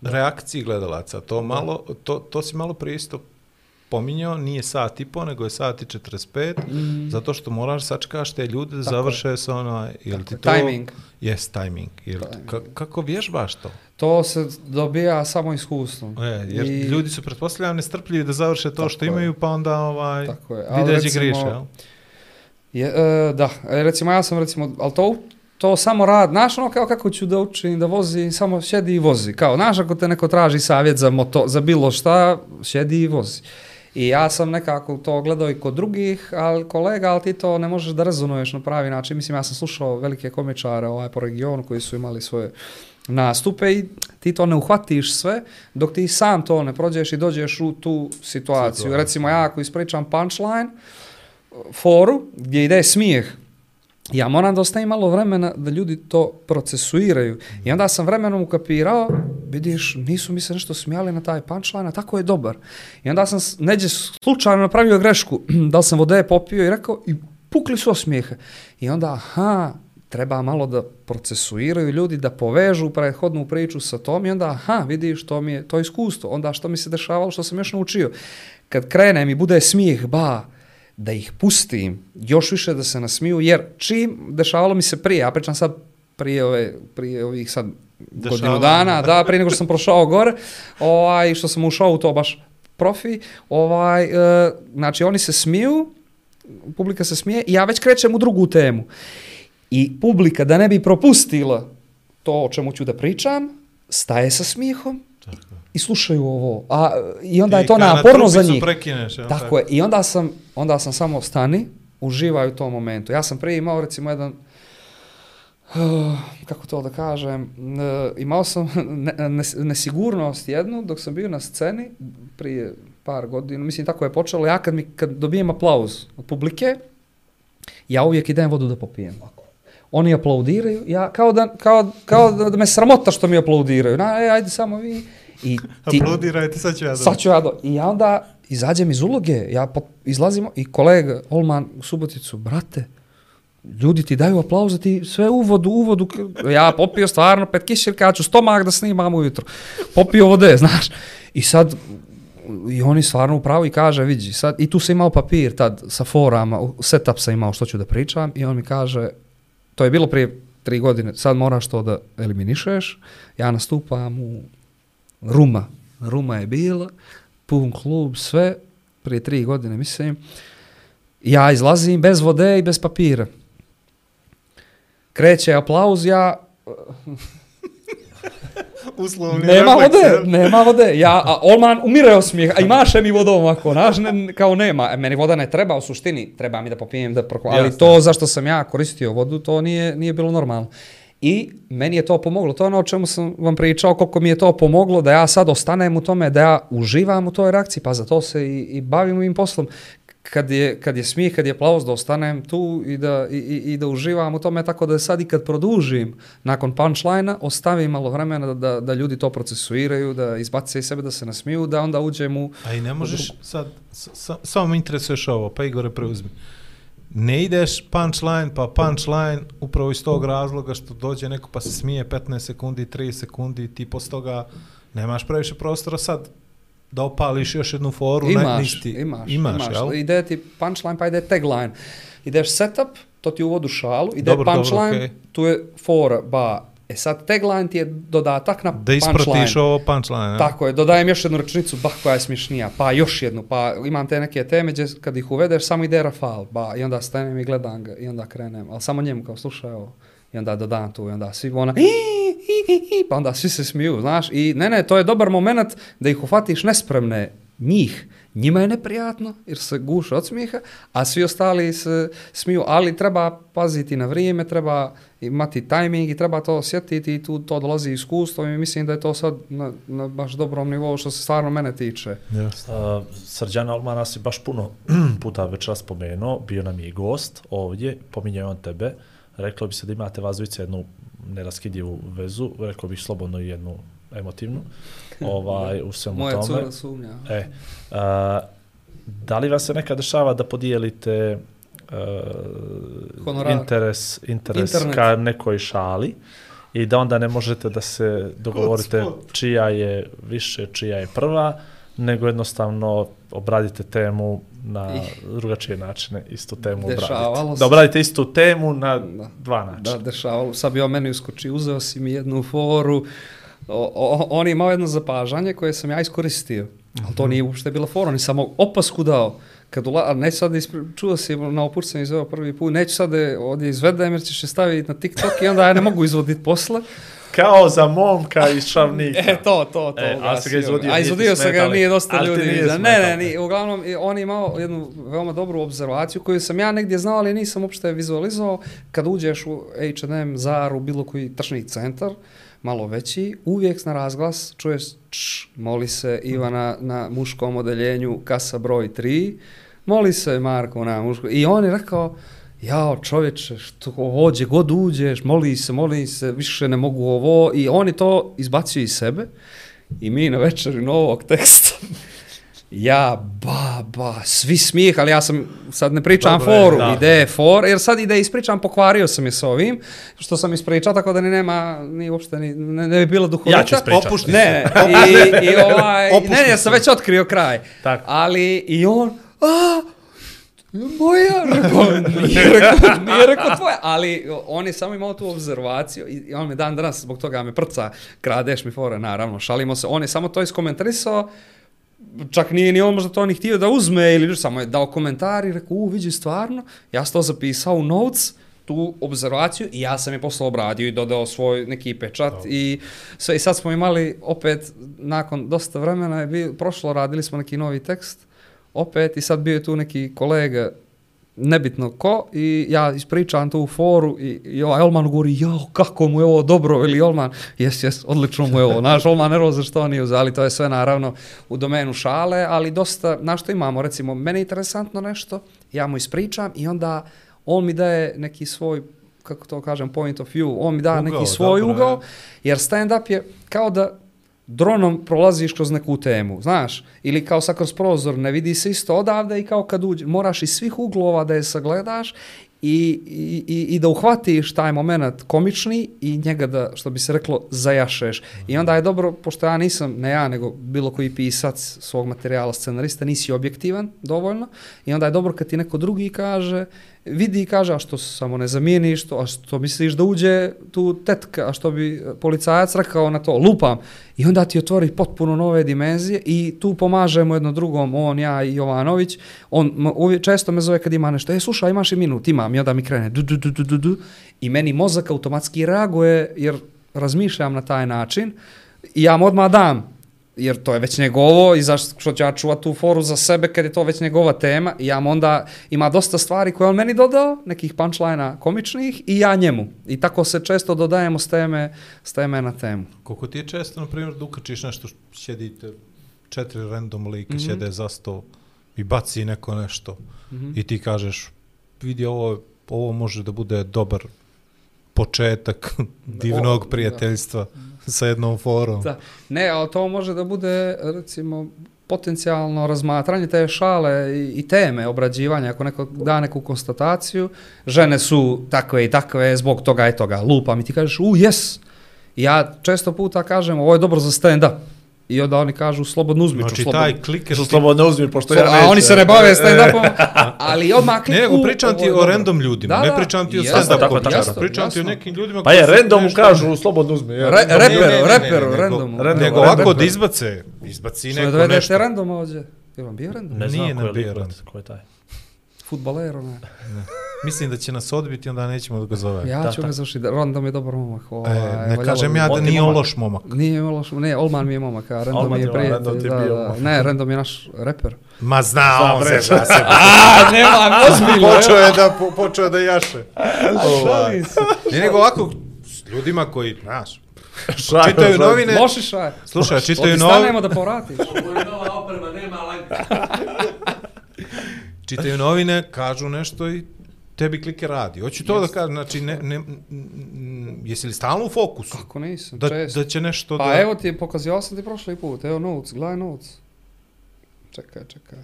reakciji gledalaca. To, malo, to, to si malo pristup pominjao, nije sat i po, nego je sat i 45, Mm. zato što moraš sačekaš te ljude da je. završe sa ono, jel ti je, to... timing. Jes, timing. Jel, Timing. ka, kako vježbaš to? To se dobija samo iskustvom. E, jer I- ljudi su pretpostavljamo nestrpljivi da završe to Tako što je. imaju, pa onda ovaj, Tako je. Ali recimo- griše, jel? Je, e, da, e, recimo ja sam recimo, ali to, to samo rad, znaš ono kao kako ću da učim da vozi, samo sjedi i vozi. Kao, znaš ako te neko traži savjet za, moto, za bilo šta, sjedi i vozi. I ja sam nekako to gledao i kod drugih, ali kolega, ali ti to ne možeš da rezonuješ na pravi način. Mislim, ja sam slušao velike komičare ovaj, po regionu koji su imali svoje nastupe i ti to ne uhvatiš sve dok ti sam to ne prođeš i dođeš u tu situaciju. Situaciju. Recimo ja ako ispričam punchline, foru gdje ide smijeh, ja moram da ostavim malo vremena da ljudi to procesuiraju. I onda sam vremenom ukapirao, vidiš, nisu mi se nešto smijali na taj punchline, a tako je dobar. I onda sam neđe slučajno napravio grešku, da sam vode popio i rekao, i pukli su osmijehe. I onda, aha, treba malo da procesuiraju ljudi, da povežu prethodnu priču sa tom i onda, aha, vidiš, to mi je to iskustvo. Onda što mi se dešavalo, što sam još naučio. Kad krenem i bude smijeh, ba, da ih pustim, još više da se nasmiju, jer čim dešavalo mi se prije, ja pričam sad prije, ove, prije ovih sad godinu Dešavanja. dana, da, prije nego što sam prošao gore, ovaj, što sam ušao u to baš profi, ovaj, e, znači oni se smiju, publika se smije i ja već krećem u drugu temu. I publika, da ne bi propustila to o čemu ću da pričam, staje sa i slušaju ovo. A, I onda je I to kad na naporno za njih. prekineš, jel? Tako je. I onda sam, onda sam samo stani, uživaj u tom momentu. Ja sam prije imao recimo jedan Uh, kako to da kažem, uh, imao sam ne, nes- nesigurnost jednu dok sam bio na sceni prije par godina, mislim tako je počelo, ja kad, mi, kad dobijem aplauz od publike, ja uvijek idem vodu da popijem. Oni aplaudiraju, ja kao da, kao, kao da, da me sramota što mi aplaudiraju. Na, e, ajde samo vi. I ti, Aplaudirajte, sad ću ja da... Sad ću ja do... I ja onda izađem iz uloge, ja izlazimo i kolega Olman u Suboticu, brate, ljudi ti daju aplauze, ti sve uvodu, uvodu, ja popio stvarno pet kiširka, ja ću stomak da snimam ujutro. Popio vode, znaš. I sad, i oni stvarno upravo i kaže, vidi, sad, i tu sam imao papir tad sa forama, setup sam imao što ću da pričam i on mi kaže, to je bilo prije tri godine, sad moraš to da eliminišeš, ja nastupam u Ruma. Ruma je bila, pun klub, sve, prije tri godine, mislim. Ja izlazim bez vode i bez papira. Kreće aplauz, ja... Uslovni Nema refleks, vode, nema vode. Ja, a Olman umire od smijeha, a i maše mi vodom ovako, znaš, ne, kao nema. E, meni voda ne treba, u suštini treba mi da popijem, da proko... Ali to zašto sam ja koristio vodu, to nije, nije bilo normalno. I meni je to pomoglo, to je ono o čemu sam vam pričao, koliko mi je to pomoglo, da ja sad ostanem u tome, da ja uživam u toj reakciji, pa za to se i, i bavim ovim poslom. Kad je, kad je smijeh, kad je aplauz, da ostanem tu i da, i, i, da uživam u tome, tako da sad i kad produžim nakon punchline-a, ostavim malo vremena da, da, da ljudi to procesuiraju, da izbace iz sebe, da se nasmiju, da onda uđem u... A i ne možeš sad, s- s- samo me interesuješ ovo, pa Igore preuzmi. Ne ideš punchline, pa punchline upravo iz tog razloga što dođe neko pa se smije 15 sekundi, 3 sekundi, ti posle toga nemaš previše prostora sad da opališ još jednu foru. ne- Imaš, nisi ti- imaš, imaš, imaš. jel? Ide ti punchline, pa ide tagline. Ideš setup, to ti uvodu šalu, ide Dobro, dobro, punchline, okej. tu je fora, ba. E sad tagline ti je dodatak na Da ispratiš punchline. ovo punchline. ne? Tako je, dodajem još jednu rečenicu, bah koja je smišnija, pa još jednu, pa imam te neke teme gdje kad ih uvedeš samo ide rafal, ba, i onda stanem i gledam ga i onda krenem, ali samo njemu kao slušaj ovo, i onda dodam tu i onda svi ona, "Hi, hi, hi, hi", pa onda svi se smiju, znaš, i ne, ne, to je dobar moment da ih uhvatiš nespremne, njih, njima je neprijatno jer se guše od smijeha, a svi ostali se smiju, ali treba paziti na vrijeme, treba imati tajming i treba to osjetiti i tu to dolazi iskustvo i mislim da je to sad na, na baš dobrom nivou što se stvarno mene tiče. Uh, Srđana Olmana si baš puno puta već spomenuo, bio nam je i gost ovdje, pominjao je on tebe, reklo bi se da imate vas dvojice jednu neraskidivu vezu, rekao bih slobodno i jednu emotivnu, ovaj, u svemu Moja tome. cura sumnja. E, a, da li vas se nekad dešava da podijelite uh, Honorar. interes, interes Internet. ka nekoj šali i da onda ne možete da se dogovorite čija je više, čija je prva, nego jednostavno obradite temu na drugačije načine, istu temu Dešavalo obradite. se. Da obradite istu temu na Da. dva načina. Da, dešavalo. Sad bi on meni uskočio, uzeo si mi jednu foru, o, o, on je imao jedno zapažanje koje sam ja iskoristio. Ali to nije uopšte bila fora, on je samo opasku dao. Kad ula, a neću sad da ispre, čuo si na opurcanju izveo prvi put, neću sad da je ovdje izvedem jer ćeš je staviti na TikTok i onda ja ne mogu izvoditi posle. Kao za momka iz Šavnika. E, to, to, to. E, ali si ga izvodio, A izvodio sam ga, nije dosta ljudi. nije ne, ne, nije. Uglavnom, on je imao jednu veoma dobru obzervaciju koju sam ja negdje znao, ali nisam uopšte vizualizovao. Kad uđeš u H&M, Zaru, bilo koji tržni centar, malo veći, uvijek na razglas čuješ č, moli se Ivana na muškom odeljenju, kasa broj 3, moli se Marko na muško. I on je rekao, jao čovječe, što ođe god uđeš, moli se, moli se, više ne mogu ovo. I on je to izbacio iz sebe. I mi na večeri novog teksta, ja, ba, ba, svi smijeh, ali ja sam, sad ne pričam Dobro je, foru, da. ide je for, jer sad ide ispričam, pokvario sam je s ovim, što sam ispričao, tako da ni nema, ni uopšte, ni, ne, ne bi bilo duhovita. Ja ću ispričati. Opušti Ne, i, i ovaj, Opušti ne, ja se. sam već otkrio kraj. Tako. Ali i on, a, moja, rekao, nije rekao, nije rekao tvoja, ali on je samo imao tu obzervaciju i i on me dan danas zbog toga me prca, kradeš mi fore, naravno, šalimo se, on je samo to iskomentarisao, čak nije ni on možda to ni htio da uzme ili nešto, samo je dao komentar i rekao, u, vidi stvarno, ja sam to zapisao u notes, tu obzervaciju i ja sam je posle obradio i dodao svoj neki pečat i sve. I sad smo imali opet nakon dosta vremena je bio, prošlo radili smo neki novi tekst opet i sad bio je tu neki kolega nebitno ko i ja ispričam tu foru i, i ovaj Olman govori jao kako mu je ovo dobro? Ili Olman jes jes odlično mu je ovo. Naš Olman nervozan što on nije uzeo ali to je sve naravno u domenu šale ali dosta na što imamo? Recimo meni je interesantno nešto ja mu ispričam i onda on mi daje neki svoj kako to kažem point of view on mi da Ugao, neki svoj ugao je. jer stand up je kao da dronom prolaziš kroz neku temu, znaš, ili kao sa kroz prozor, ne vidi se isto odavde i kao kad uđe, moraš iz svih uglova da je sagledaš i, i, i, i da uhvatiš taj moment komični i njega da, što bi se reklo, zajašeš. I onda je dobro, pošto ja nisam, ne ja, nego bilo koji pisac svog materijala, scenarista, nisi objektivan dovoljno i onda je dobro kad ti neko drugi kaže, vidi i kaže, a što samo ne zamijeniš to, a što misliš da uđe tu tetka, a što bi e, policajac rekao na to, lupam. I onda ti otvori potpuno nove dimenzije i tu pomažemo jedno drugom, on, ja i Jovanović. On uvijek, često me zove kad ima nešto, e, slušaj, imaš i minut, imam, i onda mi krene, du, du, du, du, du, du, i meni mozak automatski reaguje, jer razmišljam na taj način i ja mu odmah dam, jer to je već njegovo i zašto što ću ja čuvat tu foru za sebe kad je to već njegova tema i ja mu onda ima dosta stvari koje on meni dodao, nekih punchlina komičnih i ja njemu. I tako se često dodajemo s teme, s teme na temu. Koliko ti je često, na primjer, da ukačiš nešto, što sjedite četiri random lika, mm. -hmm. sjede za sto i baci neko nešto Mhm. i ti kažeš, vidi ovo, ovo može da bude dobar početak divnog O, prijateljstva sa jednom forom. Da. Ne, ali to može da bude, recimo, potencijalno razmatranje te šale i, i teme obrađivanja, ako neko da neku konstataciju, žene su takve i takve zbog toga i toga, lupam i ti kažeš, u, jes. Ja često puta kažem, ovo je dobro za stand-up. I onda oni kažu, slobodno uzmi, Znači, slobodno. taj kliker... Što slobodno uzmi, pošto ja a neću. oni se ne bave stand-upom, ali odmah klik, Ne, nego u, pričam ti o random ljudima, ne pričam ti o jasno, stand-up tako, pričam ti o nekim ljudima Pa je, nešto- kažu, slobodno uzmi. je. Re, Ne, ne, ne, reperu, ne, ne, reperu, nego- randomu. random, Nego Reper. ovako da izbace, izbaci Što ne neko dovedete nešto. random ovdje? Je vam bio random? Ne znam Nije ko nam je bio random. ko je taj. Futbaler, ne. Mislim da će nas odbiti, onda nećemo da ga zovemo. Ja Da, ću da. ga završiti. Random je dobar momak. Ovaj, E, ne valjalo kažem ja da nije momak. loš momak. Nije loš, ne, Olman mi je momak, a Random Olman mi je prijatelj. Random ti da, bio da. Ne, Random je naš reper. Ma zna Znam on se za sebe. A, nema, ozbiljno. počeo je da po, počeo da jaše. Šalim se. Ne nego ovako s ljudima koji, znaš, Šajno, čitaju novine, Loši šaj. slušaj, čitaju novine, stanemo da povratiš. Ovo je nova oprema, nema lanka. Čitaju novine, kažu nešto i tebi klike radi. Hoću to da kažem, znači, ne, ne, jesi li stalno u fokusu? Kako nisam, Da, često. da će nešto Pa da... evo ti, pokazio sam ti prošli put, evo notes, gledaj notes. Čekaj, čekaj.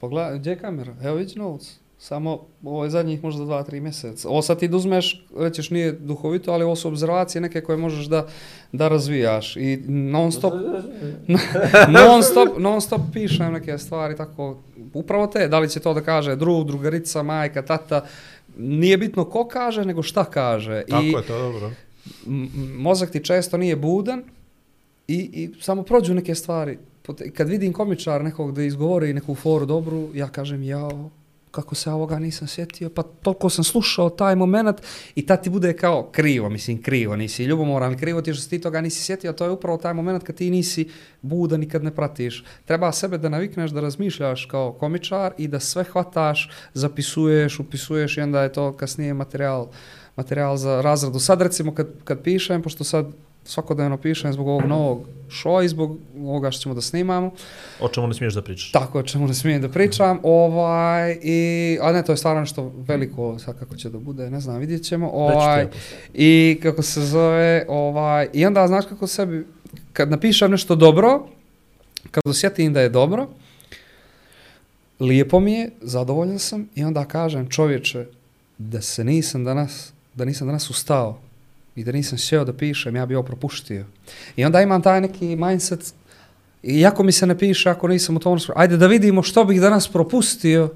Pogledaj, gdje je kamera? Evo vidi notes. Samo ovo je zadnjih možda dva, tri mjeseca. Ovo sad ti da uzmeš, rećeš nije duhovito, ali ovo su obzervacije neke koje možeš da, da razvijaš. I non stop, non stop, non stop pišem neke stvari tako, upravo te, da li će to da kaže drug, drugarica, majka, tata, nije bitno ko kaže, nego šta kaže. Tako I je to dobro. mozak ti često nije budan i, i samo prođu neke stvari. Kad vidim komičar nekog da izgovori neku foru dobru, ja kažem jao, kako se ovoga nisam sjetio, pa toliko sam slušao taj moment i tad ti bude kao krivo, mislim krivo, nisi ljubomoran, krivo ti što si ti toga nisi sjetio, to je upravo taj moment kad ti nisi budan i kad ne pratiš. Treba sebe da navikneš da razmišljaš kao komičar i da sve hvataš, zapisuješ, upisuješ i onda je to kasnije materijal materijal za razradu. Sad recimo kad, kad pišem, pošto sad svakodnevno pišem zbog ovog novog showa i zbog ovoga što ćemo da snimamo, O čemu ne smiješ da pričaš? tako o čemu ne smijem da pričam, ovaj, i, a ne, to je stvarno nešto veliko, sad kako će da bude, ne znam, vidjet ćemo, ovaj, i kako se zove, ovaj, i onda znaš kako sebi, kad napišem nešto dobro, kad osjetim da je dobro, lijepo mi je, zadovoljan sam i onda kažem čovječe da se nisam danas, da nisam danas ustao i da nisam sjeo da pišem, ja bi ovo propuštio. I onda imam taj neki mindset, iako mi se ne piše, ako nisam u tom, ajde da vidimo što bih danas propustio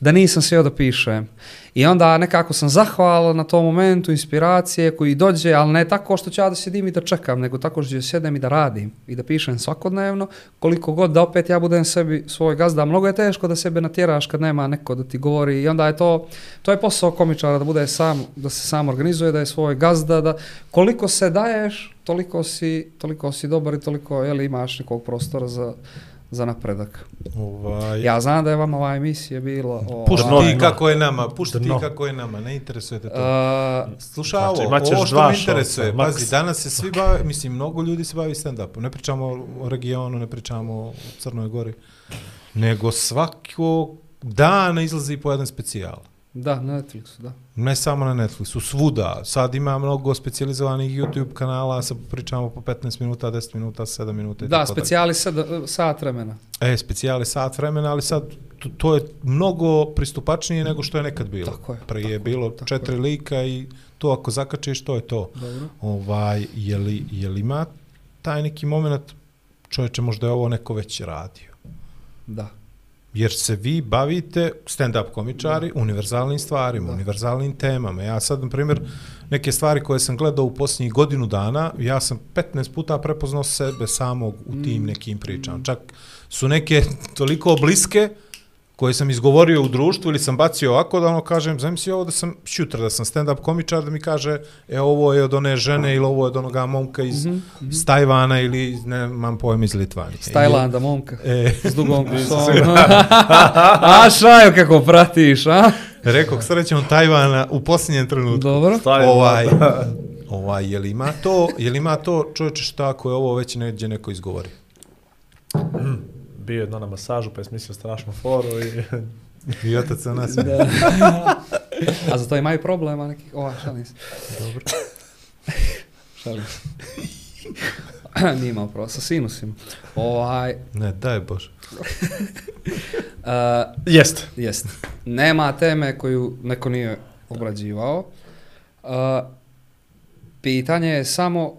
da nisam sjeo da pišem. I onda nekako sam zahvalan na tom momentu inspiracije koji dođe, ali ne tako što ću ja da sjedim i da čekam, nego tako što ću sjedem i da radim i da pišem svakodnevno, koliko god da opet ja budem sebi svoj gazda. Mnogo je teško da sebe natjeraš kad nema neko da ti govori i onda je to, to je posao komičara da bude sam, da se sam organizuje, da je svoj gazda, da koliko se daješ, toliko si, toliko si dobar i toliko jeli, imaš nekog prostora za, za napredak. Ovaj, Ja znam da je vama ova emisija bila... Ovaj, Pušti ti dno. kako je nama, pušti ti Dno. kako je nama, ne interesuje te to. Uh, Slušaj Znači, ovo, što me interesuje, šorca, pazi, danas se svi bave, mislim, mnogo ljudi se bavi stand-upom, ne pričamo o regionu, ne pričamo o Crnoj Gori, nego svakog dana izlazi po jedan specijal. Da, na Netflixu, da. Ne samo na Netflixu, svuda. Sad ima mnogo specijalizovanih YouTube kanala, sad pričamo po 15 minuta, 10 minuta, 7 minuta i Da, tako specijali sad, sat vremena. E, specijali sat vremena, ali sad to, to je mnogo pristupačnije nego što je nekad bilo. Tako je, Pre je bilo tako četiri lika i to ako zakačiš, to je to. Dobro. Ovaj, je li, je li ima taj neki moment, čovječe, možda je ovo neko već radio? Da. Jer se vi bavite, stand-up komičari, univerzalnim stvarima, Da. univerzalnim temama. Ja sad, na primjer, neke stvari koje sam gledao u posljednjih godinu dana, ja sam 15 puta prepoznao sebe samog u tim Mm. nekim pričama. Čak su neke toliko bliske koje sam izgovorio u društvu ili sam bacio ovako da ono kažem, zamisli ovo da sam šutra, da sam stand-up komičar, da mi kaže, e ovo je od one žene ili ovo je od onoga momka iz, Mhm, iz Tajvana ili iz, ne mam pojma iz Litvanije. S Tajlanda, momka. E, S dugom a šaju kako pratiš, a? Rekao srećom Tajvana u posljednjem trenutku. Dobro. Ovaj, ovaj, je li ima to, je li ima to čovječe šta ako je ovo već neđe neko izgovori? Bio jedno na masažu, pa je smislio strašnu foru i... I otac sa nas. Da. A za to imaju problema nekih... Ova, šalim se. Dobro. Šalim se. Nije imao pravo, sa sinusima. Ovaj, Ne, daj Bože. uh, Jest. Jest. Nema teme koju neko nije obrađivao. Uh, pitanje je samo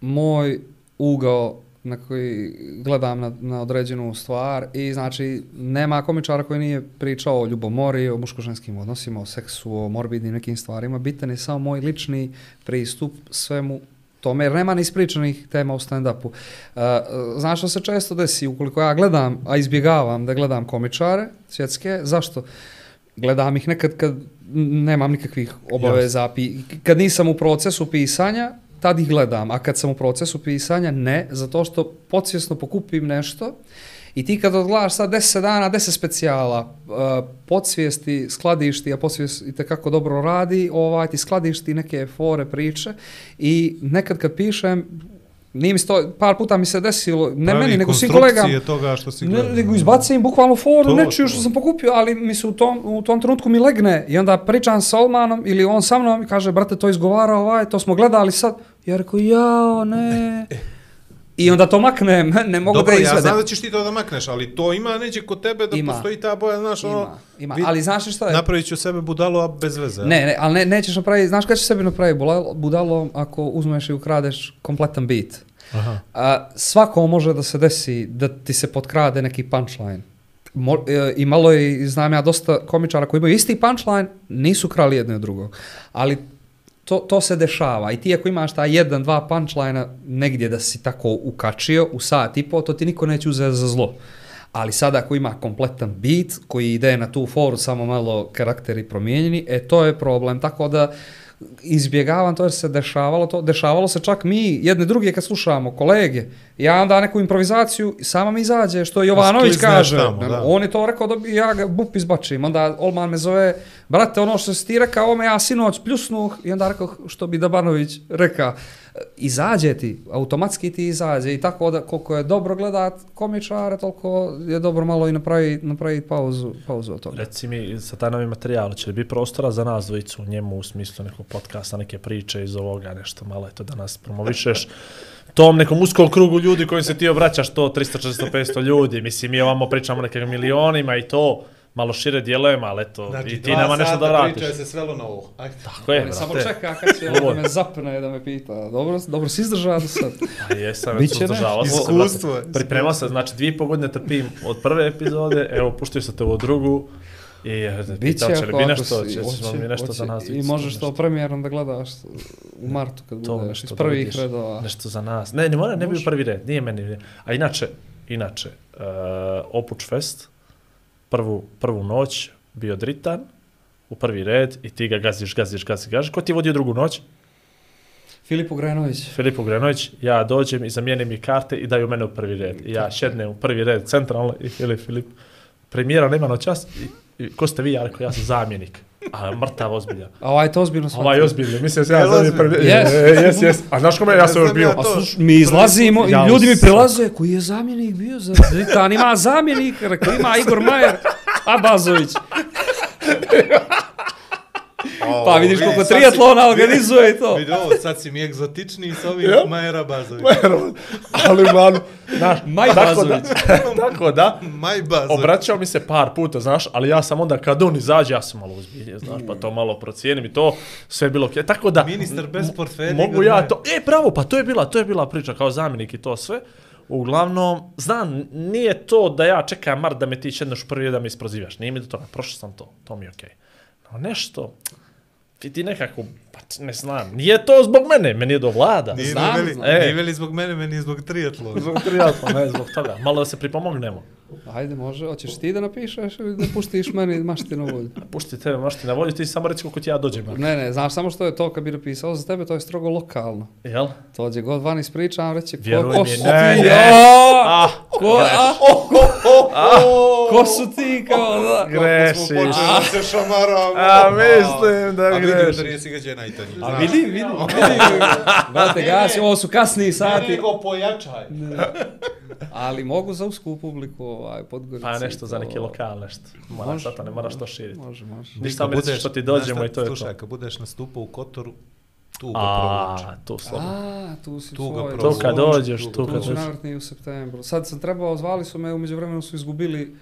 moj ugao na koji gledam na, na određenu stvar i znači nema komičara koji nije pričao o ljubomori, o muško-ženskim odnosima, o seksu, o morbidnim nekim stvarima. Bitan je samo moj lični pristup svemu tome, jer nema ni ispričanih tema u stand-upu. Uh, znaš što se često desi, ukoliko ja gledam, a izbjegavam da gledam komičare svjetske, zašto? Gledam ih nekad kad nemam nikakvih obaveza, kad nisam u procesu pisanja, tad ih gledam, a kad sam u procesu pisanja, ne, zato što podsvjesno pokupim nešto i ti kad odgledaš sad 10 dana, 10 specijala, uh, podsvijesti, skladišti, a podsvijest i kako dobro radi, ovaj, ti skladišti neke fore, priče i nekad kad pišem, nije mi to, par puta mi se desilo, ne Pravi meni, nego svim kolegama, toga što si ne, gledao. nego izbacim bukvalno foru, To, nečiju to. što sam pokupio, ali mi se u tom, u tom trenutku mi legne i onda pričam sa Olmanom ili on sa mnom i kaže, brate, to izgovara ovaj, to smo gledali sad. Ja rekao, jao, ne. I onda to maknem, ne mogu Dobro, da ja izvedem. znam da ćeš ti to da makneš, ali to ima neđe kod tebe da Ima. postoji ta boja, znaš, ono, Ima, ima. vi- Ali znaš što je? napravit ću sebe budalo, a bez veze. Ne, ne, ali ne, nećeš napraviti, znaš kada ćeš sebi napraviti budalo, ako uzmeš i ukradeš kompletan beat. Aha. A, svako može da se desi da ti se potkrade neki punchline. Mo, e, I malo je, znam ja dosta komičara koji imaju isti punchline, nisu krali jedno od drugog. Ali to, to se dešava i ti ako imaš ta jedan, dva punchline negdje da si tako ukačio u sat i po, to ti niko neće uzeti za zlo. Ali sada ako ima kompletan beat koji ide na tu foru samo malo karakteri promijenjeni, e to je problem. Tako da izbjegavam to jer se dešavalo to. Dešavalo se čak mi, jedne druge kad slušamo, kolege, ja onda neku improvizaciju, sama mi izađe, što Jovanović kaže. tamo, da. On je to rekao da ja ga bup izbačim. Onda Olman me zove, brate, ono što si ti rekao, ome ja sinoć pljusnuh i onda rekao što bi Dabanović reka. Izađe ti, automatski ti izađe i tako da koliko je dobro gledat komičare, toliko je dobro malo i napraviti napravi pauzu, pauzu od toga. Reci mi, sa taj novi materijal, će li biti prostora za nas dvojicu u njemu u smislu nekog podcasta, neke priče iz ovoga, nešto malo, eto da nas promovišeš tom nekom uskom krugu ljudi kojim se ti obraćaš, to 300, 400, 500 ljudi, mislim, mi ovamo pričamo o nekim milionima i to, malo šire djelujemo, ali eto, i ti nama nešto da vratiš. Priča je se svelo na ovo. Ajde. Tako je, On samo brate. čeka kad će Ovo. da me zapne da me pita. Dobro, dobro si izdržao do sad. A jesam, već sam sam, brate. Iskustvo Pripremao se, znači dvije i pol godine trpim od prve epizode, evo, puštio sam te u drugu. I Biće pitao će li ako, bi nešto, će hoće- mi nešto za nas I možeš to premijerom da gledaš u martu kad to budeš iz prvih vidiš, redova. Nešto za nas. Ne, ne mora, ne bi prvi red, nije meni. A inače, inače, uh, Opuč Fest, prvu, prvu noć, bio dritan, u prvi red i ti ga gaziš, gaziš, gaziš, gaziš. Ko ti je vodio drugu noć? Filip Ugrenović. Filip Ugrenović, ja dođem i zamijenim mi karte i daju mene u prvi red. I ja šednem u prvi red centralno i Filip, Filip, premijera nema noćas. I, i, ko ste vi? Ja rekao, ja sam zamjenik. A mrtav ozbiljan. A ovaj to ozbiljno shvatio. Ovaj je ozbiljno, mislim se ja zovem ozbiljno? prvi. Yes. E, Jes, jes. A znaš kome ja sam još znam bio? ja A sluš, mi izlazimo i ljudi mi prilaze, koji je zamjenik bio za Dritan, ima zamjenik, rekao, ima Igor Majer, Abazović. Pa vidiš koliko triatlona organizuje i to. Vidi ovo, sad si mi egzotičniji s ovim Ja. Majera Bazović. Ali uglavnom, znaš, Maj tako da, Bazović. tako da, Maj Bazović. obraćao mi se par puta, znaš, ali ja sam onda kad on izađe, ja sam malo uzbiljen, znaš, pa to malo procijenim i to, sve je bilo okej. Tako da, Ministar bez portfelja. mogu ja to, e, bravo, pa to je bila, to je bila priča kao zamjenik i to sve. Uglavnom, znam, nije to da ja čekam mar da me ti šedneš prvi da me isprozivaš. Nije mi do toga, prošao sam to, to mi je okej. No nešto, ti nekako, pa ne znam, nije to zbog mene, meni je do vlada. Nije Znam, veli, znam. E. nije veli zbog mene, meni je zbog triatlona. Zbog triatlona, ne zbog toga. Malo da se pripomognemo. Ajde, može, hoćeš ti da napišeš ili da puštiš meni mašti na volju? Pušti tebe, možete na volju, ti samo reci koliko ti ja dođem. Ne, ne, znaš samo što je to kad bi napisao za tebe, to je strogo lokalno. Jel? To gdje god van ispričam, reći ko, Vjeruj ko mi, su ne, ti, ne. a, Ah, ko, a, ko su ti, kao da. grešiš. Počeli da se šamaramo. A, mislim da A vidim da nisi ga najtanji. A vidi, vidi, vidi. Brate, gasi, ovo su kasniji sati. Nego pojačaj. Ali mogu za usku publiku, ovaj, Podgorici. Pa nešto za to- neki lokal, nešto. Mora Može, sada, ne moraš to širiti. Može, može. Ništa samo reći što ti dođemo i to je Slušaj, to. kad budeš nastupao u Kotoru, tu ga provuče. A, tu slobodno. A, tu si Tu svoj. Tu kad dođeš, tu ga tu Tu kad ću dođeš. navrtni u septembru. Sad sam trebao, zvali su me, umeđu vremenu su izgubili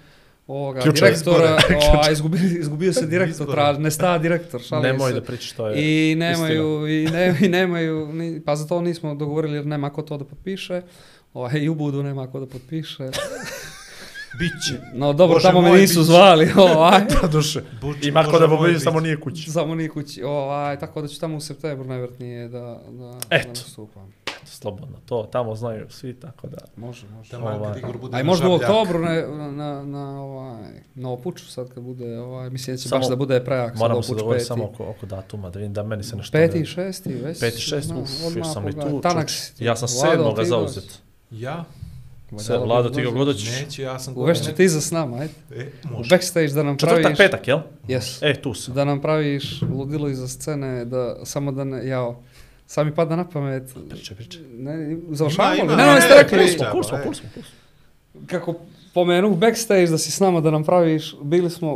ovoga Ključeve. direktora, Izbore. o, a, izgubili, izgubio se direktor, traž, ne sta direktor, šalim Nemoj se. da pričaš to je I nemaju, i, ne, i nemaju, ni, pa za to nismo dogovorili jer nema ko to da potpiše. Ovaj, I u Budu nema ko da potpiše. Biće. No dobro, Bože tamo me nisu bit će. zvali. Ovaj. istina. duše. Buč- Ima ko da bit samo nije kući. Samo ni kući. Ovaj, tako da ću tamo u septembru najvjerojatnije da, da, da Eto. nastupam. Slobodno, to tamo znaju svi, tako da. Može, može. Kad Ovaj. Igor bude A i na možda u oktobru ne, na, na, ovaj, na opuču sad kad bude, ovaj, mislim da će Samo baš da bude prejak sad Moramo se opuč dogovoriti peti. samo oko, oko datuma, da vidim da meni se nešto... Peti i ne- šesti, već. Peti, šest, znam, uf, odmah još sam i tu. Tanak. Ja sam sedmoga zauzet. Ja? Se, Vlado, ti kako god hoćeš. Neću, ja sam... Uvešće ti za s nama, ajde. E, U može. backstage da nam praviš... Četvrtak, petak, jel? Yes. E, tu sam. Da nam praviš ludilo iza scene, da samo da ne, jao, sad mi pada na pamet. Pričaj, pričaj. Ne, završavamo li? Ne, ne, ne, ste rekli, priča. Kul smo, e. kul smo, kul smo. kako pomenu backstage da si s nama da nam praviš, bili smo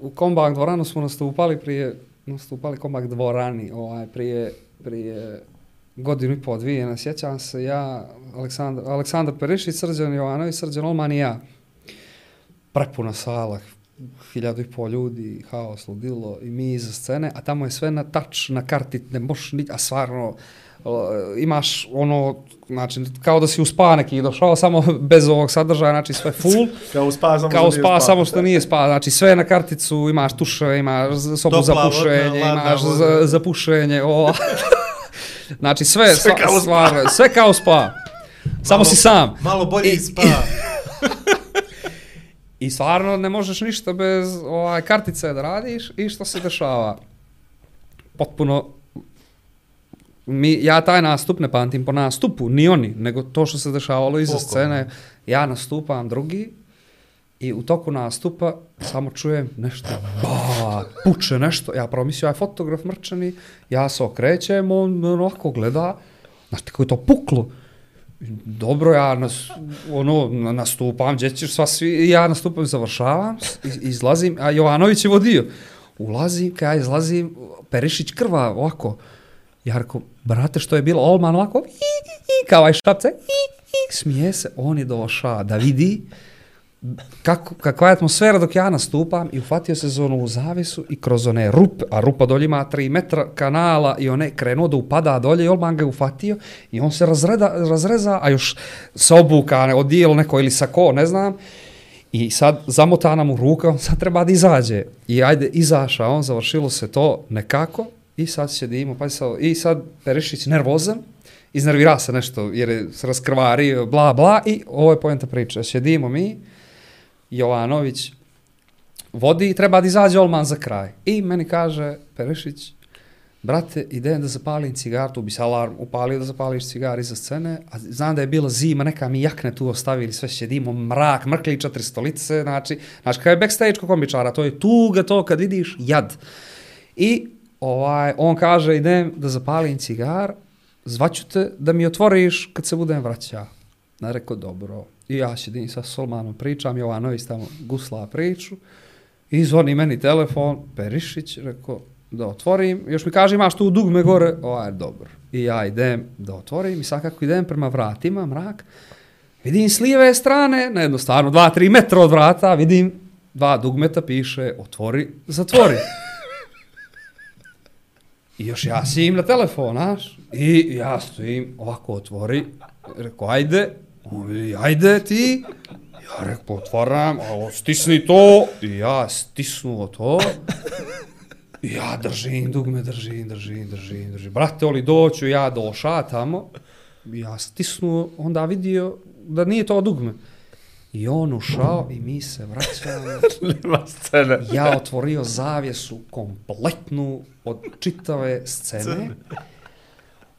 u Kombak dvoranu smo nastupali prije, nastupali Kombak dvorani, ovaj, prije, prije godinu i po, dvije, ne sjećam se, ja, Aleksandar, Aleksandar Perišić, Srđan Jovanović, Srđan Olman i ja. Prepuna sala, hiljadu i pol ljudi, haos, ludilo i mi iza scene, a tamo je sve na tač, na karti, ne možeš ni, a stvarno, imaš ono, znači, kao da si u spa neki došao, samo bez ovog sadržaja, znači sve full, Kao u spa, samo kao spa, samo što nije spa, znači sve na karticu, imaš tuše, imaš sobu Topla za pušenje, ladna imaš voda. za, za pušenje, o. znači sve, Sve kao spa. stvar, sve kao spa. Samo Malo- si sam. Malo bolje I- spa. I stvarno ne možeš ništa bez ovaj, kartice da radiš i što se dešava. Potpuno mi, ja taj nastup ne pamtim po nastupu, ni oni, nego to što se dešavalo iza Oko. scene. Ja nastupam drugi i u toku nastupa samo čujem nešto, ba, puče nešto. Ja prvo mislio, ja je fotograf mrčani, ja se okrećem, on onako gleda, znaš ti kako je to puklo. Dobro, ja nas, ono, na- nastupam, gdje ćeš sva svi, ja nastupam, završavam, izlazim, a Jovanović je vodio. Ulazim, kada ja izlazim, Perišić krva, ovako. Jarko, brate, što je bilo? Olman ovako, i, i, i, kao aj šapce, i, i, smije se. On je došao da vidi kako, kakva je atmosfera dok ja nastupam i ufatio se za onu zavisu i kroz one rupe, a rupa dolje ima 3 metra kanala i one krenuo da upada dolje i Olman ga je ufatio i on se razreda, razreza, a još se obuka ne, odijelo neko ili sako, ne znam. I sad zamotana mu ruka, on sad treba da izađe. I ajde, izaša on, završilo se to nekako i sad sjedimo, pa sad, i sad Perišić nervozan, iznervira se nešto jer je se raskrvario, bla bla i ovo je poenta priče. Sjedimo mi, Jovanović vodi i treba da izađe Olman za kraj. I meni kaže Perišić, brate, idem da zapalim cigar, tu bi se alarm upalio da zapališ cigar iza scene, a znam da je bila zima, neka mi jakne tu ostavili, sve sjedimo, mrak, mrkli četiri stolice, znači, znači kada je backstage kod komičara, to je tuga to kad vidiš jad. I ovaj, on kaže, idem da zapalim cigar, zvaću te da mi otvoriš kad se budem vraća. Na rekao, dobro. I ja sjedim sa Solmanom pričam, Jovanović tamo gusla priču. I zvoni meni telefon, Perišić, rekao, da otvorim. Još mi kaže, imaš tu dugme gore, ovaj, dobro. I ja idem da otvorim i sad kako idem prema vratima, mrak, vidim s lijeve strane, na jednostavno, dva, tri metra od vrata, vidim dva dugmeta, piše, otvori, zatvori. I još ja sijim na telefon, znaš, i ja stojim, ovako otvori, reko ajde, on vidi, ajde ti, ja rekao, otvaram, a on stisni to, i ja stisnuo to, i ja držim dugme, držim, držim, držim, držim, brate, oli doću, ja doša tamo, i ja stisnuo, onda vidio da nije to dugme. I on ušao i mi se vraćamo. Nema scene. Ja otvorio zavjesu kompletnu od čitave scene.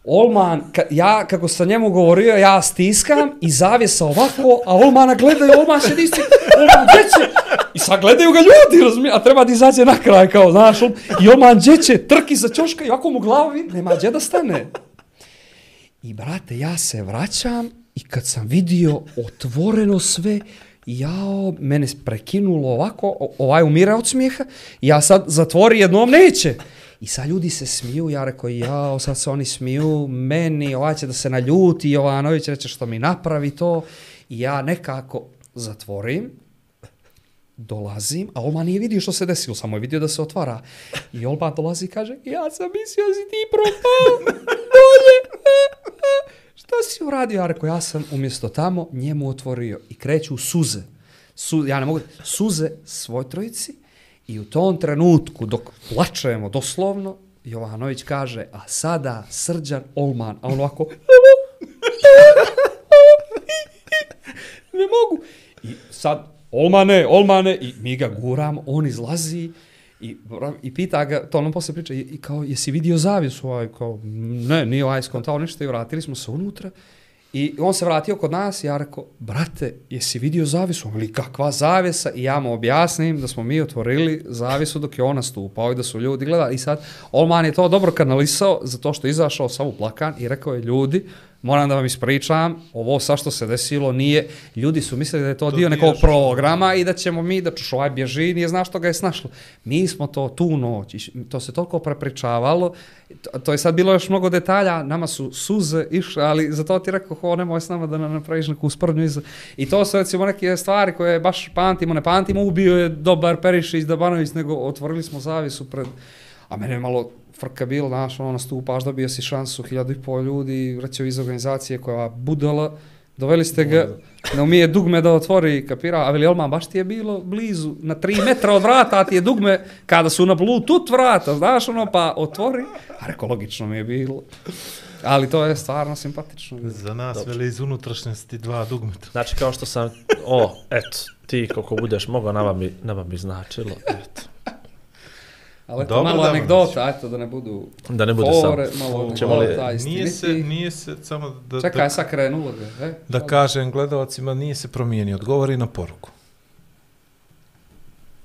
Olman, ka, ja kako sam njemu govorio, ja stiskam i zavjesa ovako, a Olmana gledaju, Olman se nisi, Olman gdje I sad gledaju ga ljudi, razumije, a treba da izađe na kraj, kao, znaš, Ol- i Olman gdje će, trki za čoška i ovako mu glavu vidi, nema gdje da stane. I brate, ja se vraćam i kad sam vidio otvoreno sve, jao, mene prekinulo ovako, ovaj umire od smijeha, ja sad zatvori jednom neće. I sad ljudi se smiju, ja rekao, jao, sad se oni smiju, meni, ovaj će da se naljuti, Jovanović reće što mi napravi to. I ja nekako zatvorim, dolazim, a Olman nije vidio što se desilo, samo je vidio da se otvara. I Olman dolazi i kaže, ja sam mislio da si ti propao, dolje, šta si uradio? Ja rekao, ja sam umjesto tamo njemu otvorio i kreću suze. Su, ja ne mogu, suze svoj trojici i u tom trenutku dok plačemo doslovno, Jovanović kaže, a sada Srđan Olman, a on ovako, ne mogu. I sad, Olmane, Olmane, i mi ga guramo, on izlazi i, i pita ga, to ono nam posle priča, i, i kao, jesi vidio zavjesu? Ovaj, kao, ne, nije ovaj skontao ništa i vratili smo se unutra. I on se vratio kod nas i ja rekao, brate, jesi vidio zavisu? On li kakva zavisa? I ja mu objasnim da smo mi otvorili zavisu dok je ona stupao i da su ljudi gledali. I sad, Olman je to dobro kanalisao zato što je izašao sav plakan i rekao je, ljudi, Moram da vam ispričam, ovo sa što se desilo nije, ljudi su mislili da je to, To dio nekog što- programa i da ćemo mi da čuš ovaj bježi, nije zna što ga je snašlo. Mi smo to tu noć, to se toliko prepričavalo, to, to je sad bilo još mnogo detalja, nama su suze išle, ali za to ti rekao, ho, nemoj s nama da nam napraviš neku sprdnju iza. I to su recimo neke stvari koje baš pamtimo, ne pamtimo, ubio je dobar Perišić, Dabanović, nego otvorili smo zavisu pred, a mene je malo frka bilo, znaš, ono, nastupaš, dobio si šansu, hiljadu i pol ljudi, recimo iz organizacije koja budala, doveli ste ga, ne umije dugme da otvori, kapira, a veli, Olman, baš ti je bilo blizu, na tri metra od vrata, a ti je dugme, kada su na bluetooth vrata, znaš, ono, pa otvori, a reko, logično mi je bilo. Ali to je stvarno simpatično. Za nas veli iz unutrašnjosti dva dugmeta. Znači, kao što sam, o, eto, ti koliko budeš mogao, nama bi, nama bi značilo, eto. Ali eto, Dobro, malo dobro, anegdota, eto, da ne budu Da ne bude fore, samo. malo Ćemo li- anegdota, Nije se, nije se, samo da, Čekaj, da, sad krenulo ga, e? da kažem gledalcima, nije se promijenio, odgovori na poruku.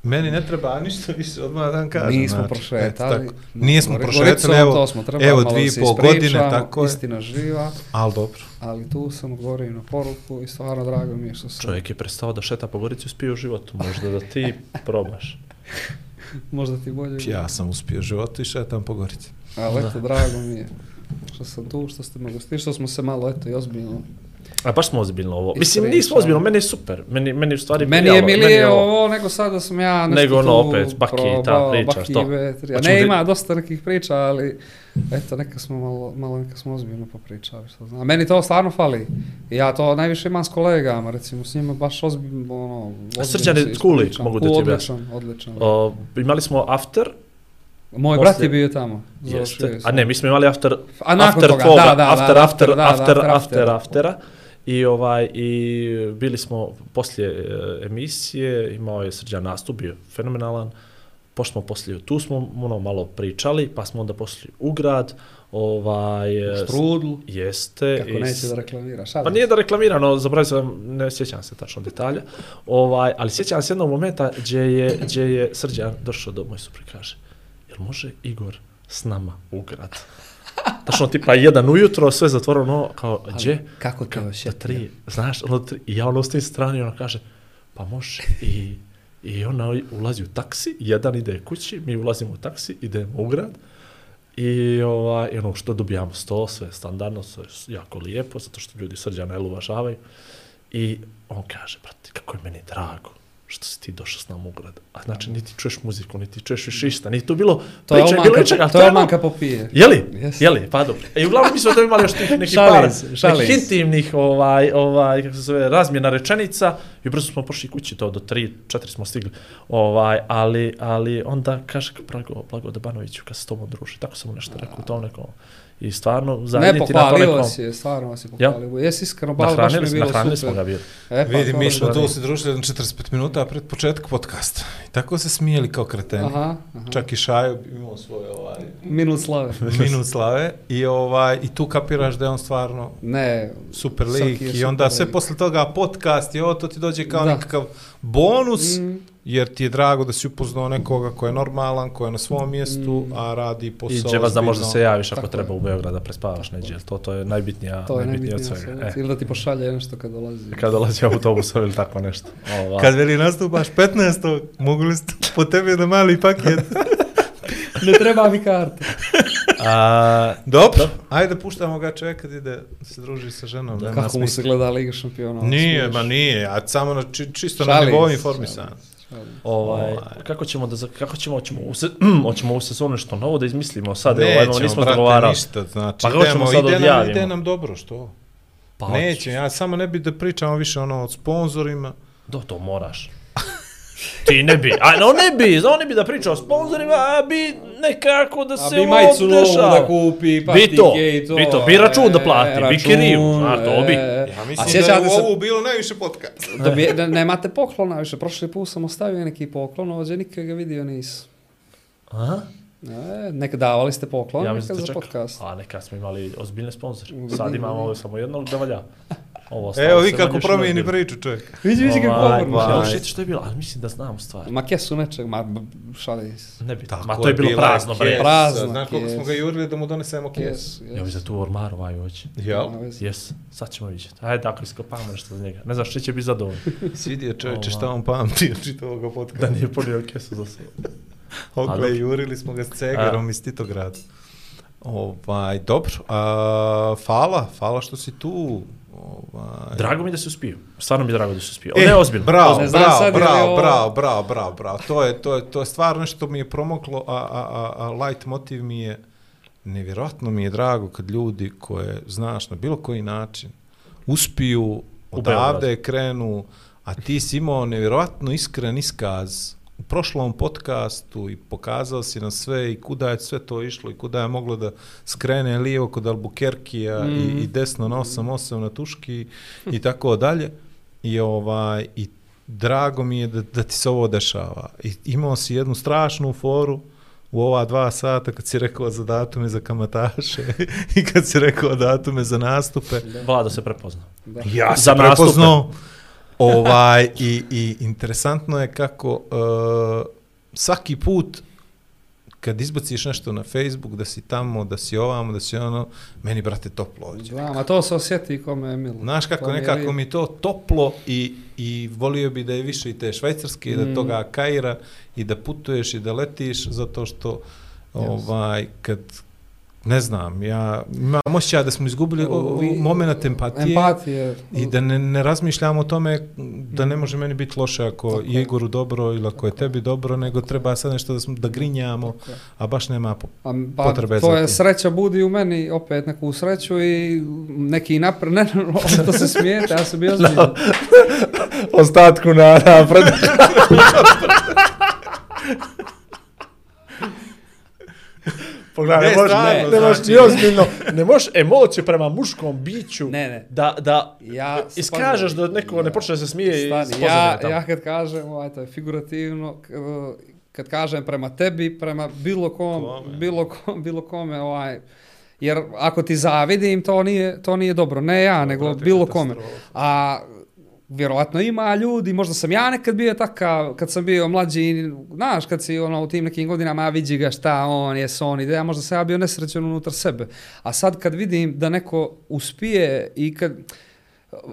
Meni ne treba ništa više, odmah da vam kažem. Nismo znači, prošetali. eto tako. Nismo prošetali, evo, to smo trebali evo dvije i pol godine, tako je. Istina živa, Ali dobro. ali tu sam odgovorio na poruku i stvarno drago mi je što sam... Čovjek je prestao da šeta po Gorici i uspio u životu, možda da ti probaš. Možda ti bolje... Ja sam uspio u životu i šetam po Gorici. Ali eto, drago mi je što sam tu, što ste me gostili, što smo se malo, eto, i ozbiljno... A baš smo ozbiljno ovo. Mislim, nismo ozbiljno, meni je super. Meni, meni u stvari Meni je milije ovo- ovo nego sad da sam ja nešto Nego ono opet, Baki ta priča, Baki što? i Vetri. A Hoćemo ne, da- ima dosta nekih priča, ali eto, neka smo malo, malo neka smo ozbiljno popričali. Što znam. A meni to stvarno fali. I ja to najviše imam s kolegama, recimo, s njima baš ozbiljno, ono... ozbiljno Srđan je se cool lik, ispričam. mogu da ti Odličan, odličan. O, imali smo after, Moj poslije- brat je bio tamo. jeste, je a ne, mi smo imali after, A nakon after toga, da, da, after, da, after, after, da, after, da, after, after. aftera. I ovaj i bili smo poslije e, emisije, imao je Srđan nastup, bio fenomenalan. Pošto smo poslije, tu smo ono malo pričali, pa smo onda poslije u grad, ovaj... e, Strudl, Jeste. kako i neće da reklamiraš. Pa nije da reklamiram, no, zaboravio sam, ne sjećam se tačno detalja, ovaj, ali sjećam se jednog momenta gdje je, gdje je Srđan došao do moj supri kaže, jel može Igor s nama u grad? Tačno tipa jedan ujutro, sve zatvoreno, kao, gdje? kako te Kao, do osjetio? tri, znaš, ono tri, i ja ono s tim strani, ono kaže, pa može, i, i ona ulazi u taksi, jedan ide kući, mi ulazimo u taksi, idemo u grad, I, ovaj, i ono što dobijamo sto, sve standardno, sve jako lijepo, zato što ljudi srđana jel uvažavaju. I on kaže, brate, kako je meni drago što si ti došao s nam u grad. A znači, niti čuješ muziku, niti čuješ više išta, niti tu bilo To je priče, bilo ali to je Olmanka popije. Jeli? Jeste. Jeli? Pa dobro. E, uglavnom mi smo to imali još tih nekih Šalim par, nekih intimnih, ovaj, ovaj, kako se zove, razmjena rečenica i brzo smo pošli kući, to do 3, 4 smo stigli, ovaj, ali, ali onda kaže Blago, Blago Debanoviću kad se s tobom druži, tako sam mu nešto rekao u tom nekom, i stvarno Ne, zajedniti na to nekom, je, stvarno vas je pohvalio. Jesi iskreno, baš, baš mi je smo- bilo nahranili smo super. ga bili. E, pa, Vidi, to mi smo tu se družili jedno 45 minuta pred početak podcasta. I tako se smijeli kao kreteni. Aha, aha. Čak i Šajo bi imao svoj ovaj, Minut slave. minut slave i ovaj i tu kapiraš da je on stvarno Ne, super lik i super onda sve posle toga podcast i ovo to ti dođe kao Da. nekakav bonus Mm. jer ti je drago da si upoznao nekoga ko je normalan, ko je na svom mjestu, a radi posao. I će vas da možda se javiš ako Tako treba je. u Beograd da prespavaš neđe, to, to je najbitnija, to je najbitnije od najbitnije svega. sve. E, Ili da ti pošalje nešto kad dolazi. kad dolazi autobus ili tako nešto. Ova. Kad veli nastupaš 15. mogli ste po tebi da mali paket. Ne treba mi karta. A, Dobro, ajde puštamo ga kad ide da se druži sa ženom. nema Kako mu se gleda Liga šampiona? Nije, smiješ. ma nije, a samo na, či, čisto na Šalim nivou se, informisanja. šalim Ovaj, Ovaj. kako ćemo da za- kako ćemo hoćemo u se, hoćemo u sezonu nešto novo da izmislimo sad evo Nećemo, ono nismo brate, dogovarali. ništa, znači, Pa kako ćemo sad ide nam, ide nam dobro, što? Pa Neće, ja samo ne bi da pričamo više ono od sponzorima. Do to moraš. Ti ne bi, a no ne bi, on ne bi da priča o sponzorima, a bi nekako da A se bi ovo majicu novu da kupi, Bi patike to, i to. bi to, bi račun da plati, bi račun, kiriju, znaš, to bi. e. Ja A mislim da sjećate je u se, ovu bilo najviše podcast. dobije, da nemate poklona više, prošli put sam ostavio neki poklon, ovdje nikad ga vidio nis. Aha. E, nek davali ste poklon, Ja nekad da za čekam. podcast. A nekad smo imali ozbiljne sponzore. Vidim, Sad imamo samo jednog da valja. Ovo Evo vi kako promijeni priču čovjek. Vidi, vidi kako Ovaj, govorimo. Ja Ovaj. sjeti što je bilo, ali mislim da znam stvari. Ma kesu nečeg, ma šali se. Ne bi, Tako ma to je bilo prazno, bre. Prazno, Znaš koliko smo kes. ga jurili da mu donesemo kesu? Ja bi za tu ormaru ovaj hoće. Jel? Jes, sad ćemo vidjeti. Ajde, ako iskopamo nešto za njega. Ne znaš, što će biti zadovoljno. Svidio čovječe šta on pamti od čitavog podcasta. da nije ponio kesu za sve. Okle, jurili smo ga s Cegerom iz Titograda. Ovaj, dobro. A, hvala, hvala što si tu. Ovaj. Drago mi da se uspio. Stvarno mi je drago da se uspio. Ovo je ozbiljno. Bravo, Ne znam bravo, sad li bravo, ovo- bravo, bravo, bravo, bravo. To je, to je, to je stvarno nešto što mi je promoklo, a, a, a, a light motiv mi je, nevjerojatno mi je drago kad ljudi koje znaš na bilo koji način uspiju, odavde krenu, a ti si imao nevjerojatno iskren iskaz u prošlom podcastu i pokazao si nam sve i kuda je sve to išlo i kuda je moglo da skrene lijevo kod Albuquerqueja mm. i, i desno na 8-8 na Tuški i tako dalje. I ovaj i drago mi je da, da ti se ovo dešava. I imao si jednu strašnu foru u ova dva sata kad si rekao za datume za kamataše i kad si rekao datume za nastupe. Vlado se prepozna. Da. Ja sam nastupe. Ovaj, i, I interesantno je kako uh, svaki put kad izbaciš nešto na Facebook, da si tamo, da si ovamo, da si ono, meni, brate, toplo ovdje. Da, ma to se osjeti kome je milo. Znaš kako je nekako mi to toplo i, i volio bi da je više i te švajcarske, i da Mm. toga Kaira i da putuješ i da letiš zato što ovaj kad ne znam, ja imam osjećaj da smo izgubili moment empatije. Empatije. I da ne, ne razmišljamo o tome da ne može meni biti loše ako Tako je je. Igoru dobro ili ako je tebi dobro, nego treba sad nešto da, smo, da grinjamo, Tako je. a baš nema po... A, pa, potrebe to za je tim. sreća budi u meni opet neku sreću i neki napred, ne, ne, to se smijete, ja sam bio ozbiljan. Ostatku na napred. Pogledaj, Ne, ne, možeš, ne, ne možeš znači- ni ozbiljno, ne možeš emociju prema muškom biću Ne, ne. da, da Ja iskažeš da neko ne počne da se smije i Stani, spoznaje ja, tamo. ja kad kažem, ovaj, to je figurativno, kad kažem prema tebi, prema bilo kom, Kome? bilo kom, bilo kome, ovaj, jer ako ti zavidim, to nije, to nije dobro. Ne ja, nego bilo kome. A vjerovatno ima ljudi, možda sam ja nekad bio takav, kad sam bio mlađi, znaš, kad si ono, u tim nekim godinama, a vidi ga šta on je, on ide, a možda sam ja bio nesrećen unutar sebe. A sad kad vidim da neko uspije i kad,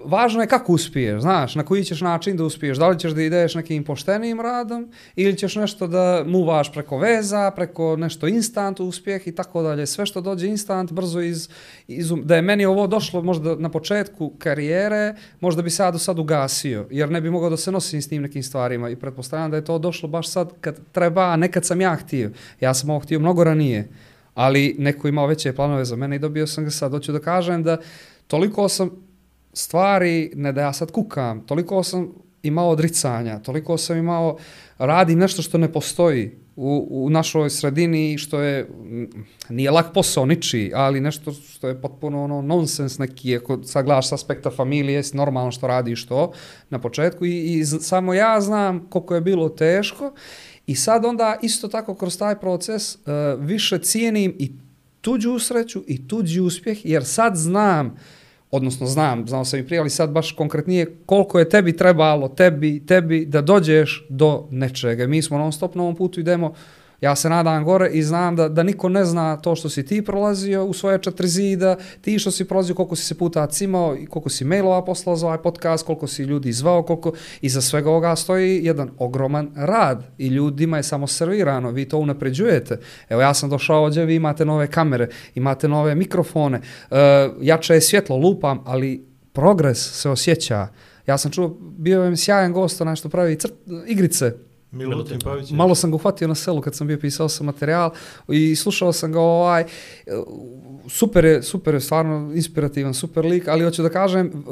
važno je kako uspiješ, znaš, na koji ćeš način da uspiješ, da li ćeš da ideš nekim poštenim radom ili ćeš nešto da muvaš preko veza, preko nešto instant uspjeh i tako dalje. Sve što dođe instant, brzo iz, iz um- da je meni ovo došlo možda na početku karijere, možda bi sad do sad ugasio, jer ne bi mogao da se nosim s tim nekim stvarima i pretpostavljam da je to došlo baš sad kad treba, a nekad sam ja htio. Ja sam ovo htio mnogo ranije, ali neko imao veće planove za mene i dobio sam ga sad. Hoću da kažem da toliko sam stvari, ne da ja sad kukam, toliko sam imao odricanja, toliko sam imao, radim nešto što ne postoji u, u našoj sredini, što je, mm, nije lak posao ničiji, ali nešto što je potpuno ono nonsens neki, ako sad gledaš s aspekta familije, jesi normalno što radiš to na početku i, i samo ja znam koliko je bilo teško i sad onda isto tako kroz taj proces uh, više cijenim i tuđu sreću i tuđi uspjeh, jer sad znam, odnosno znam, znao sam i prije, ali sad baš konkretnije koliko je tebi trebalo, tebi, tebi da dođeš do nečega. Mi smo non stop na ovom putu idemo, ja se nadam gore i znam da, da niko ne zna to što si ti prolazio u svoje četiri zida, ti što si prolazio, koliko si se puta cimao i koliko si mailova poslao za ovaj podcast, koliko si ljudi zvao, koliko I za svega ovoga stoji jedan ogroman rad i ljudima je samo servirano, vi to unapređujete. Evo ja sam došao ovdje, vi imate nove kamere, imate nove mikrofone, uh, jače je svjetlo, lupam, ali progres se osjeća. Ja sam čuo, bio je sjajan gost, onaj što pravi crt, e, igrice, Milutin Pavić. Malo sam ga uhvatio na selu kad sam bio pisao sam materijal i slušao sam ga ovaj super je, super je, stvarno inspirativan, super lik, ali hoću da kažem,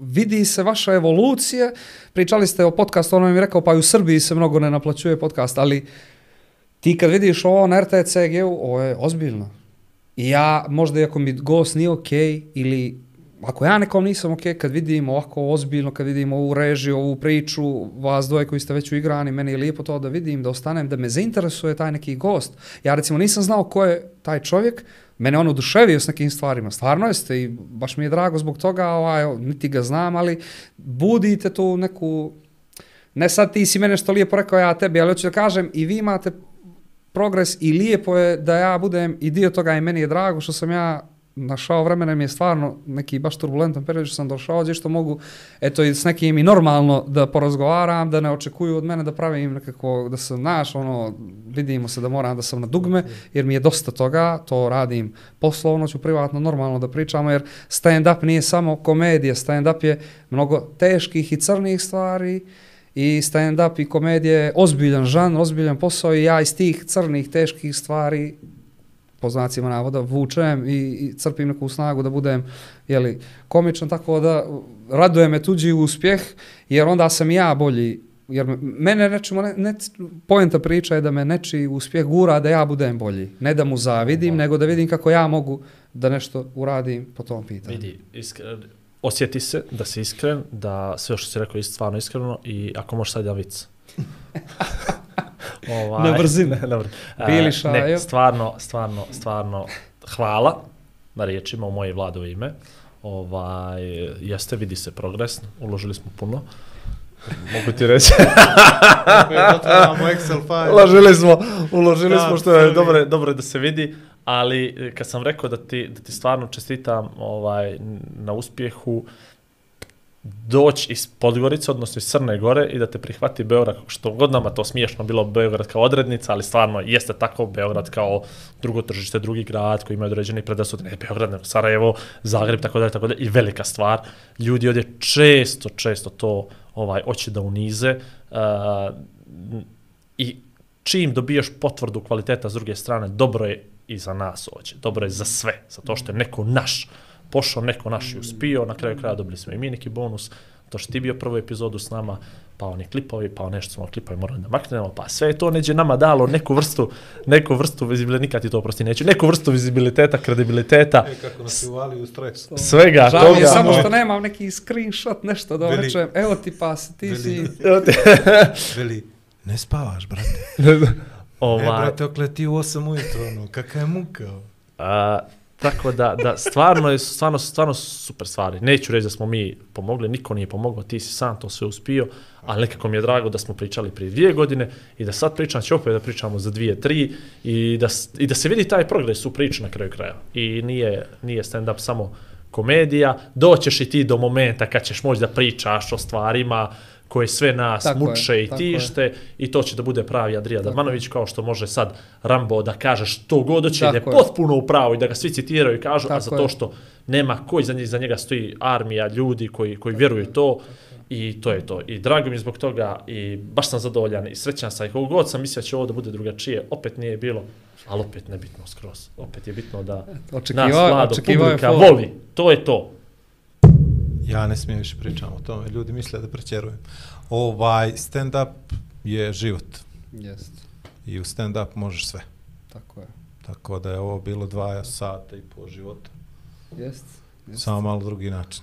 vidi se vaša evolucija. Pričali ste o podcastu, ono mi rekao, pa i u Srbiji se mnogo ne naplaćuje podcast, ali ti kad vidiš ovo na RTCG-u, ovo je ozbiljno. I ja, možda i ako mi gost nije okej ili ako ja nekom nisam ok, kad vidim ovako ozbiljno, kad vidim ovu režiju, ovu priču, vas dvoje koji ste već uigrani, meni je lijepo to da vidim, da ostanem, da me zainteresuje taj neki gost. Ja recimo nisam znao ko je taj čovjek, mene on oduševio s nekim stvarima. Stvarno jeste i baš mi je drago zbog toga, ovaj, niti ga znam, ali budite tu neku, ne sad ti si mene što lijepo rekao ja tebi, ali hoću da kažem i vi imate progres i lijepo je da ja budem i dio toga i meni je drago što sam ja našao vremena mi je stvarno neki baš turbulentan period što sam došao ovdje što mogu eto i s nekim i normalno da porazgovaram, da ne očekuju od mene da pravim nekako, da sam naš, ono, vidimo se da moram da sam na dugme, jer mi je dosta toga, to radim poslovno, ću privatno, normalno da pričamo, jer stand-up nije samo komedija, stand-up je mnogo teških i crnih stvari, i stand-up i komedije je ozbiljan žan, ozbiljan posao i ja iz tih crnih, teških stvari po znacima navoda, vučem i, i crpim neku snagu da budem jeli, komičan, tako da raduje me tuđi uspjeh, jer onda sam ja bolji, jer me- mene rečemo, ne, ne, poenta priča je da me nečiji uspjeh gura da ja budem bolji, ne da mu zavidim, nego da vidim kako ja mogu da nešto uradim po tom pitanju. Vidi, iskren, osjeti se da si iskren, da sve što si rekao je stvarno iskreno i ako možeš sad vic. ovaj, Na brzinu. Ne, na brzinu. A, Bili šajo. Ne, stvarno, stvarno, stvarno, hvala na riječima u moje vlado ime. Ovaj, jeste, vidi se progres, uložili smo puno. Mogu ti reći. Otvaramo Excel file. uložili smo, uložili Da, smo što je dobro, dobro je da se vidi, ali e, kad sam rekao da ti, da ti stvarno čestitam ovaj, na uspjehu, doći iz Podgorice, odnosno iz Crne Gore i da te prihvati Beograd, što god nama to smiješno bilo Beograd kao odrednica, ali stvarno jeste tako Beograd kao drugo tržište, drugi grad koji ima određeni predasud, ne Beograd, nego Sarajevo, Zagreb, tako dalje, tako dalje, i velika stvar. Ljudi ovdje često, često to ovaj hoće da unize uh, i čim dobijaš potvrdu kvaliteta s druge strane, dobro je i za nas hoće, dobro je za sve, zato što je neko naš, pošao neko naš i uspio, na kraju kraja dobili smo i mi neki bonus, to što ti bio prvu epizodu s nama, pa oni klipovi, pa nešto smo klipovi morali da maknemo, pa sve je to neđe nama dalo neku vrstu, neku vrstu vizibiliteta, nikad ti to prosti neću, neku vrstu vizibiliteta, kredibiliteta, E, kako nas je uvali u stres. svega Žao mi toga. je samo što nemam neki screenshot, nešto da rečem, evo ti pas, ti Veli- si... Veli, ne spavaš, brate. ovaj, Ne, brate, okle ti u 8 ujutro, ono, kakva je muka. A, tako da, da stvarno je stvarno, stvarno super stvari. Neću reći da smo mi pomogli, niko nije pomogao, ti si sam to sve uspio, ali nekako mi je drago da smo pričali prije dvije godine i da sad pričam, će opet da pričamo za dvije, tri i da, i da se vidi taj progres u priči na kraju kraja. I nije, nije stand-up samo komedija, doćeš i ti do momenta kad ćeš moći da pričaš o stvarima koje sve nas Tako je, muče i tako je. tište i to će da bude pravi Adrija Dadmanović kao što može sad Rambo da kaže što god hoće da je Tako je. potpuno u pravu i da ga svi citiraju i kažu, a Tako za to je. što nema koji za, njega, za njega stoji armija ljudi koji, koji vjeruju to i to je to. I drago mi je zbog toga i baš sam zadovoljan i srećan sam i koliko god sam mislio da će ovo da bude drugačije, opet nije bilo, ali opet nebitno skroz. Opet je bitno da nas Očekivao, vlado je publika voli. To je to. Ja ne smijem više pričam o tome, ljudi misle da prećerujem. Ovaj, stand-up je život. Jest, I u stand-up možeš sve. tako je. Tako da je ovo bilo dva sata i po života. Jest. jest. Samo malo drugi način.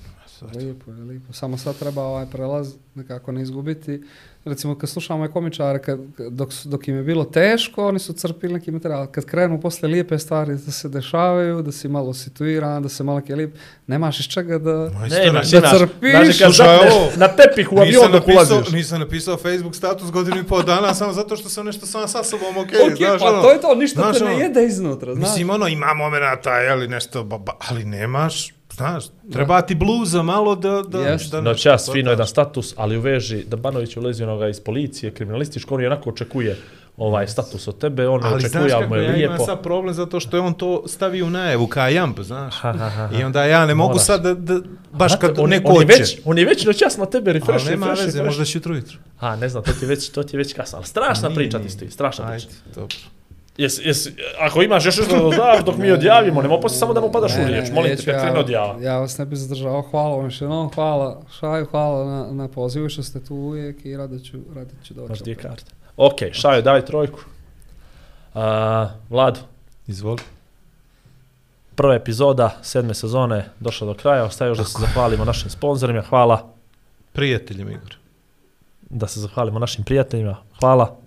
Lijepo je, lijepo. Samo sad treba ovaj prelaz nekako ne izgubiti. Recimo, kad slušamo ove komičare, kad, dok, dok im je bilo teško, oni su crpili neki materijal. Kad krenu posle lijepe stvari da se dešavaju, da si malo situiran, da se malo ke lijep, nemaš iz čega da... Ne, imaš, da imaš. crpiš. Znači, kad Slušaj, zapneš ovo, na tepih u avion Nisam dok ulaziš. nisam napisao Facebook status godinu i pol dana samo zato što sam nešto sam sa sobom ok, Ok, znaš pa ono. to je to, ništa znaš, te ne ono, jede iznutra, znaš. Mislim, ono, ima momenata, jeli, nešto, ba, ba, ali nemaš, znaš, treba ti bluza malo da... da, Jest. da Noćas, to fino da. jedan status, ali u veži da Banović ulazi onoga iz policije, kriminalističko, on je onako očekuje ovaj status od tebe, on Ali očekuje, znaš ali mu je ja imam lijepo. sad problem zato što je on to stavio u najavu kao jamp, znaš. Ha, ha, ha, ha. I onda ja ne mogu Moraš. sad da, da baš Znate, kad on, neko on je hoće. već, on je već noćas na tebe refresh, Ali nema refresh, veze, možda će jutro jutro. A, ne znam, to ti je već, to ti je već kasno, ali strašna Nije, priča ti stoji, strašna Ajde, priča. dobro. Jes, jes, ako imaš još nešto da daš dok mi odjavimo, nema posle samo da mu padaš u riječ, molim te, kad krene odjava. Ja vas ne bi zadržao, hvala vam još jednom, hvala Šaju, hvala na, na pozivu što ste tu uvijek i rado ću, rado ću doći. Dvije opet. karte. Ok, Šajo, daj trojku. Uh, Vlado, Izvoli. Prva epizoda sedme sezone došla do kraja. Ostaje još da se zahvalimo našim sponzorima. Hvala. Prijateljem Igor. Da se zahvalimo našim prijateljima. Hvala.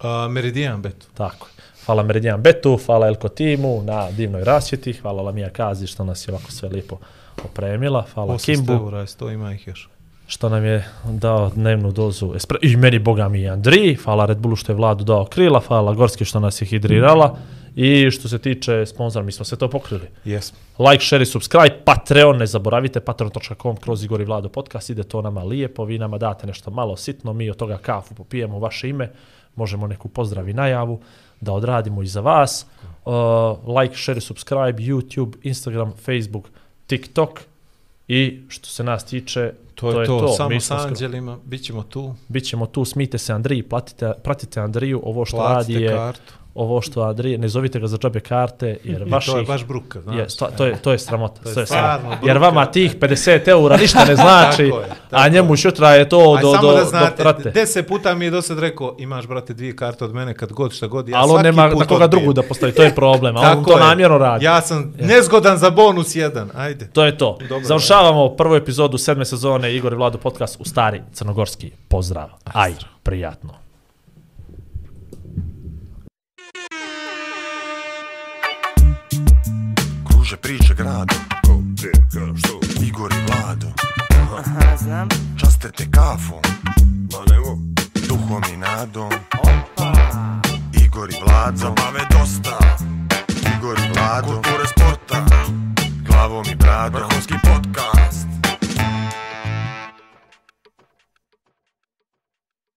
A, Meridian bet. Tako. je. Hvala Meridian Betu, hvala Elko timu na divnoj rasvjeti, hvala Lamija Kazi što nas je ovako sve lijepo opremila, hvala 800 Kimbu eura, 100 ima ih još. što nam je dao dnevnu dozu espre... i meni boga mi i Andri, hvala Red Bullu što je vladu dao krila, hvala Gorski što nas je hidrirala i što se tiče sponzora, mi smo sve to pokrili. Jesmo. Like, share i subscribe, Patreon, ne zaboravite, patreon.com kroz Igor i Vlado podcast, ide to nama lijepo, vi nama date nešto malo sitno, mi od toga kafu popijemo vaše ime, možemo neku pozdrav i najavu da odradimo i za vas. Uh, like, share, subscribe, YouTube, Instagram, Facebook, TikTok. I što se nas tiče, To, je to, samo Mi s smo skoro- anđelima, bit ćemo tu, Bićemo tu, smijte se Andriji, platite, pratite Andriju, ovo što radi platite je, kartu. Ovo što Andrije, ne zovite ga za džabe karte, jer I vaših... to je baš bruka, znaš. Je, sta, to, je, to je sramota. To je To je stvarno. Jer vama tih 50 eura ništa ne znači, Tako je, a njemu je. šutra je to Aj, do, samo do, da do znate, rate. deset puta mi je do sad rekao, imaš, brate, dvije karte od mene, kad god, šta god, ja Ali on svaki nema put na koga drugu da postavi, to je problem, a on to je. namjerno radi. Ja sam nezgodan za bonus jedan, ajde. To je to. Dobro, Završavamo prvu epizodu sedme sezone Igor i Vlado podcast u stari crnogorski pozdrav. Aj, prijatno. kruže priče gradom Ko, gdje, što? Igor i Vlado. Aha, znam. Časte te kafom. Ma nemo Duhom i nadom. Opa. Igor i Vlado. Zabave dosta. Igor i Vlado. Kulture sporta. Glavom i bradom. Vrhovski